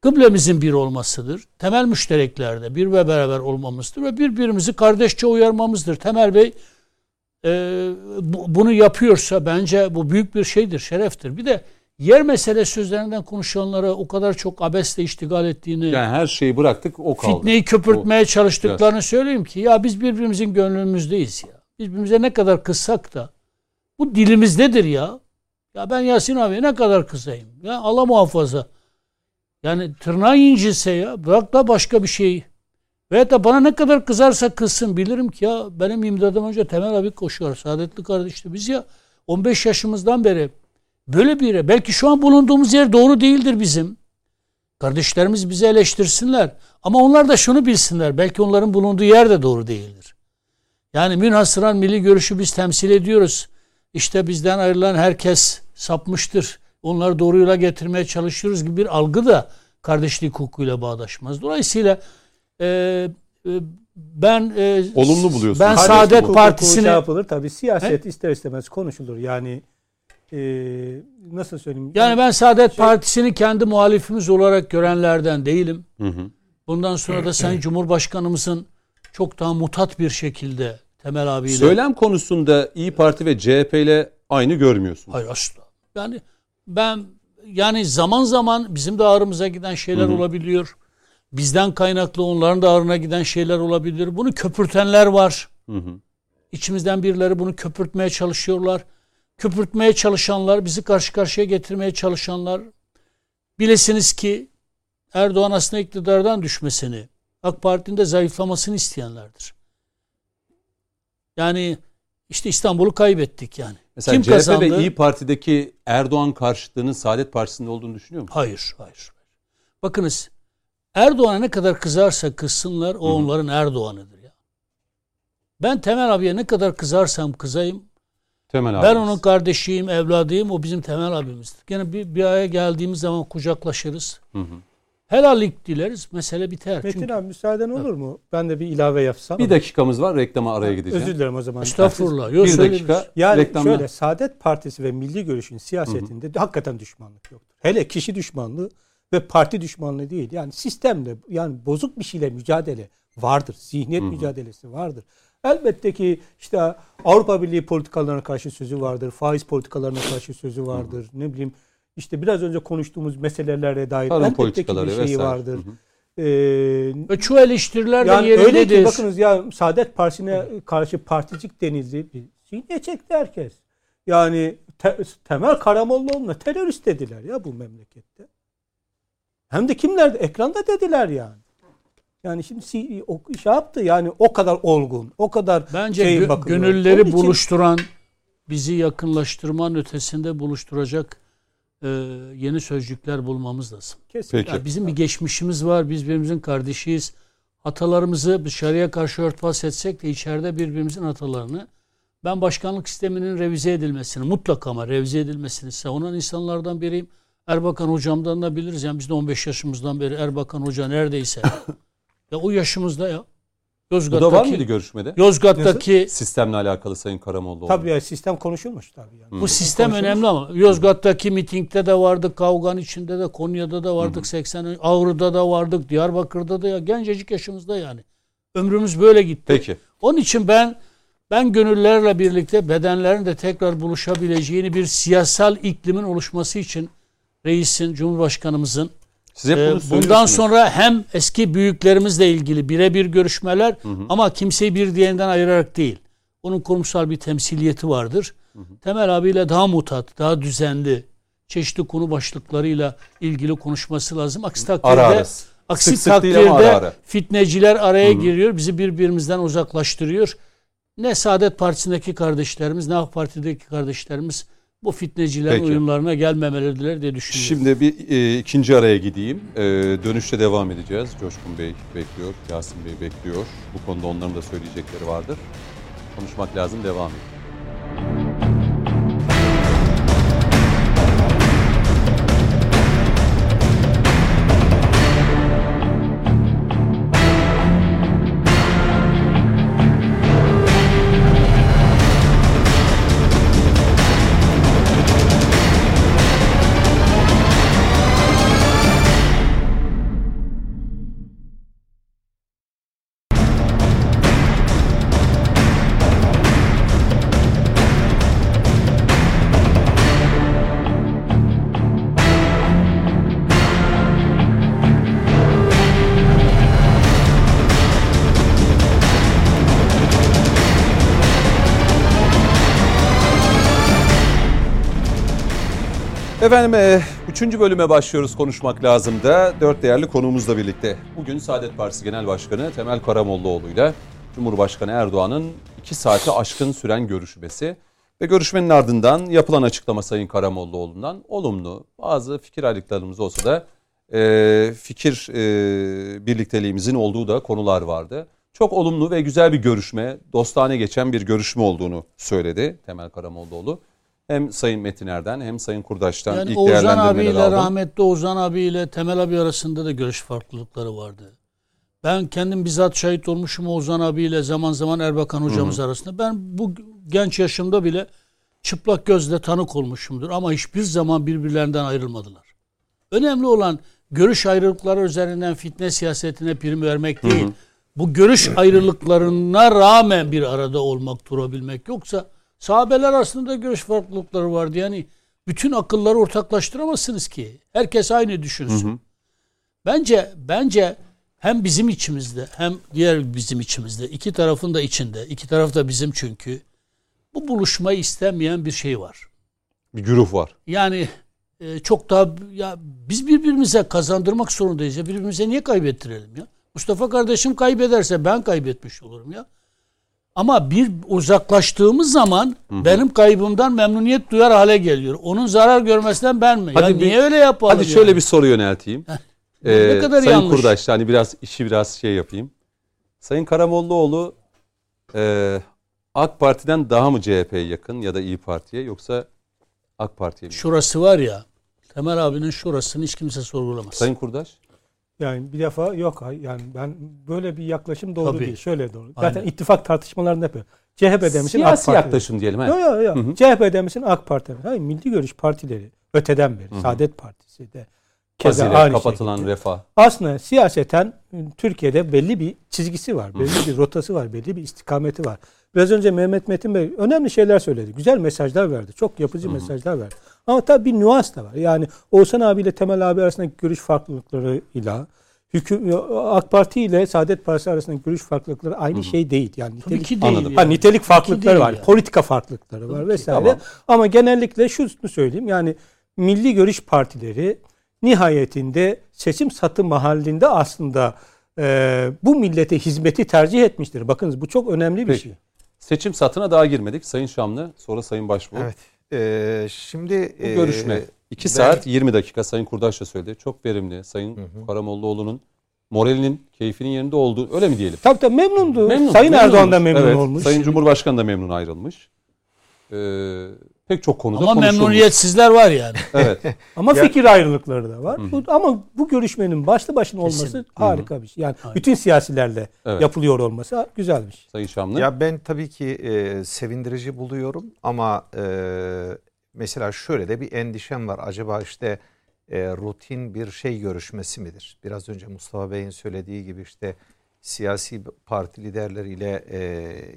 kıblemizin bir olmasıdır. Temel müştereklerde bir ve beraber olmamızdır ve birbirimizi kardeşçe uyarmamızdır. Temel Bey e, bu- bunu yapıyorsa bence bu büyük bir şeydir, şereftir. Bir de yer meselesi üzerinden konuşanlara o kadar çok abesle iştigal ettiğini, Yani her şeyi bıraktık o kaldı. fitneyi köpürtmeye çalıştıklarını söyleyeyim ki ya biz birbirimizin gönlümüzdeyiz ya. Birbirimize ne kadar kızsak da bu dilimizdedir ya. Ya ben Yasin abi ne kadar kızayım. Ya Allah muhafaza. Yani tırnağı incinse ya bırak da başka bir şey. Veyahut da bana ne kadar kızarsa kızsın bilirim ki ya benim imdadım önce Temel abi koşuyor. Saadetli kardeşti. Biz ya 15 yaşımızdan beri böyle bir yere belki şu an bulunduğumuz yer doğru değildir bizim. Kardeşlerimiz bizi eleştirsinler. Ama onlar da şunu bilsinler. Belki onların bulunduğu yer de doğru değildir. Yani münhasıran milli görüşü biz temsil ediyoruz. İşte bizden ayrılan herkes sapmıştır. Onları doğru yola getirmeye çalışıyoruz gibi bir algı da kardeşlik hukukuyla bağdaşmaz. Dolayısıyla e, e, ben e, Olumlu buluyorsun. Ben Kardeşlik Saadet Hukuku Partisi'ni şey yapılır tabii siyaset ister istemez konuşulur. Yani e, nasıl söyleyeyim? yani ben Saadet Şey- Partisi'ni kendi muhalifimiz olarak görenlerden değilim. Hı hı. Bundan sonra da Sayın Cumhurbaşkanımızın çok daha mutat bir şekilde Temel abiyle Söylem konusunda İyi Parti ve CHP ile aynı görmüyorsunuz. Hayır asla. Yani ben yani zaman zaman bizim de ağrımıza giden şeyler olabiliyor. Bizden kaynaklı onların da ağrına giden şeyler olabilir. Bunu köpürtenler var. Hı hı. İçimizden birileri bunu köpürtmeye çalışıyorlar. Köpürtmeye çalışanlar, bizi karşı karşıya getirmeye çalışanlar bilesiniz ki Erdoğan aslında iktidardan düşmesini, AK Parti'nin de zayıflamasını isteyenlerdir. Yani işte İstanbul'u kaybettik yani. Mesela Kim CHP kazandı? ve İyi Parti'deki Erdoğan karşıtlığının Saadet Partisi'nde olduğunu düşünüyor musun? Hayır, hayır. Bakınız Erdoğan'a ne kadar kızarsa kızsınlar o onların Erdoğan'ıdır ya. Ben Temel abiye ne kadar kızarsam kızayım Temel ben abimiz. onun kardeşiyim, evladıyım. O bizim Temel abimizdir. Gene bir, bir araya geldiğimiz zaman kucaklaşırız. Hı hı. Helallik dileriz. Mesele biter. Metin Çünkü, abi müsaaden olur mu? Ben de bir ilave yapsam. Bir dakikamız var reklama araya gideceğim. Özür dilerim o zaman. estağfurullah. Yok, Bir dakika Yani reklamla. şöyle Saadet Partisi ve Milli Görüş'ün siyasetinde de hakikaten düşmanlık yoktur. Hele kişi düşmanlığı ve parti düşmanlığı değil. Yani sistemle yani bozuk bir şeyle mücadele vardır. Zihniyet mücadelesi vardır. Elbette ki işte Avrupa Birliği politikalarına karşı sözü vardır. Faiz politikalarına karşı sözü vardır. Ne bileyim işte biraz önce konuştuğumuz meselelere dair Tarım elbette ki politikaları bir şeyi vesaire. vardır. Hı hı. Ee, çoğu eleştiriler de yani öyle ki yerindedir. bakınız ya Saadet Partisi'ne karşı particik denildi. Bir sinye çekti herkes. Yani te- Temel Karamollaoğlu'na terörist dediler ya bu memlekette. Hem de kimler? Ekranda dediler yani. Yani şimdi si- o şey yaptı yani o kadar olgun, o kadar Bence şey gö- bakılıyor. gönülleri Onun için- buluşturan, bizi yakınlaştırmanın ötesinde buluşturacak e, yeni sözcükler bulmamız lazım. Kesin. Peki. Ya bizim bir geçmişimiz var. Biz birbirimizin kardeşiyiz. Hatalarımızı dışarıya karşı örtbas etsek de içeride birbirimizin hatalarını ben başkanlık sisteminin revize edilmesini mutlaka ama revize edilmesini savunan insanlardan biriyim. Erbakan hocamdan da biliriz. Yani biz de 15 yaşımızdan beri Erbakan hoca neredeyse. ya o yaşımızda ya. Bu da var mıydı Yozgat'taki, görüşmede? Yozgat'taki Sistemle alakalı Sayın Karamollaoğlu. Tabii ya sistem konuşulmuş tabii yani. bu sistem önemli ama Yozgat'taki mitingde de vardık, Kavgan içinde de, Konya'da da vardık, 80 Ağrı'da da vardık, Diyarbakır'da da ya gencecik yaşımızda yani. Ömrümüz böyle gitti. Peki. Onun için ben ben gönüllerle birlikte bedenlerin de tekrar buluşabileceğini bir siyasal iklimin oluşması için reisin, cumhurbaşkanımızın Siz hep ee, bundan sonra hem eski büyüklerimizle ilgili birebir görüşmeler ama kimseyi bir diğerinden ayırarak değil. Onun kurumsal bir temsiliyeti vardır. Temel abiyle daha mutat, daha düzenli, çeşitli konu başlıklarıyla ilgili konuşması lazım. Aksi takdirde, Ara ara. aksi Sık sık takdirde ara ara. fitneciler araya giriyor, bizi birbirimizden uzaklaştırıyor. Ne Saadet Partisi'ndeki kardeşlerimiz, ne AK Parti'deki kardeşlerimiz bu fitnecilerin Peki. oyunlarına gelmemeleridir diye düşünüyorum. Şimdi bir e, ikinci araya gideyim. E, dönüşte devam edeceğiz. Coşkun Bey bekliyor, Yasin Bey bekliyor. Bu konuda onların da söyleyecekleri vardır. Konuşmak lazım, devam edelim. Efendim e, üçüncü bölüme başlıyoruz konuşmak lazım da dört değerli konuğumuzla birlikte. Bugün Saadet Partisi Genel Başkanı Temel Karamollaoğlu ile Cumhurbaşkanı Erdoğan'ın iki saati aşkın süren görüşmesi ve görüşmenin ardından yapılan açıklama Sayın Karamollaoğlu'ndan olumlu bazı fikir ayrılıklarımız olsa da e, fikir e, birlikteliğimizin olduğu da konular vardı. Çok olumlu ve güzel bir görüşme, dostane geçen bir görüşme olduğunu söyledi Temel Karamollaoğlu. Hem Sayın Metin Er'den hem Sayın Kurdaş'tan Yani ilk Oğuzhan abiyle aldım. rahmetli Oğuzhan abiyle Temel abi arasında da görüş farklılıkları vardı. Ben kendim bizzat şahit olmuşum Oğuzhan abiyle zaman zaman Erbakan hocamız arasında. Ben bu genç yaşımda bile çıplak gözle tanık olmuşumdur ama hiçbir zaman birbirlerinden ayrılmadılar. Önemli olan görüş ayrılıkları üzerinden fitne siyasetine prim vermek değil. Bu görüş ayrılıklarına rağmen bir arada olmak, durabilmek. Yoksa sahabeler arasında görüş farklılıkları vardı. Yani bütün akılları ortaklaştıramazsınız ki. Herkes aynı düşünsün. Bence bence hem bizim içimizde hem diğer bizim içimizde iki tarafın da içinde iki taraf da bizim çünkü bu buluşmayı istemeyen bir şey var. Bir güruh var. Yani e, çok daha ya biz birbirimize kazandırmak zorundayız ya birbirimize niye kaybettirelim ya? Mustafa kardeşim kaybederse ben kaybetmiş olurum ya. Ama bir uzaklaştığımız zaman benim kaybımdan memnuniyet duyar hale geliyor. Onun zarar görmesinden ben mi? Hadi ya bir- niye öyle yapalım? Hadi şöyle yani? bir soru yönelteyim. ne Ee, kadar Sayın yanlış. Kurdaş hani biraz işi biraz şey yapayım. Sayın Karamollaoğlu e, AK Parti'den daha mı CHP'ye yakın ya da İyi Parti'ye yoksa AK Parti'ye mi? Şurası var ya Temel abinin şurasını hiç kimse sorgulamaz. Sayın Kurdaş? Yani bir defa yok yani ben böyle bir yaklaşım doğru Tabii. değil. Şöyle doğru. Aynen. Zaten ittifak tartışmalarında yapıyor. CHP demişsin AK Siyasi Parti. yaklaşım diyelim. Yok yok yok. CHP demişsin AK Parti. Hayır, Milli Görüş Partileri öteden beri. Saadet Partisi de. Keza aynı kapatılan şekilde. refah. Aslında siyaseten Türkiye'de belli bir çizgisi var. Belli bir rotası var. Belli bir istikameti var. Biraz önce Mehmet Metin Bey önemli şeyler söyledi. Güzel mesajlar verdi. Çok yapıcı mesajlar verdi. Ama tabii bir nüans da var. Yani Oğuzhan abiyle Temel abi arasındaki görüş farklılıklarıyla hüküm, AK Parti ile Saadet Partisi arasındaki görüş farklılıkları aynı şey değil. Yani Tabii nitelik, ki değil. Anladım. Ha, nitelik farklılıkları var. yani. Politika farklılıkları var vesaire. Tamam. Ama genellikle şunu söyleyeyim. Yani milli görüş partileri nihayetinde seçim satı mahallinde aslında e, bu millete hizmeti tercih etmiştir. Bakınız bu çok önemli bir Peki. şey. Seçim satına daha girmedik. Sayın Şamlı sonra Sayın Başbuğ. Evet. Ee, şimdi Bu e, görüşme. 2 ben- saat 20 dakika Sayın Kurdaş da söyledi. Çok verimli. Sayın Karamollaoğlu'nun moralinin, keyfinin yerinde olduğu öyle mi diyelim? Tabii tabii memnundu. Memnun, Sayın memnun Erdoğan da olmuş. memnun Evet, olmuş. Sayın Cumhurbaşkanı da memnun ayrılmış. Ee, pek çok konuda Ama konuşulmuş. memnuniyetsizler var yani. Evet. Ama Ya- fikir ayrılıkları da var. Bu, ama bu görüşmenin başlı başına olması Kesin. harika bir şey. Yani bütün siyasilerle Evet. yapılıyor olması güzel bir şey. Sayın Şamlı. Ya ben tabii ki e, sevindirici buluyorum ama e, mesela şöyle de bir endişem var. Acaba işte e, rutin bir şey görüşmesi midir? Biraz önce Mustafa Bey'in söylediği gibi işte siyasi parti liderleriyle e,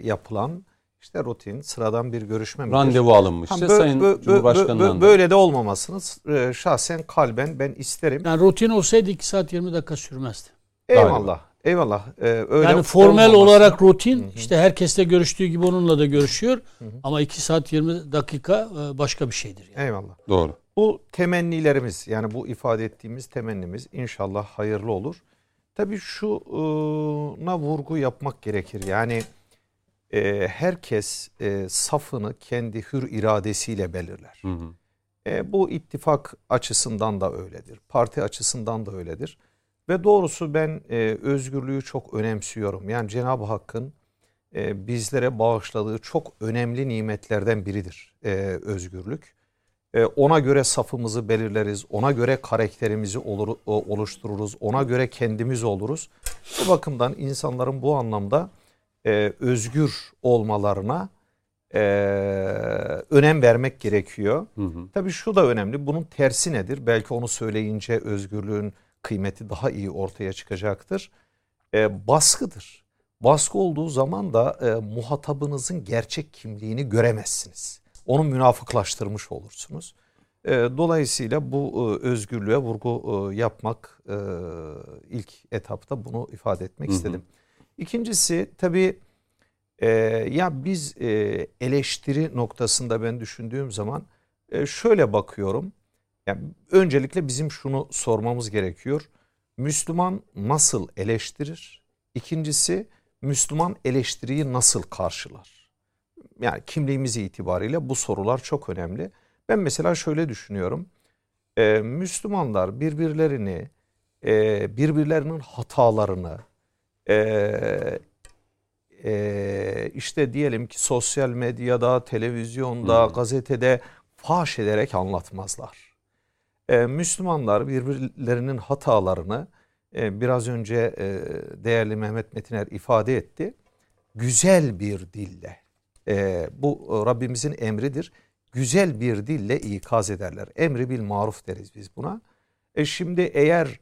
yapılan işte rutin sıradan bir görüşme midir? Randevu alınmıştı. Ha, bö- Sayın bö- bö- Cumhurbaşkanı'ndan bö- böyle de olmamasını e, şahsen kalben ben isterim. Yani rutin olsaydı 2 saat 20 dakika sürmezdi. Eyvallah. Eyvallah. E, öyle yani formel olmaması- olarak rutin işte herkesle görüştüğü gibi onunla da görüşüyor. Ama 2 saat 20 dakika e, başka bir şeydir. Yani. Eyvallah. Doğru. Bu temennilerimiz yani bu ifade ettiğimiz temennimiz inşallah hayırlı olur. Tabii şuna vurgu yapmak gerekir. Yani e, herkes e, safını kendi hür iradesiyle belirler. Hı hı. E, bu ittifak açısından da öyledir. Parti açısından da öyledir. Ve doğrusu ben e, özgürlüğü çok önemsiyorum. Yani Cenab-ı Hakk'ın e, bizlere bağışladığı çok önemli nimetlerden biridir e, özgürlük. E, ona göre safımızı belirleriz, ona göre karakterimizi olur, oluştururuz, ona göre kendimiz oluruz. Bu bakımdan insanların bu anlamda e, özgür olmalarına e, önem vermek gerekiyor. Hı hı. Tabii şu da önemli. Bunun tersi nedir? Belki onu söyleyince özgürlüğün kıymeti daha iyi ortaya çıkacaktır. E, baskıdır. Baskı olduğu zaman da e, muhatabınızın gerçek kimliğini göremezsiniz. Onu münafıklaştırmış olursunuz. E, dolayısıyla bu e, özgürlüğe vurgu e, yapmak e, ilk etapta bunu ifade etmek Hı hı. istedim. İkincisi tabii e, ya biz e, eleştiri noktasında ben düşündüğüm zaman e, şöyle bakıyorum. Yani öncelikle bizim şunu sormamız gerekiyor. Müslüman nasıl eleştirir? İkincisi Müslüman eleştiriyi nasıl karşılar? Yani kimliğimiz itibariyle bu sorular çok önemli. Ben mesela şöyle düşünüyorum. e, Müslümanlar birbirlerini e, birbirlerinin hatalarını e, e, işte diyelim ki sosyal medyada, televizyonda, Hı. gazetede faş ederek anlatmazlar. E, Müslümanlar birbirlerinin hatalarını e, biraz önce e, değerli Mehmet Metiner ifade etti. Güzel bir dille. E, bu Rabbimizin emridir. Güzel bir dille ikaz ederler. Emri bil maruf deriz biz buna. E şimdi eğer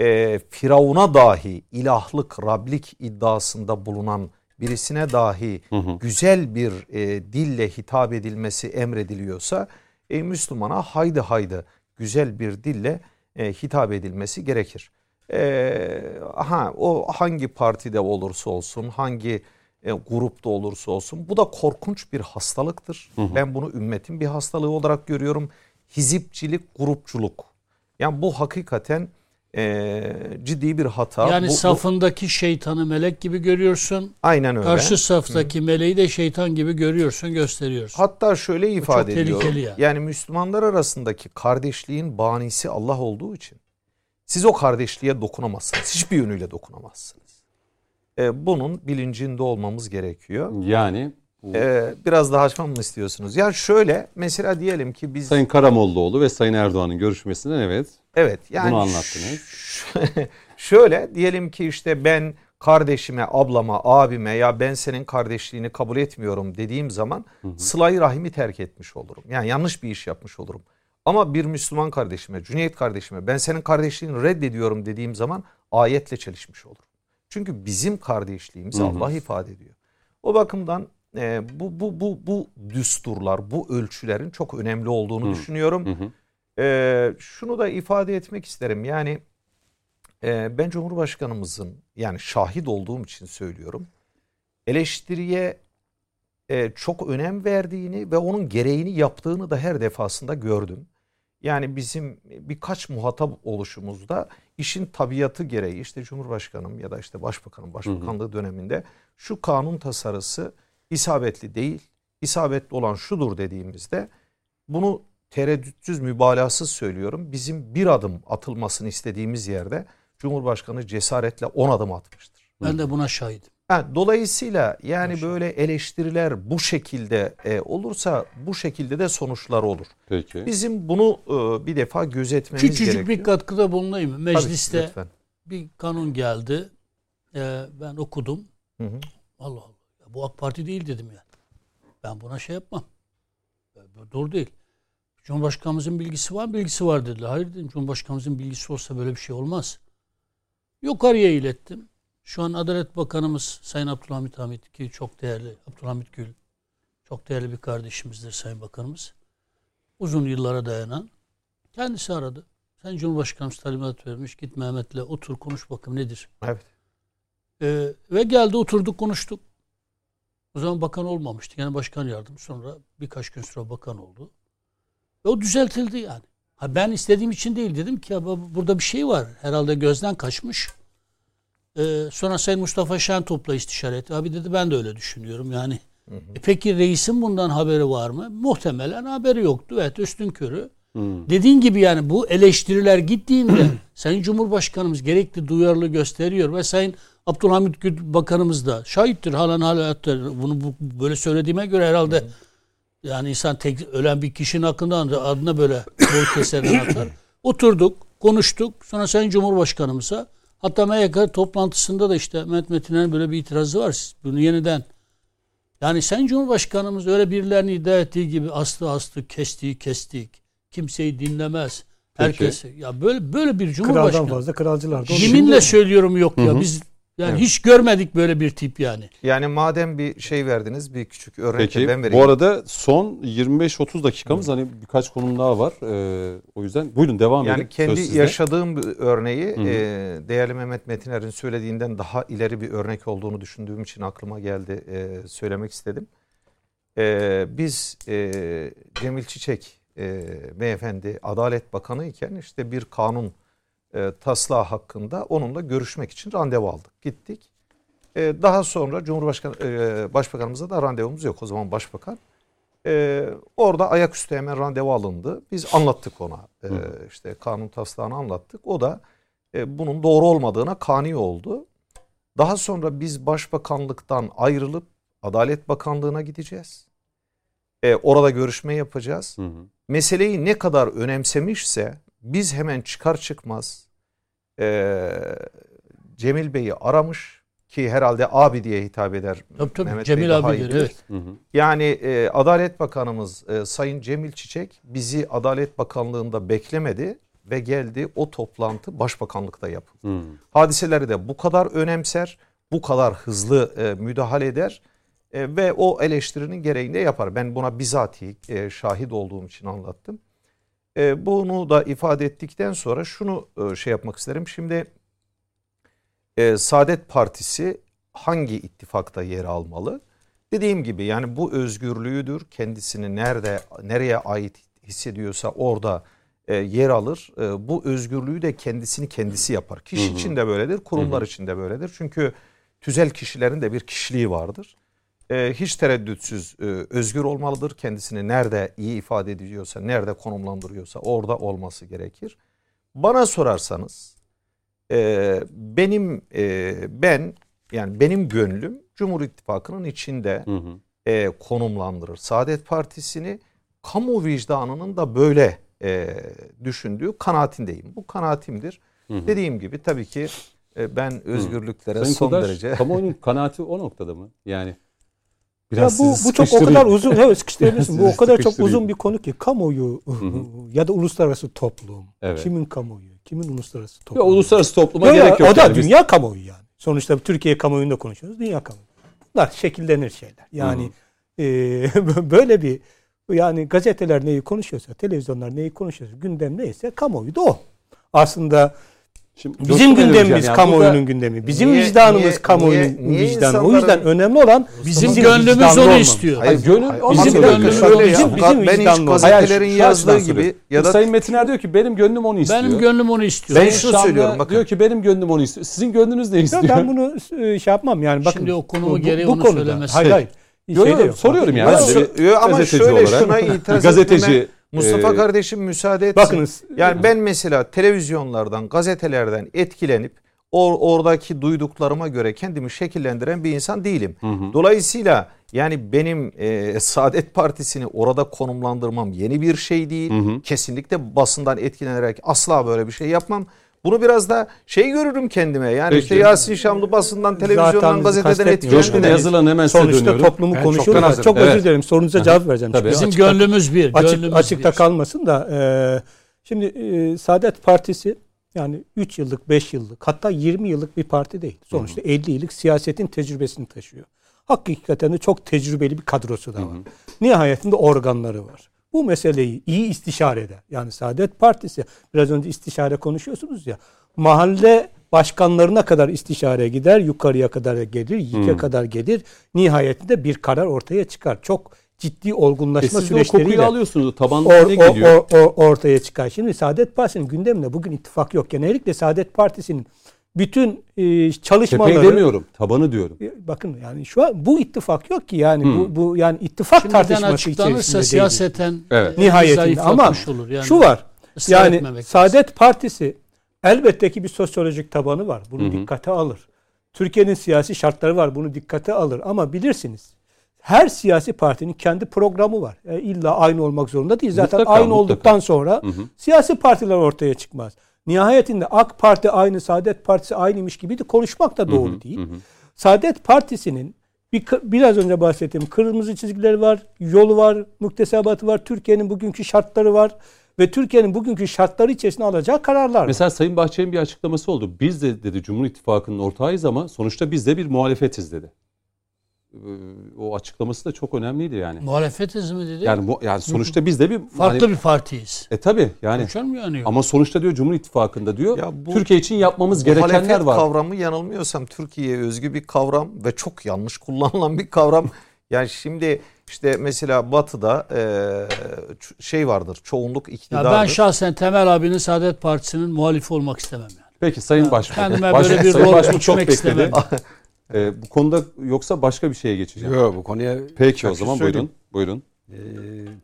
e, Firavun'a dahi ilahlık, Rablik iddiasında bulunan birisine dahi Hı hı. güzel bir e, dille hitap edilmesi emrediliyorsa e, Müslümana haydi haydi güzel bir dille e, hitap edilmesi gerekir. E, aha, o hangi partide olursa olsun, hangi e, grupta olursa olsun bu da korkunç bir hastalıktır. Hı hı. Ben bunu ümmetin bir hastalığı olarak görüyorum. Hizipçilik, grupçuluk. Yani bu hakikaten e, ciddi bir hata. Yani Bu- bu- safındaki şeytanı melek gibi görüyorsun. aynen öyle. Karşı saftaki meleği de şeytan gibi görüyorsun, gösteriyorsun. Hatta şöyle ifade ediyor. yani. Yani Müslümanlar arasındaki kardeşliğin banisi Allah olduğu için siz o kardeşliğe dokunamazsınız. Hiçbir yönüyle dokunamazsınız. Ee, bunun bilincinde olmamız gerekiyor. Yani bu Ee, biraz daha açmam mı istiyorsunuz? Ya şöyle mesela diyelim ki biz Sayın Karamollaoğlu ve Sayın Erdoğan'ın görüşmesinden evet. evet yani Bunu anlattınız. şöyle diyelim ki işte ben kardeşime, ablama, abime ya ben senin kardeşliğini kabul etmiyorum dediğim zaman sıla-i rahimi terk etmiş olurum. Yani yanlış bir iş yapmış olurum. Ama bir Müslüman kardeşime, Cüneyt kardeşime ben senin kardeşliğini reddediyorum dediğim zaman ayetle çelişmiş olurum. Çünkü bizim kardeşliğimizi Hı hı. Allah ifade ediyor. O bakımdan e, bu bu bu bu düsturlar, bu ölçülerin çok önemli olduğunu Hı. düşünüyorum. Hı hı. Ee, şunu da ifade etmek isterim. Yani e, ben Cumhurbaşkanımızın yani şahit olduğum için söylüyorum. Eleştiriye e, çok önem verdiğini ve onun gereğini yaptığını da her defasında gördüm. Yani bizim birkaç muhatap oluşumuzda işin tabiatı gereği işte Cumhurbaşkanım ya da işte Başbakanım Başbakanlığı döneminde şu kanun tasarısı isabetli değil. İsabetli olan şudur dediğimizde bunu tereddütsüz mübalağasız söylüyorum. Bizim bir adım atılmasını istediğimiz yerde Cumhurbaşkanı cesaretle 10 adım atmıştır. Ben de buna şahidim. Ha, dolayısıyla yani böyle eleştiriler bu şekilde e, olursa bu şekilde de sonuçlar olur. Peki. Bizim bunu e, bir defa gözetmemiz Küçücük gerekiyor. bir katkıda bulunayım. Tabii, Mecliste lütfen. bir kanun geldi. Ee, ben okudum. Hı hı. Allah Allah. Ya bu AK Parti değil dedim yani. Ben buna şey yapmam. Ya bu Doğru değil. Cumhurbaşkanımızın bilgisi var mı? Bilgisi var dediler. Hayır dedim. Cumhurbaşkanımızın bilgisi olsa böyle bir şey olmaz. Yukarıya ilettim. Şu an Adalet Bakanımız Sayın Abdülhamit Hamit ki çok değerli Abdülhamit Gül çok değerli bir kardeşimizdir Sayın Bakanımız. Uzun yıllara dayanan. Kendisi aradı. Sen Cumhurbaşkanımız talimat vermiş. Git Mehmet'le otur konuş bakalım nedir? Evet. Ee, ve geldi oturduk konuştuk. O zaman bakan olmamıştı. Yani başkan yardım. Sonra birkaç gün sonra bakan oldu. Ve o düzeltildi yani. Ha ben istediğim için değil dedim ki ya bu- burada bir şey var. Herhalde gözden kaçmış. Ee, sonra Sayın Mustafa Şentop'la istişare etti. Abi dedi ben de öyle düşünüyorum yani. E peki reisin bundan haberi var mı? Muhtemelen haberi yoktu. Evet üstün körü. Hmm. Dediğin gibi yani bu eleştiriler gittiğinde Sayın Cumhurbaşkanımız gerekli duyarlı gösteriyor ve Sayın Abdülhamit Gül Bakanımız da şahittir halen hala bunu bu, böyle söylediğime göre herhalde yani insan tek ölen bir kişinin hakkında da adına böyle bol keseden atar. Oturduk, konuştuk. Sonra Sayın Cumhurbaşkanımıza hatta MYK toplantısında da işte Mehmet Metin'in böyle bir itirazı var. Bunu yeniden yani Sayın Cumhurbaşkanımız öyle birilerinin iddia ettiği gibi astı astı, kestiği kestik. Kimseyi dinlemez. Peki. Herkes ya böyle böyle bir Kraldan cumhurbaşkanı. fazla kralcılar da. Yeminle söylüyorum yok ya. Hı hı. Biz yani Evet. hiç görmedik böyle bir tip yani. Yani madem bir şey verdiniz bir küçük örnek Peki. ben vereyim. Bu arada son 25-30 dakikamız hani birkaç konum daha var. Ee, o yüzden buyurun devam edin. Yani kendi yaşadığım bir örneği Hı hı. e, değerli Mehmet Metiner'in söylediğinden daha ileri bir örnek olduğunu düşündüğüm için aklıma geldi e, söylemek istedim. E, biz e, Cemil Çiçek e, beyefendi Adalet Bakanı iken işte bir kanun e, taslağı hakkında onunla görüşmek için randevu aldık. Gittik. E, daha sonra Cumhurbaşkanı e, Başbakanımıza da randevumuz yok o zaman Başbakan. E, orada ayaküstü hemen randevu alındı. Biz anlattık ona. E, işte kanun taslağını anlattık. O da e, bunun doğru olmadığına kani oldu. Daha sonra biz başbakanlıktan ayrılıp Adalet Bakanlığı'na gideceğiz. E, orada görüşme yapacağız. Hı hı. Meseleyi ne kadar önemsemişse biz hemen çıkar çıkmaz e, Cemil Bey'i aramış ki herhalde abi diye hitap eder. Tabii tabii Mehmet Bey Cemil iyi abidir bilir. evet. Hı hı. Yani e, Adalet Bakanımız e, Sayın Cemil Çiçek bizi Adalet Bakanlığı'nda beklemedi ve geldi o toplantı Başbakanlıkta yapıldı. Hı. Hadiseleri de bu kadar önemser, bu kadar hızlı e, müdahale eder e, ve o eleştirinin gereğini de yapar. Ben buna bizatihi e, şahit olduğum için anlattım. E, bunu da ifade ettikten sonra şunu e, şey yapmak isterim. Şimdi e, Saadet Partisi hangi ittifakta yer almalı? Dediğim gibi yani bu özgürlüğüdür. Kendisini nerede nereye ait hissediyorsa orada e, yer alır. E, bu özgürlüğü de kendisini kendisi yapar. Kişi Hı hı. için de böyledir, kurumlar için de böyledir. Çünkü tüzel kişilerin de bir kişiliği vardır. E, hiç tereddütsüz e, özgür olmalıdır. Kendisini nerede iyi ifade ediyorsa, nerede konumlandırıyorsa orada olması gerekir. Bana sorarsanız e, benim e, ben yani benim gönlüm Cumhur İttifakı'nın içinde Hı hı. e, konumlandırır. Saadet Partisi'ni kamu vicdanının da böyle e, düşündüğü kanaatindeyim. Bu kanaatimdir. Hı hı. Dediğim gibi tabii ki ben özgürlüklere Sayın son Kudaş, derece kamuoyunun kanaati o noktada mı? Yani Ya biraz bu sizi bu çok o kadar uzun evet sıkıştırabilirsin. bu o kadar çok uzun bir konu ki kamuoyu ya da uluslararası toplum. Evet. Kimin kamuoyu, kimin uluslararası Ya, toplum. uluslararası topluma Yok, gerek yok. O da yani. Dünya kamuoyu yani. Sonuçta Türkiye kamuoyunda konuşuyoruz. Dünya kamuoyu. Bunlar şekillenir şeyler. Yani e, böyle bir yani gazeteler neyi konuşuyorsa, televizyonlar neyi konuşuyorsa, gündem neyse kamuoyu da o. Aslında Şimdi bizim gündemimiz yani kamuoyunun burada- gündemi. Bizim Niye- vicdanımız niye- kamuoyunun niye- niye vicdanı. O yüzden önemli olan Bizim bizim gönlümüz onu istiyor. Hayır, gönül Hayır, bizim gönlümüz şöyle o. ya, Bizim- bizim ben hiç gazetelerin Hayır, yazdığı gibi ya da Sayın Metiner diyor ki benim gönlüm onu istiyor. Benim gönlüm onu istiyor. Ben şunu söylüyorum, bakın. Diyor ki benim gönlüm onu istiyor. Sizin gönlünüz ne istiyor? ben bunu e, şey yapmam yani bakın. Şimdi o konumu gereği onu söylemesi. Hayır hayır. Şey yok. soruyorum yani. Yo, ama gazeteci şöyle şuna itiraz gazeteci etmeme- Mustafa e, kardeşim müsaade etsin. Bakınız. Yani ben mesela televizyonlardan, gazetelerden etkilenip or- oradaki duyduklarıma göre kendimi şekillendiren bir insan değilim. Dolayısıyla yani benim e, Saadet Partisi'ni orada konumlandırmam yeni bir şey değil. Kesinlikle basından etkilenerek asla böyle bir şey yapmam. Bunu biraz da şey görürüm kendime. Yani Peki. işte Yasin Şamlı basından, televizyondan, bizi gazeteden etkilenmedim. yazılan hemen size Sonuçta dönüyorum. toplumu Ben konuşuyoruz. Çok, hazırım. özür Evet. dilerim. Sorunuza cevap vereceğim. Tabii. Bizim açıkta- gönlümüz bir. açık, gönlümüz açıkta bir. kalmasın da e, şimdi e, Saadet Partisi yani 3 yıllık, 5 yıllık hatta 20 yıllık bir parti değil. Sonuçta 50 yıllık siyasetin tecrübesini taşıyor. Hakikaten de çok tecrübeli bir kadrosu da var. Nihayetinde organları var. Bu meseleyi iyi istişare eder. Yani Saadet Partisi biraz önce istişare konuşuyorsunuz ya. Mahalle başkanlarına kadar istişare gider, yukarıya kadar gelir, yike kadar gelir. Nihayetinde bir karar ortaya çıkar. Çok ciddi E olgunlaşma siz de o kokuyu süreçleriyle alıyorsunuz. or, Tabandan ne o- geliyor? o- o- ortaya çıkar. Şimdi Saadet Partisi'nin gündeminde bugün ittifak yok. Genellikle Saadet Partisi'nin bütün e, Tepeyi çalışmaları demiyorum. Tabanı diyorum. E, bakın yani şu an bu ittifak yok ki yani bu bu yani ittifak Şimdiden tartışması içerisinde değil. siyaseten Evet. e, nihayetinde ama olur. Yani şu var. Yani Saadet Partisi elbette ki bir sosyolojik tabanı var. Bunu dikkate alır. Türkiye'nin siyasi şartları var. Bunu dikkate alır. Ama bilirsiniz her siyasi partinin kendi programı var. E, illa aynı olmak zorunda değil. Zaten Mutlaka, aynı mutlaka. olduktan sonra siyasi partiler ortaya çıkmaz. Nihayetinde AK Parti aynı, Saadet Partisi aynıymış gibi de konuşmak da doğru değil. Saadet Partisi'nin bir, biraz önce bahsettiğim kırmızı çizgileri var, yolu var, muktesebatı var, Türkiye'nin bugünkü şartları var ve Türkiye'nin bugünkü şartları içerisinde alacağı kararlar. Mesela Sayın Bahçeli'nin bir açıklaması oldu. Biz de dedi Cumhur İttifakı'nın ortağıyız ama sonuçta biz de bir muhalefetiz dedi. Ee, O açıklaması da çok önemliydi yani. Muhalefetiz mi dedi? Yani bu yani sonuçta biz de bir Farklı hani- bir partiyiz. E tabi yani Konuşar mı yani? ama sonuçta diyor Cumhur İttifakı'nda diyor Ya bu- Türkiye için yapmamız gerekenler Muhalefet var. kavramı yanılmıyorsam Türkiye'ye özgü bir kavram ve çok yanlış kullanılan bir kavram. Yani şimdi işte mesela Batı'da e, şey vardır çoğunluk ya iktidardır. ben şahsen Temel abinin Saadet Partisi'nin muhalifi olmak istemem yani. Peki Sayın Başbakan. kendime böyle bir Sayın rol çok bekledi. Ee, bu konuda yoksa başka bir şeye geçeceğim. Yok bu konuya Peki o zaman söyleyeyim. buyurun. Buyurun. Ee,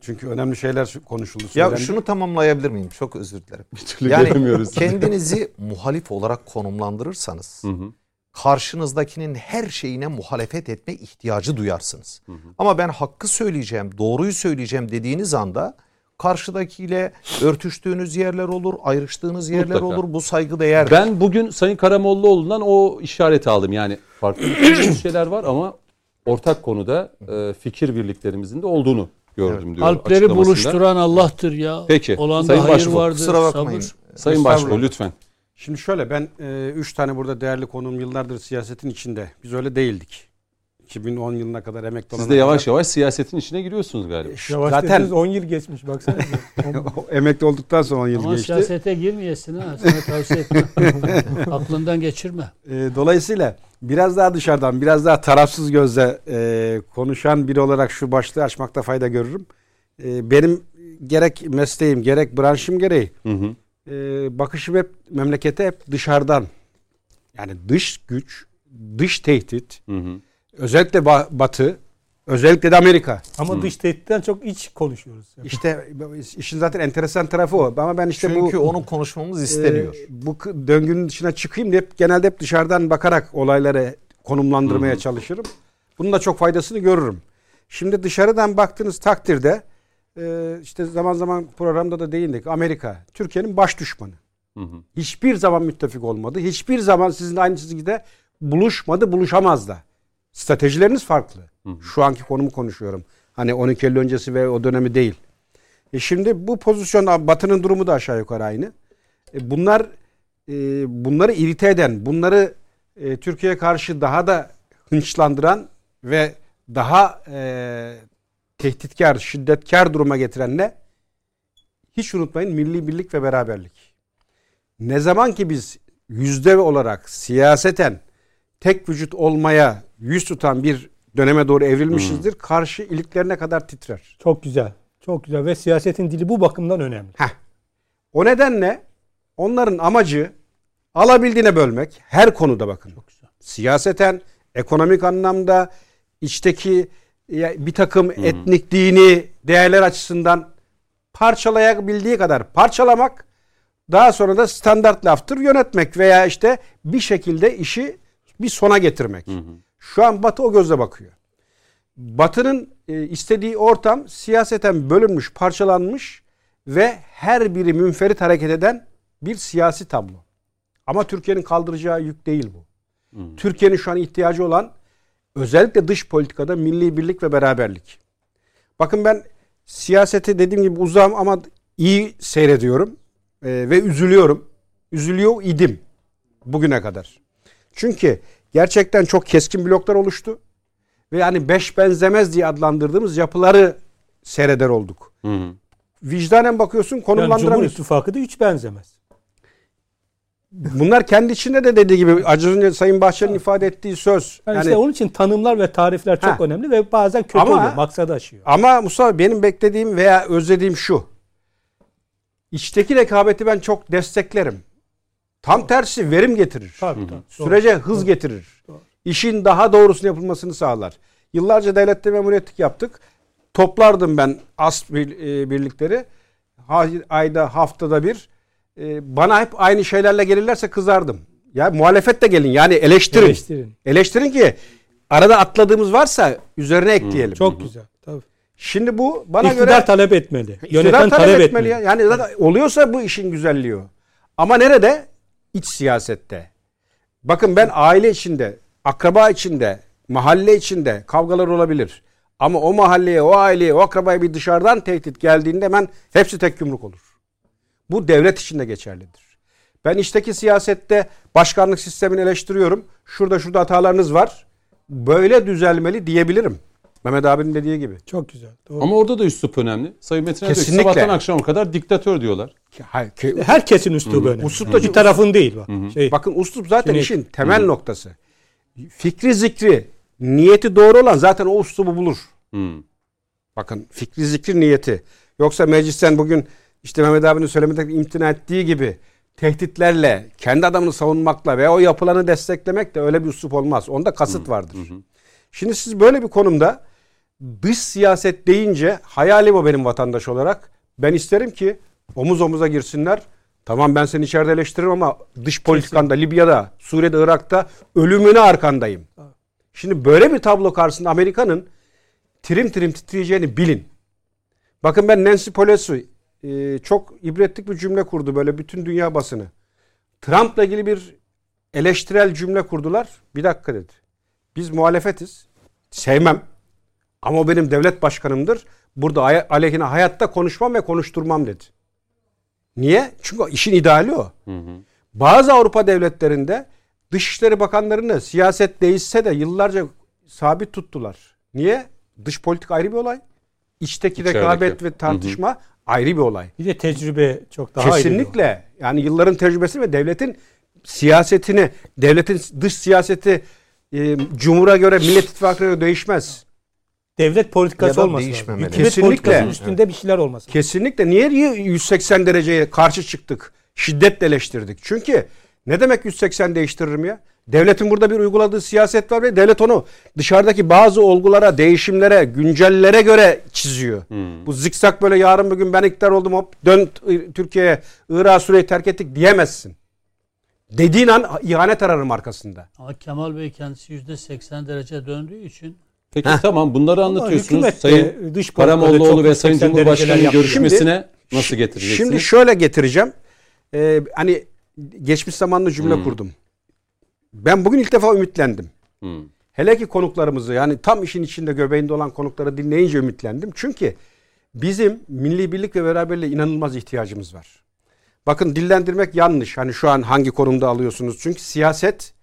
çünkü önemli şeyler konuşuldu. Ya şunu tamamlayabilir miyim? Çok özür dilerim. türlü Yani kendinizi muhalif olarak konumlandırırsanız Hı hı. karşınızdakinin her şeyine muhalefet etme ihtiyacı duyarsınız. Ama ben hakkı söyleyeceğim, doğruyu söyleyeceğim dediğiniz anda karşıdakiyle örtüştüğünüz yerler olur, ayrıştığınız yerler Mutlaka. olur. Bu saygı değer. Ben bugün Sayın Karamollaoğlu'ndan o işareti aldım. Yani farklı şeyler var ama ortak konuda e, fikir birliklerimizin de olduğunu gördüm diyor Alpleri buluşturan Allah'tır ya. Peki. Olanda Sayın hayır Başbuğ, vardır. kusura bakmayın. Sabır. Sayın Başbuğ lütfen. Şimdi şöyle ben e, üç tane burada değerli konuğum yıllardır siyasetin içinde. Biz öyle değildik. 2010 yılına kadar emekli Siz olana de yavaş kadar- yavaş siyasetin içine giriyorsunuz galiba. Yavaş Zaten Zaten 10 yıl geçmiş baksana. emekli olduktan sonra 10 yıl Ama geçti. siyasete girmeyesin ha. Sana tavsiye etmem. Aklından geçirme. E, dolayısıyla biraz daha dışarıdan, biraz daha tarafsız gözle e, konuşan biri olarak şu başlığı açmakta fayda görürüm. E, benim gerek mesleğim, gerek branşım gereği Hı hı. e, bakışım hep memlekete hep dışarıdan. Yani dış güç, dış tehdit, Hı hı. Özellikle ba- Batı, özellikle de Amerika. Ama dış tehditten çok iç konuşuyoruz. İşte işin zaten enteresan tarafı o. Ama ben işte Çünkü bu onu konuşmamız isteniyor. e, bu döngünün dışına çıkayım diye hep, genelde hep dışarıdan bakarak olayları konumlandırmaya çalışırım. Bunun da çok faydasını görürüm. Şimdi dışarıdan baktığınız takdirde e, işte zaman zaman programda da değindik. Amerika Türkiye'nin baş düşmanı. Hı hı. Hiçbir zaman müttefik olmadı. Hiçbir zaman sizin aynı çizgide buluşmadı, buluşamaz da. Stratejileriniz farklı. Şu anki konumu konuşuyorum. Hani 12 Eylül öncesi ve o dönemi değil. E şimdi bu pozisyon Batı'nın durumu da aşağı yukarı aynı. E bunlar e, bunları irite eden, bunları e, Türkiye'ye karşı daha da hınçlandıran ve daha e, tehditkar, şiddetkar duruma getiren ne? Hiç unutmayın milli birlik ve beraberlik. Ne zaman ki biz yüzde olarak siyaseten tek vücut olmaya yüz tutan bir döneme doğru evrilmişizdir. Karşı iliklerine kadar titrer. Çok güzel. Çok güzel ve siyasetin dili bu bakımdan önemli. Heh. O nedenle onların amacı alabildiğine bölmek her konuda bakın. Siyaseten, ekonomik anlamda, içteki bir takım etnik, dini değerler açısından parçalayabildiği kadar parçalamak, daha sonra da standart laftır yönetmek veya işte bir şekilde işi bir sona getirmek. Şu an Batı o gözle bakıyor. Batı'nın e, istediği ortam siyaseten bölünmüş, parçalanmış ve her biri münferit hareket eden bir siyasi tablo. Ama Türkiye'nin kaldıracağı yük değil bu. Türkiye'nin şu an ihtiyacı olan özellikle dış politikada milli birlik ve beraberlik. Bakın ben siyaseti dediğim gibi uzağım ama iyi seyrediyorum e, ve üzülüyorum. Üzülüyor idim bugüne kadar. Çünkü gerçekten çok keskin bloklar oluştu. Ve yani beş benzemez diye adlandırdığımız yapıları seyreder olduk. Hı hı. Vicdanen bakıyorsun Yani Cumhur konumlandıramıyorsun. İttifakı da hiç benzemez. Bunlar kendi içinde de dediği gibi az önce Sayın Bahçeli'nin ifade ettiği söz. Yani, Yani, işte onun için tanımlar ve tarifler çok Ha. önemli ve bazen kötü Ama- oluyor. Maksadı aşıyor. ama Mustafa benim beklediğim veya özlediğim şu. İçteki rekabeti ben çok desteklerim. Tam tersi verim getirir. Tabii, tabii. Doğru. Sürece hız getirir. İşin daha doğrusunu yapılmasını sağlar. Yıllarca devlette memuriyetlik yaptık. Toplardım ben as e, birlikleri. Ayda haftada bir. E, Bana hep aynı şeylerle gelirlerse kızardım. Ya muhalefet de gelin yani eleştirin. Eleştirin. Eleştirin ki arada atladığımız varsa üzerine ekleyelim. Çok güzel. Tabii. Şimdi bu bana İktidar göre talep etmeli. İktidar Yöneten talep, etmeli. ya. Yani oluyorsa bu işin güzelliği o. Ama nerede? İç siyasette. Bakın ben aile içinde, akraba içinde, mahalle içinde kavgalar olabilir. Ama o mahalleye, o aileye, o akrabaya bir dışarıdan tehdit geldiğinde hemen hepsi tek yumruk olur. Bu devlet içinde geçerlidir. Ben içteki siyasette başkanlık sistemini eleştiriyorum. Şurada şurada hatalarınız var. Böyle düzelmeli diyebilirim. Mehmet abinin dediği gibi. Çok güzel. Doğru. Ama orada da üslup önemli. Sayın Metin Erdoğan sabahtan akşama kadar diktatör diyorlar. Hayır, ke- Herkesin üslubu önemli. Uslup da- Bir tarafın değil. Bak. Şey, Bakın uslup zaten Şimdi- işin temel noktası. Fikri zikri, niyeti doğru olan zaten o uslubu bulur. Hı. Bakın fikri zikri niyeti. Yoksa meclisten bugün işte Mehmet abinin söylemede imtina ettiği gibi tehditlerle, kendi adamını savunmakla ve o yapılanı desteklemek de öyle bir uslup olmaz. Onda kasıt vardır. Şimdi siz böyle bir konumda dış siyaset deyince hayalim o benim vatandaş olarak. Ben isterim ki omuz omuza girsinler. Tamam ben seni içeride eleştiririm ama dış politikanda, Libya'da, Suriye'de, Irak'ta ölümüne arkandayım. Şimdi böyle bir tablo karşısında Amerika'nın trim trim titreyeceğini bilin. Bakın ben Nancy Pelosi e, çok ibretlik bir cümle kurdu böyle bütün dünya basını. Trump'la ilgili bir eleştirel cümle kurdular. Bir dakika dedi. Biz muhalefetiz. Sevmem. Ama o benim devlet başkanımdır. Burada aleyhine hayatta konuşmam ve konuşturmam dedi. Niye? Çünkü işin ideali o. Hı hı. Bazı Avrupa devletlerinde Dışişleri Bakanlarını siyaset değişse de yıllarca sabit tuttular. Niye? Dış politik ayrı bir olay. İçteki İçerideki. rekabet ve tartışma hı hı. ayrı bir olay. Bir de tecrübe çok daha Kesinlikle. Ayrı yani yılların tecrübesi ve devletin siyasetini, devletin dış siyaseti e, Cumhur'a göre, Millet İttifakı'na göre değişmez. Devlet politikası olması lazım. Hükümet Kesinlikle. üstünde bir şeyler olması Kesinlikle. Niye 180 dereceye karşı çıktık? Şiddetle eleştirdik. Çünkü ne demek 180 değiştiririm ya? Devletin burada bir uyguladığı siyaset var ve devlet onu dışarıdaki bazı olgulara, değişimlere, güncellere göre çiziyor. Hmm. Bu zikzak böyle yarın bugün ben iktidar oldum hop dön Türkiye'ye, Irak'a, Suriye'yi terk ettik diyemezsin. Dediğin an ihanet ararım arkasında. Ama Kemal Bey kendisi yüzde 80 derece döndüğü için Peki Heh. tamam bunları anlatıyorsunuz. Sayın dış Karamollaoğlu ve Sayın Cumhurbaşkanı'nın görüşmesine şimdi, nasıl getireceksiniz? Şimdi şöyle getireceğim. Ee, hani geçmiş zamanlı cümle hmm. kurdum. Ben bugün ilk defa ümitlendim. Hmm. Hele ki konuklarımızı yani tam işin içinde göbeğinde olan konukları dinleyince ümitlendim. Çünkü bizim milli birlik ve beraberliğe inanılmaz ihtiyacımız var. Bakın dillendirmek yanlış. Hani şu an hangi konumda alıyorsunuz? Çünkü siyaset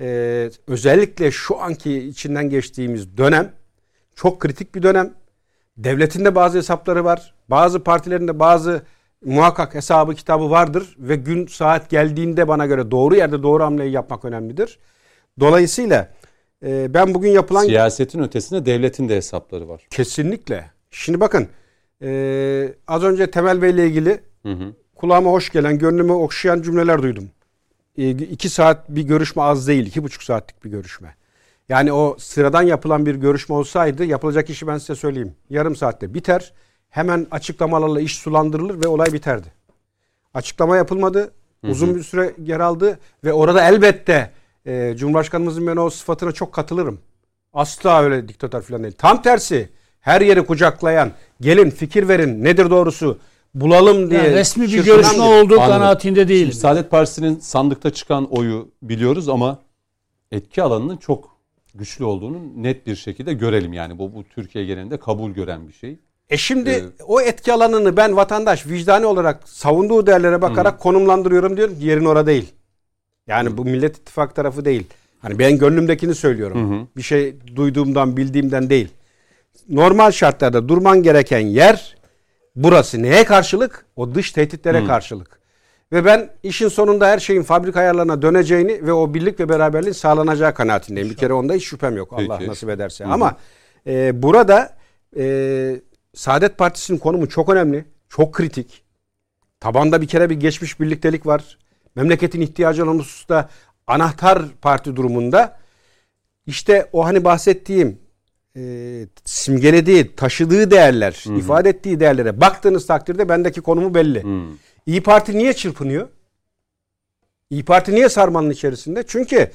e, özellikle şu anki içinden geçtiğimiz dönem çok kritik bir dönem. Devletin de bazı hesapları var. Bazı partilerin de bazı muhakkak hesabı kitabı vardır ve gün saat geldiğinde bana göre doğru yerde doğru hamleyi yapmak önemlidir. Dolayısıyla e, ben bugün yapılan... Siyasetin ötesinde devletin de hesapları var. Kesinlikle. Şimdi bakın e, az önce Temel Bey ile ilgili hı hı. kulağıma hoş gelen, gönlümü okşayan cümleler duydum. E, iki saat bir görüşme az değil. iki buçuk saatlik bir görüşme. Yani o sıradan yapılan bir görüşme olsaydı yapılacak işi ben size söyleyeyim. Yarım saatte biter hemen açıklamalarla iş sulandırılır ve olay biterdi. Açıklama yapılmadı. Uzun bir süre yer aldı ve orada elbette e, Cumhurbaşkanımızın ben o sıfatına çok katılırım. Asla öyle diktatör falan değil. Tam tersi her yeri kucaklayan, gelin fikir verin nedir doğrusu bulalım diye. Yani resmi bir görüşme olduğu kanaatinde değil. Saadet Partisi'nin sandıkta çıkan oyu biliyoruz ama etki alanının çok güçlü olduğunu net bir şekilde görelim. Yani bu, bu Türkiye genelinde kabul gören bir şey. E şimdi evet. o etki alanını ben vatandaş vicdani olarak savunduğu değerlere bakarak Hı. konumlandırıyorum diyorum yerin orada değil. Yani Hı. bu Millet İttifak tarafı değil. Hani ben gönlümdekini söylüyorum. Hı Bir şey duyduğumdan, bildiğimden değil. Normal şartlarda durman gereken yer burası. Neye karşılık? O dış tehditlere Hı. karşılık. Ve ben işin sonunda her şeyin fabrika ayarlarına döneceğini ve o birlik ve beraberliğin sağlanacağı kanaatindeyim. Bir kere onda hiç şüphem yok. Peki. Allah nasip ederse. Hı. Ama e, burada e, Saadet Partisi'nin konumu çok önemli. Çok kritik. Tabanda bir kere bir geçmiş birliktelik var. Memleketin ihtiyacı olan hususta anahtar parti durumunda işte o hani bahsettiğim e, simgelediği, taşıdığı değerler, Hı-hı. ifade ettiği değerlere baktığınız takdirde bendeki konumu belli. Hı. İyi Parti niye çırpınıyor? İyi Parti niye sarmanın içerisinde? Çünkü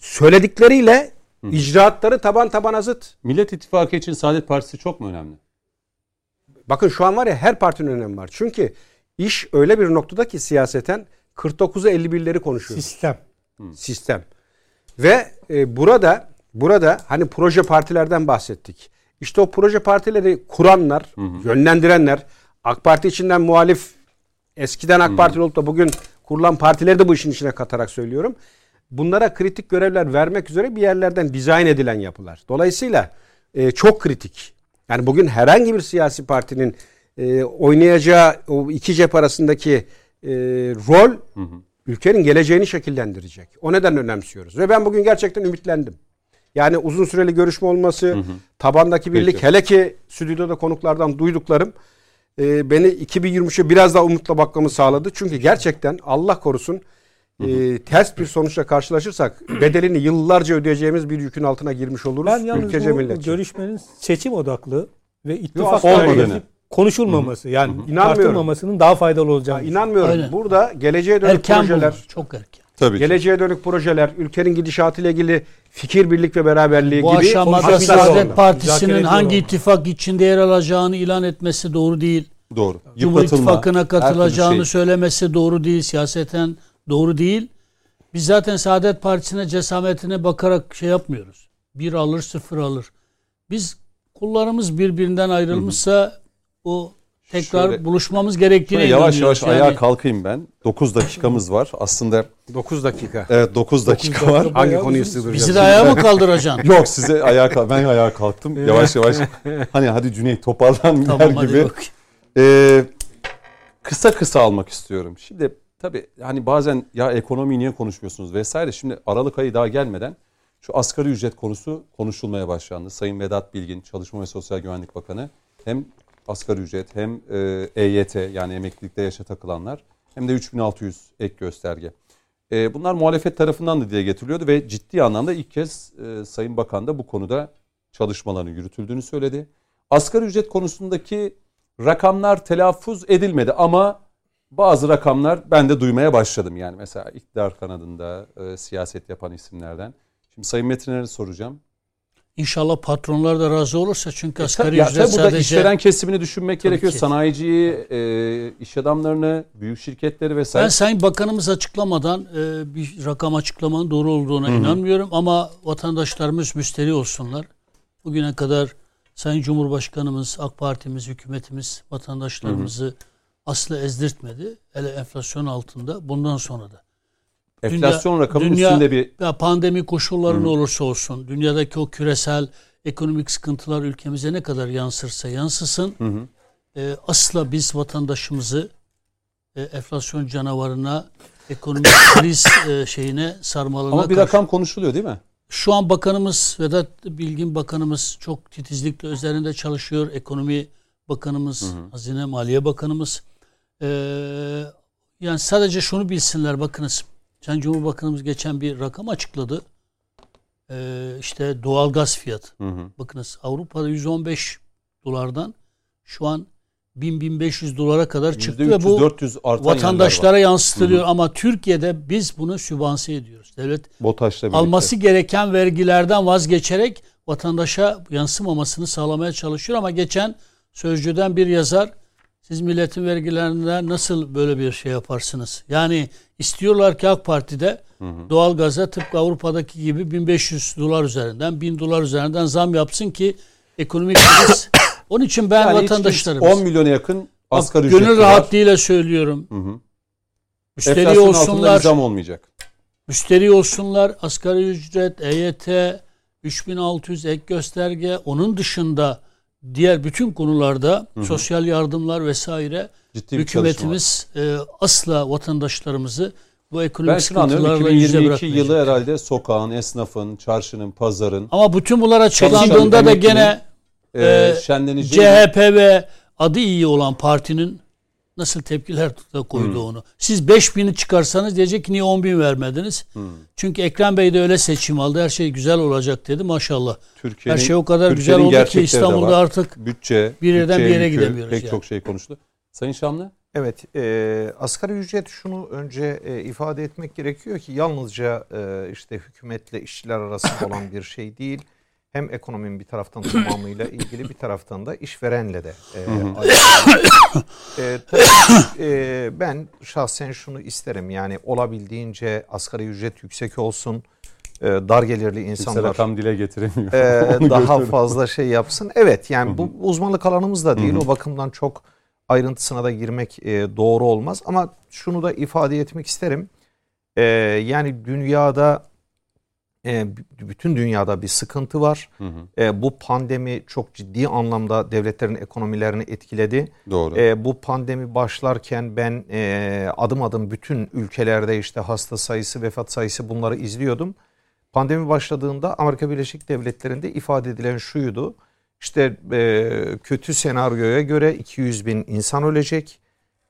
söyledikleriyle Hı. icraatları taban tabana zıt. Millet İttifakı için Saadet Partisi çok mu önemli? Bakın şu an var ya her partinin önemi var. Çünkü iş öyle bir noktada ki siyaseten 49'u 51'leri konuşuyoruz. Sistem. Sistem. Ve e, burada burada hani proje partilerden bahsettik. İşte o proje partileri kuranlar, hı hı. yönlendirenler, AK Parti içinden muhalif eskiden AK Parti olup da bugün kurulan partileri de bu işin içine katarak söylüyorum. Bunlara kritik görevler vermek üzere bir yerlerden dizayn edilen yapılar. Dolayısıyla e, çok kritik. Yani bugün herhangi bir siyasi partinin e, oynayacağı o iki cep arasındaki e, rol hı hı. ülkenin geleceğini şekillendirecek. O neden önemsiyoruz. Ve ben bugün gerçekten ümitlendim. Yani uzun süreli görüşme olması, hı hı. tabandaki birlik, Peki. hele ki stüdyoda konuklardan duyduklarım e, beni 2023'e biraz daha umutla bakmamı sağladı. Çünkü gerçekten Allah korusun e, ters bir sonuçla karşılaşırsak bedelini yıllarca ödeyeceğimiz bir yükün altına girmiş oluruz. Ben yalnız ülkece bu milletçe. görüşmenin seçim odaklı ve ittifak olmadığını. konuşulmaması yani İnanmıyorum. tartılmamasının daha faydalı Ya, olacağını. inanmıyorum. Aynen. Burada geleceğe dönük Erken projeler, bunlar. Çok erken. Tabii ki. geleceğe dönük projeler, ülkenin gidişatıyla ilgili fikir birlik ve beraberliği Bu gibi aşamada hassas Saadet. Müzakere Partisi'nin hangi olmak. ittifak içinde yer alacağını ilan etmesi doğru değil. Doğru. Cumhur İttifakı'na katılacağını şey. söylemesi doğru değil. Siyaseten doğru değil. Biz zaten Saadet Partisi'ne cesametine bakarak şey yapmıyoruz. Bir alır sıfır alır. Biz kullarımız birbirinden ayrılmışsa o tekrar Şöyle- buluşmamız gerektiğine yavaş yavaş Yani ayağa kalkayım ben. 9 dakikamız var. Aslında 9 dakika. evet 9 dakika var. Hangi konuyu sığdıracağız? Bizi de ayağa mı kaldıracaksın? Yok size ayağa kalk. Ben ayağa kalktım. Yavaş yavaş. Hani hadi Cüneyt toparlan der tamam hadi gibi. bak. Ee, kısa kısa almak istiyorum. Şimdi tabii hani bazen ya ekonomi niye konuşmuyorsunuz vesaire. Şimdi Aralık ayı daha gelmeden şu asgari ücret konusu konuşulmaya başlandı. Sayın Vedat Bilgin, Çalışma ve Sosyal Güvenlik Bakanı hem asgari ücret hem e, EYT yani emeklilikte yaşa takılanlar hem de 3600 ek gösterge. E, bunlar muhalefet tarafından da dile getiriliyordu ve ciddi anlamda ilk kez e, Sayın Bakan da bu konuda çalışmaların yürütüldüğünü söyledi. Asgari ücret konusundaki rakamlar telaffuz edilmedi ama bazı rakamlar ben de duymaya başladım. Yani mesela iktidar kanadında e, siyaset yapan isimlerden. Şimdi Sayın Metinler'e soracağım. İnşallah patronlar da razı olursa çünkü E, asgari ya ücret tabii burada sadece işveren kesimini düşünmek Tabii gerekiyor. ki. Sanayiciyi, e, iş adamlarını, büyük şirketleri vesaire. Ben Sayın Bakanımız açıklamadan e, bir rakam açıklamanın doğru olduğuna inanmıyorum ama vatandaşlarımız müsteri olsunlar. Bugüne kadar Sayın Cumhurbaşkanımız, AK Partimiz, hükümetimiz vatandaşlarımızı asla ezdirtmedi. Hele enflasyon altında bundan sonra da. Enflasyon rakamının dünya- üstünde bir Ya pandemi koşulları ne olursa olsun, dünyadaki o küresel ekonomik sıkıntılar ülkemize ne kadar yansırsa yansısın, e, asla biz vatandaşımızı e, enflasyon canavarına, ekonomik kriz e, şeyine sarmalına ama bir karşı- rakam konuşuluyor değil mi? Şu an bakanımız Vedat Bilgin bakanımız çok titizlikle üzerinde çalışıyor. Ekonomi bakanımız, Hazine Maliye Bakanımız. Ee, yani sadece şunu bilsinler bakınız. Sayın Cumhurbakanımız geçen bir rakam açıkladı. Ee, işte doğalgaz fiyatı. Hı hı. Bakınız Avrupa'da 115 dolardan şu an 1000-1500 dolara kadar çıktı ve bu %300-400 artan yerler vatandaşlara var. yansıtılıyor ama Türkiye'de biz bunu sübvanse ediyoruz. Devlet BOTAŞ'la birlikte. alması gereken vergilerden vazgeçerek vatandaşa yansımamasını sağlamaya çalışıyor ama geçen sözcüden bir yazar siz milletin vergilerinden nasıl böyle bir şey yaparsınız? Yani istiyorlar ki AK Parti'de doğalgaza tıpkı Avrupa'daki gibi 1500 dolar üzerinden 1000 dolar üzerinden zam yapsın ki ekonomik kriz. Onun için ben Yani hiç vatandaşlarımız 10 milyona yakın asgari ücretli gönül var. rahatlığıyla söylüyorum. Hı hı. Müşteri Enflasyon olsunlar. zam olmayacak. Müşteri olsunlar, asgari ücret, EYT, 3600 ek gösterge, onun dışında diğer bütün konularda sosyal yardımlar vesaire Ciddi hükümetimiz e, asla vatandaşlarımızı bu ekonomik Ben sıkıntılarla yüze 2022 yılı bırakmayacak. herhalde sokağın, esnafın, çarşının, pazarın. Ama bütün bunlar açıklandığında da gene e, Ee, CHP ve adı iyi olan partinin nasıl tepkiler da koydu Hmm. onu. Siz 5000'i çıkarsanız diyecek ki niye 10 bin vermediniz? Hmm. Çünkü Ekrem Bey de öyle seçim aldı. Her şey güzel olacak dedi maşallah. Türkiye'nin Her şey o kadar güzel oldu ki İstanbul'da artık bütçe, bir yerden bütçeye bir yere yükü, gidemiyoruz Pek yani. çok şey konuştu. Sayın Şamlı? Evet, e, asgari ücret şunu önce e, ifade etmek gerekiyor ki yalnızca e, işte hükümetle işçiler arasında olan bir şey değil. Hem ekonominin bir taraftan tamamıyla ilgili bir taraftan da işverenle de e. E, tabii, e, ben şahsen şunu isterim yani olabildiğince asgari ücret yüksek olsun, e, dar gelirli Kimse insanlar rakam dile getiremiyor. e, daha görüyorum. fazla şey yapsın. Evet yani bu uzmanlık alanımız da değil. O bakımdan çok ayrıntısına da girmek e, doğru olmaz. Ama şunu da ifade etmek isterim. E, yani dünyada e, bütün dünyada bir sıkıntı var. Hı hı. E, bu pandemi çok ciddi anlamda devletlerin ekonomilerini etkiledi. Doğru. E, bu pandemi başlarken ben e, adım adım bütün ülkelerde işte hasta sayısı, vefat sayısı bunları izliyordum. Pandemi başladığında Amerika Birleşik Devletleri'nde ifade edilen şuydu. İşte e, kötü senaryoya göre 200 bin insan ölecek.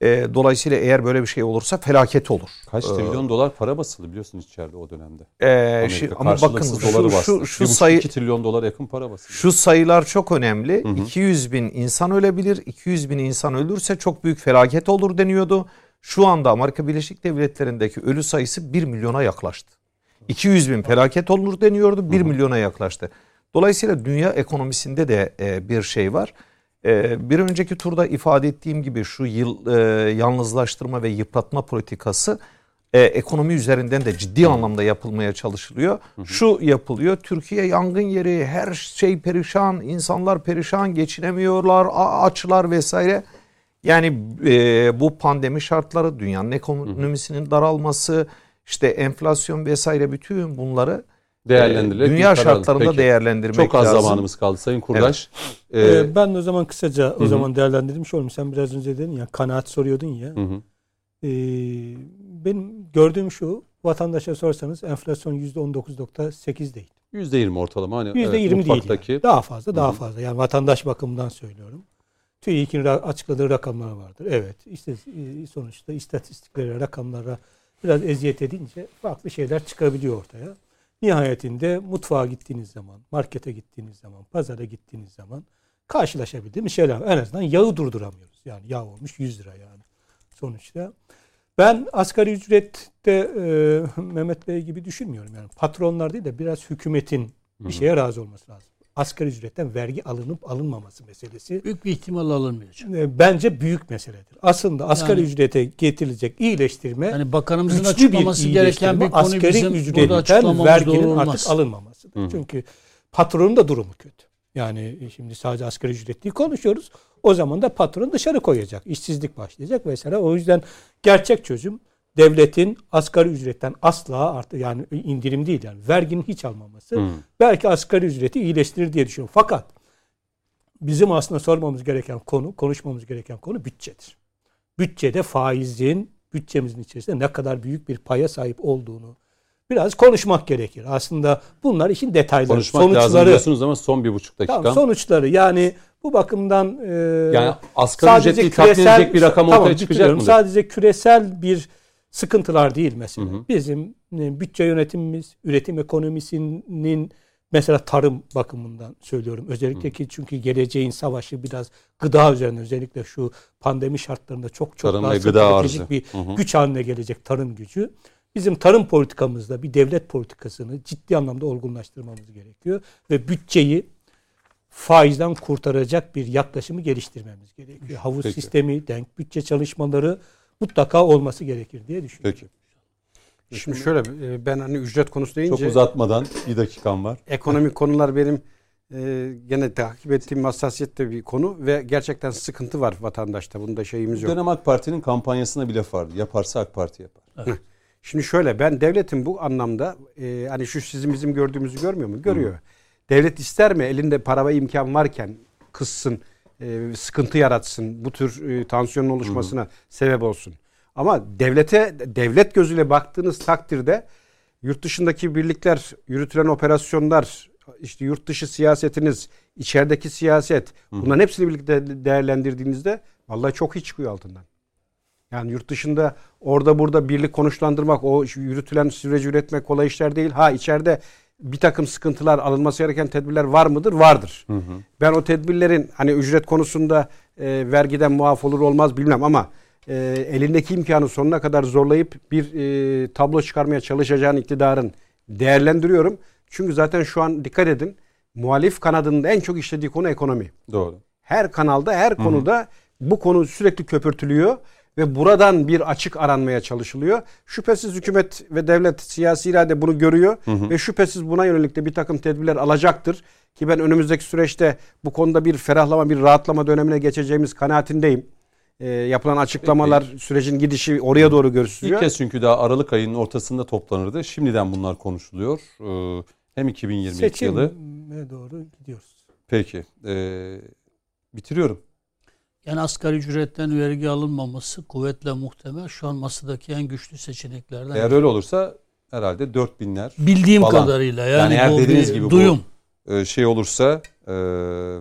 E, dolayısıyla eğer böyle bir şey olursa felaket olur. Kaç Ee, trilyon dolar para basıldı biliyorsunuz içeride o dönemde. e, Amerika şi- ama bakın şu, şu, şu 1,5-2 sayı trilyon dolar yakın para basıldı. Şu sayılar çok önemli. Hı hı. 200 bin insan ölebilir. 200 bin insan ölürse çok büyük felaket olur deniyordu. Şu anda Amerika Birleşik Devletleri'ndeki ölü sayısı 1 milyona yaklaştı. 200 bin felaket olur deniyordu. 1 milyona yaklaştı. Dolayısıyla dünya ekonomisinde de e, bir şey var. E, bir önceki turda ifade ettiğim gibi şu yıl e, yalnızlaştırma ve yıpratma politikası e, ekonomi üzerinden de ciddi anlamda yapılmaya çalışılıyor. Şu yapılıyor. Türkiye yangın yeri, her şey perişan, insanlar perişan, geçinemiyorlar, açlar vesaire. Yani e, bu pandemi şartları, dünyanın ekonomisinin daralması, işte enflasyon vesaire bütün bunları Değerlendirilerek e, dünya şartlarında Peki. değerlendirmek Çok az lazım. zamanımız kaldı Sayın Kurdaş. Ee, Ee, ben o zaman kısaca o hı. zaman değerlendirmiş olayım. Sen biraz önce dedin ya kanaat soruyordun ya. hı hı. Ee, benim gördüğüm şu vatandaşa sorsanız enflasyon %19.8 değil. %20 ortalama. Hani, %20 evet, değil. Yani. Daha fazla daha Hı hı. fazla. Yani vatandaş bakımından söylüyorum. TÜİK'in açıkladığı rakamlar vardır. Evet. işte e, sonuçta istatistiklere, rakamlara biraz eziyet edince farklı şeyler çıkabiliyor ortaya. Nihayetinde mutfağa gittiğiniz zaman, markete gittiğiniz zaman, pazara gittiğiniz zaman karşılaşabildiğimiz şeyler. En azından yağı durduramıyoruz. Yani yağ olmuş 100 lira yani sonuçta. Ben asgari ücrette e, Mehmet Bey gibi düşünmüyorum. Yani patronlar değil de biraz hükümetin bir şeye razı olması lazım. Asgari ücretten vergi alınıp alınmaması meselesi Büyük bir ihtimal alınmayacak. e, bence büyük meseledir. Aslında asgari Yani- ücrete getirilecek iyileştirme Yani bakanımızın açıklaması bir gereken bir konu asgari bizim ücretten verginin artık alınmamasıdır. Hı. Çünkü patronun da durumu kötü. Yani e, şimdi sadece asgari ücretliyi konuşuyoruz. O zaman da patron dışarı koyacak. işsizlik başlayacak vesaire. O yüzden gerçek çözüm devletin asgari ücretten asla artık yani indirim değil yani verginin hiç almaması. Hı. Belki asgari ücreti iyileştirir diye düşünüyorum. Fakat bizim aslında sormamız gereken konu, konuşmamız gereken konu bütçedir. Bütçede faizin bütçemizin içerisinde ne kadar büyük bir paya sahip olduğunu biraz konuşmak gerekir. Aslında bunlar işin detayları, Konuşmak lazım sonuçları. diyorsunuz ama son bir buçuk dakika. Tamam, sonuçları yani bu bakımdan e, yani asgari ücretli tatmin edecek bir rakam tamam, ortaya çıkacak mıdır? Sadece küresel bir sıkıntılar değil mesela. Hı hı. Bizim e, bütçe yönetimimiz, üretim ekonomisinin mesela tarım bakımından söylüyorum. Özellikle ki çünkü geleceğin savaşı biraz gıda üzerine özellikle şu pandemi şartlarında çok çok Tarım daha stratejik bir Hı hı. güç haline gelecek tarım gücü. Bizim tarım politikamızda bir devlet politikasını ciddi anlamda olgunlaştırmamız gerekiyor ve bütçeyi faizden kurtaracak bir yaklaşımı geliştirmemiz gerekiyor. Havuz Peki. sistemi, denk bütçe çalışmaları mutlaka olması gerekir diye düşünüyorum. Peki. Şimdi şöyle e, ben hani ücret konusu deyince Çok uzatmadan bir dakikam var. ekonomik konular benim e, gene takip ettiğim hassasiyette bir konu ve gerçekten sıkıntı var vatandaşta. Bunda şeyimiz Bu yok. dönem AK Parti'nin kampanyasında bir laf vardı. Yaparsa AK Parti yapar. Şimdi şöyle ben devletin bu anlamda e, hani şu sizin bizim gördüğümüzü görmüyor mu? Görüyor. Devlet ister mi elinde para ve imkan varken kıssın, e, sıkıntı yaratsın, bu tür e, tansiyonun oluşmasına sebep olsun. Ama devlete devlet gözüyle baktığınız takdirde yurt dışındaki birlikler, yürütülen operasyonlar, işte yurt dışı siyasetiniz, içerideki siyaset bunların hepsini birlikte değerlendirdiğinizde vallahi çok iyi çıkıyor altından. Yani yurt dışında orada burada birlik konuşlandırmak, o yürütülen süreci üretmek kolay işler değil. Ha içeride bir takım sıkıntılar alınması gereken tedbirler var mıdır? Vardır. Ben o tedbirlerin hani ücret konusunda e, vergiden muaf olur olmaz bilmem ama e, elindeki imkanı sonuna kadar zorlayıp bir e, tablo çıkarmaya çalışacağın iktidarın değerlendiriyorum. Çünkü zaten şu an dikkat edin muhalif kanadının en çok işlediği konu ekonomi. Doğru. Her kanalda, her konuda bu konu sürekli köpürtülüyor ve buradan bir açık aranmaya çalışılıyor. Şüphesiz hükümet ve devlet siyasi irade bunu görüyor ve şüphesiz buna yönelik de bir takım tedbirler alacaktır. Ki ben önümüzdeki süreçte bu konuda bir ferahlama, bir rahatlama dönemine geçeceğimiz kanaatindeyim. Ee, yapılan açıklamalar, sürecin gidişi oraya doğru İlk gösteriyor. kez çünkü daha Aralık ayının ortasında toplanırdı. Şimdiden bunlar konuşuluyor. Ee, hem 2022 yılı. Seçime doğru gidiyoruz. Peki. Ee, bitiriyorum. Yani asgari ücretten vergi alınmaması kuvvetle muhtemel. Şu an masadaki en güçlü seçeneklerden. Eğer öyle olursa herhalde 4000'ler Bildiğim falan. kadarıyla Yani yani, eğer bu dediğiniz gibi bu duyum. e, şey olursa e,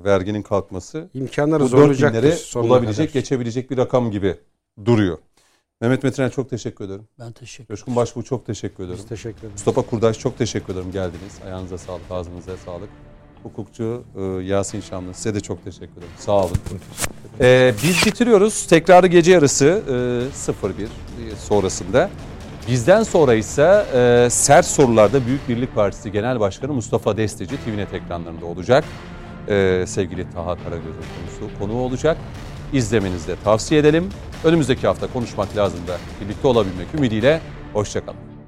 verginin kalkması İmkanları bu zorlayacaktır 4000'leri sonuna bulabilecek, kadar. geçebilecek bir rakam gibi duruyor. Mehmet Metiner çok teşekkür ederim. Ben teşekkür ederim. Coşkun Başbuğ çok teşekkür ederim. Biz teşekkür ederiz. Mustafa Kurdaş çok teşekkür ederim geldiniz. Ayağınıza sağlık, ağzınıza sağlık. Hukukçu e, Yasin Şamlı size de çok teşekkür ederim. Sağ olun. E, biz bitiriyoruz. Tekrarı gece yarısı e, 01 sonrasında. Bizden sonra ise e, sert sorularda Büyük Birlik Partisi Genel Başkanı Mustafa Destici TVNet ekranlarında olacak. E, sevgili Taha Karagöz'ün konusu konuğu olacak. İzlemenizi de tavsiye edelim. Önümüzdeki hafta konuşmak lazım da birlikte olabilmek ümidiyle. Hoşçakalın.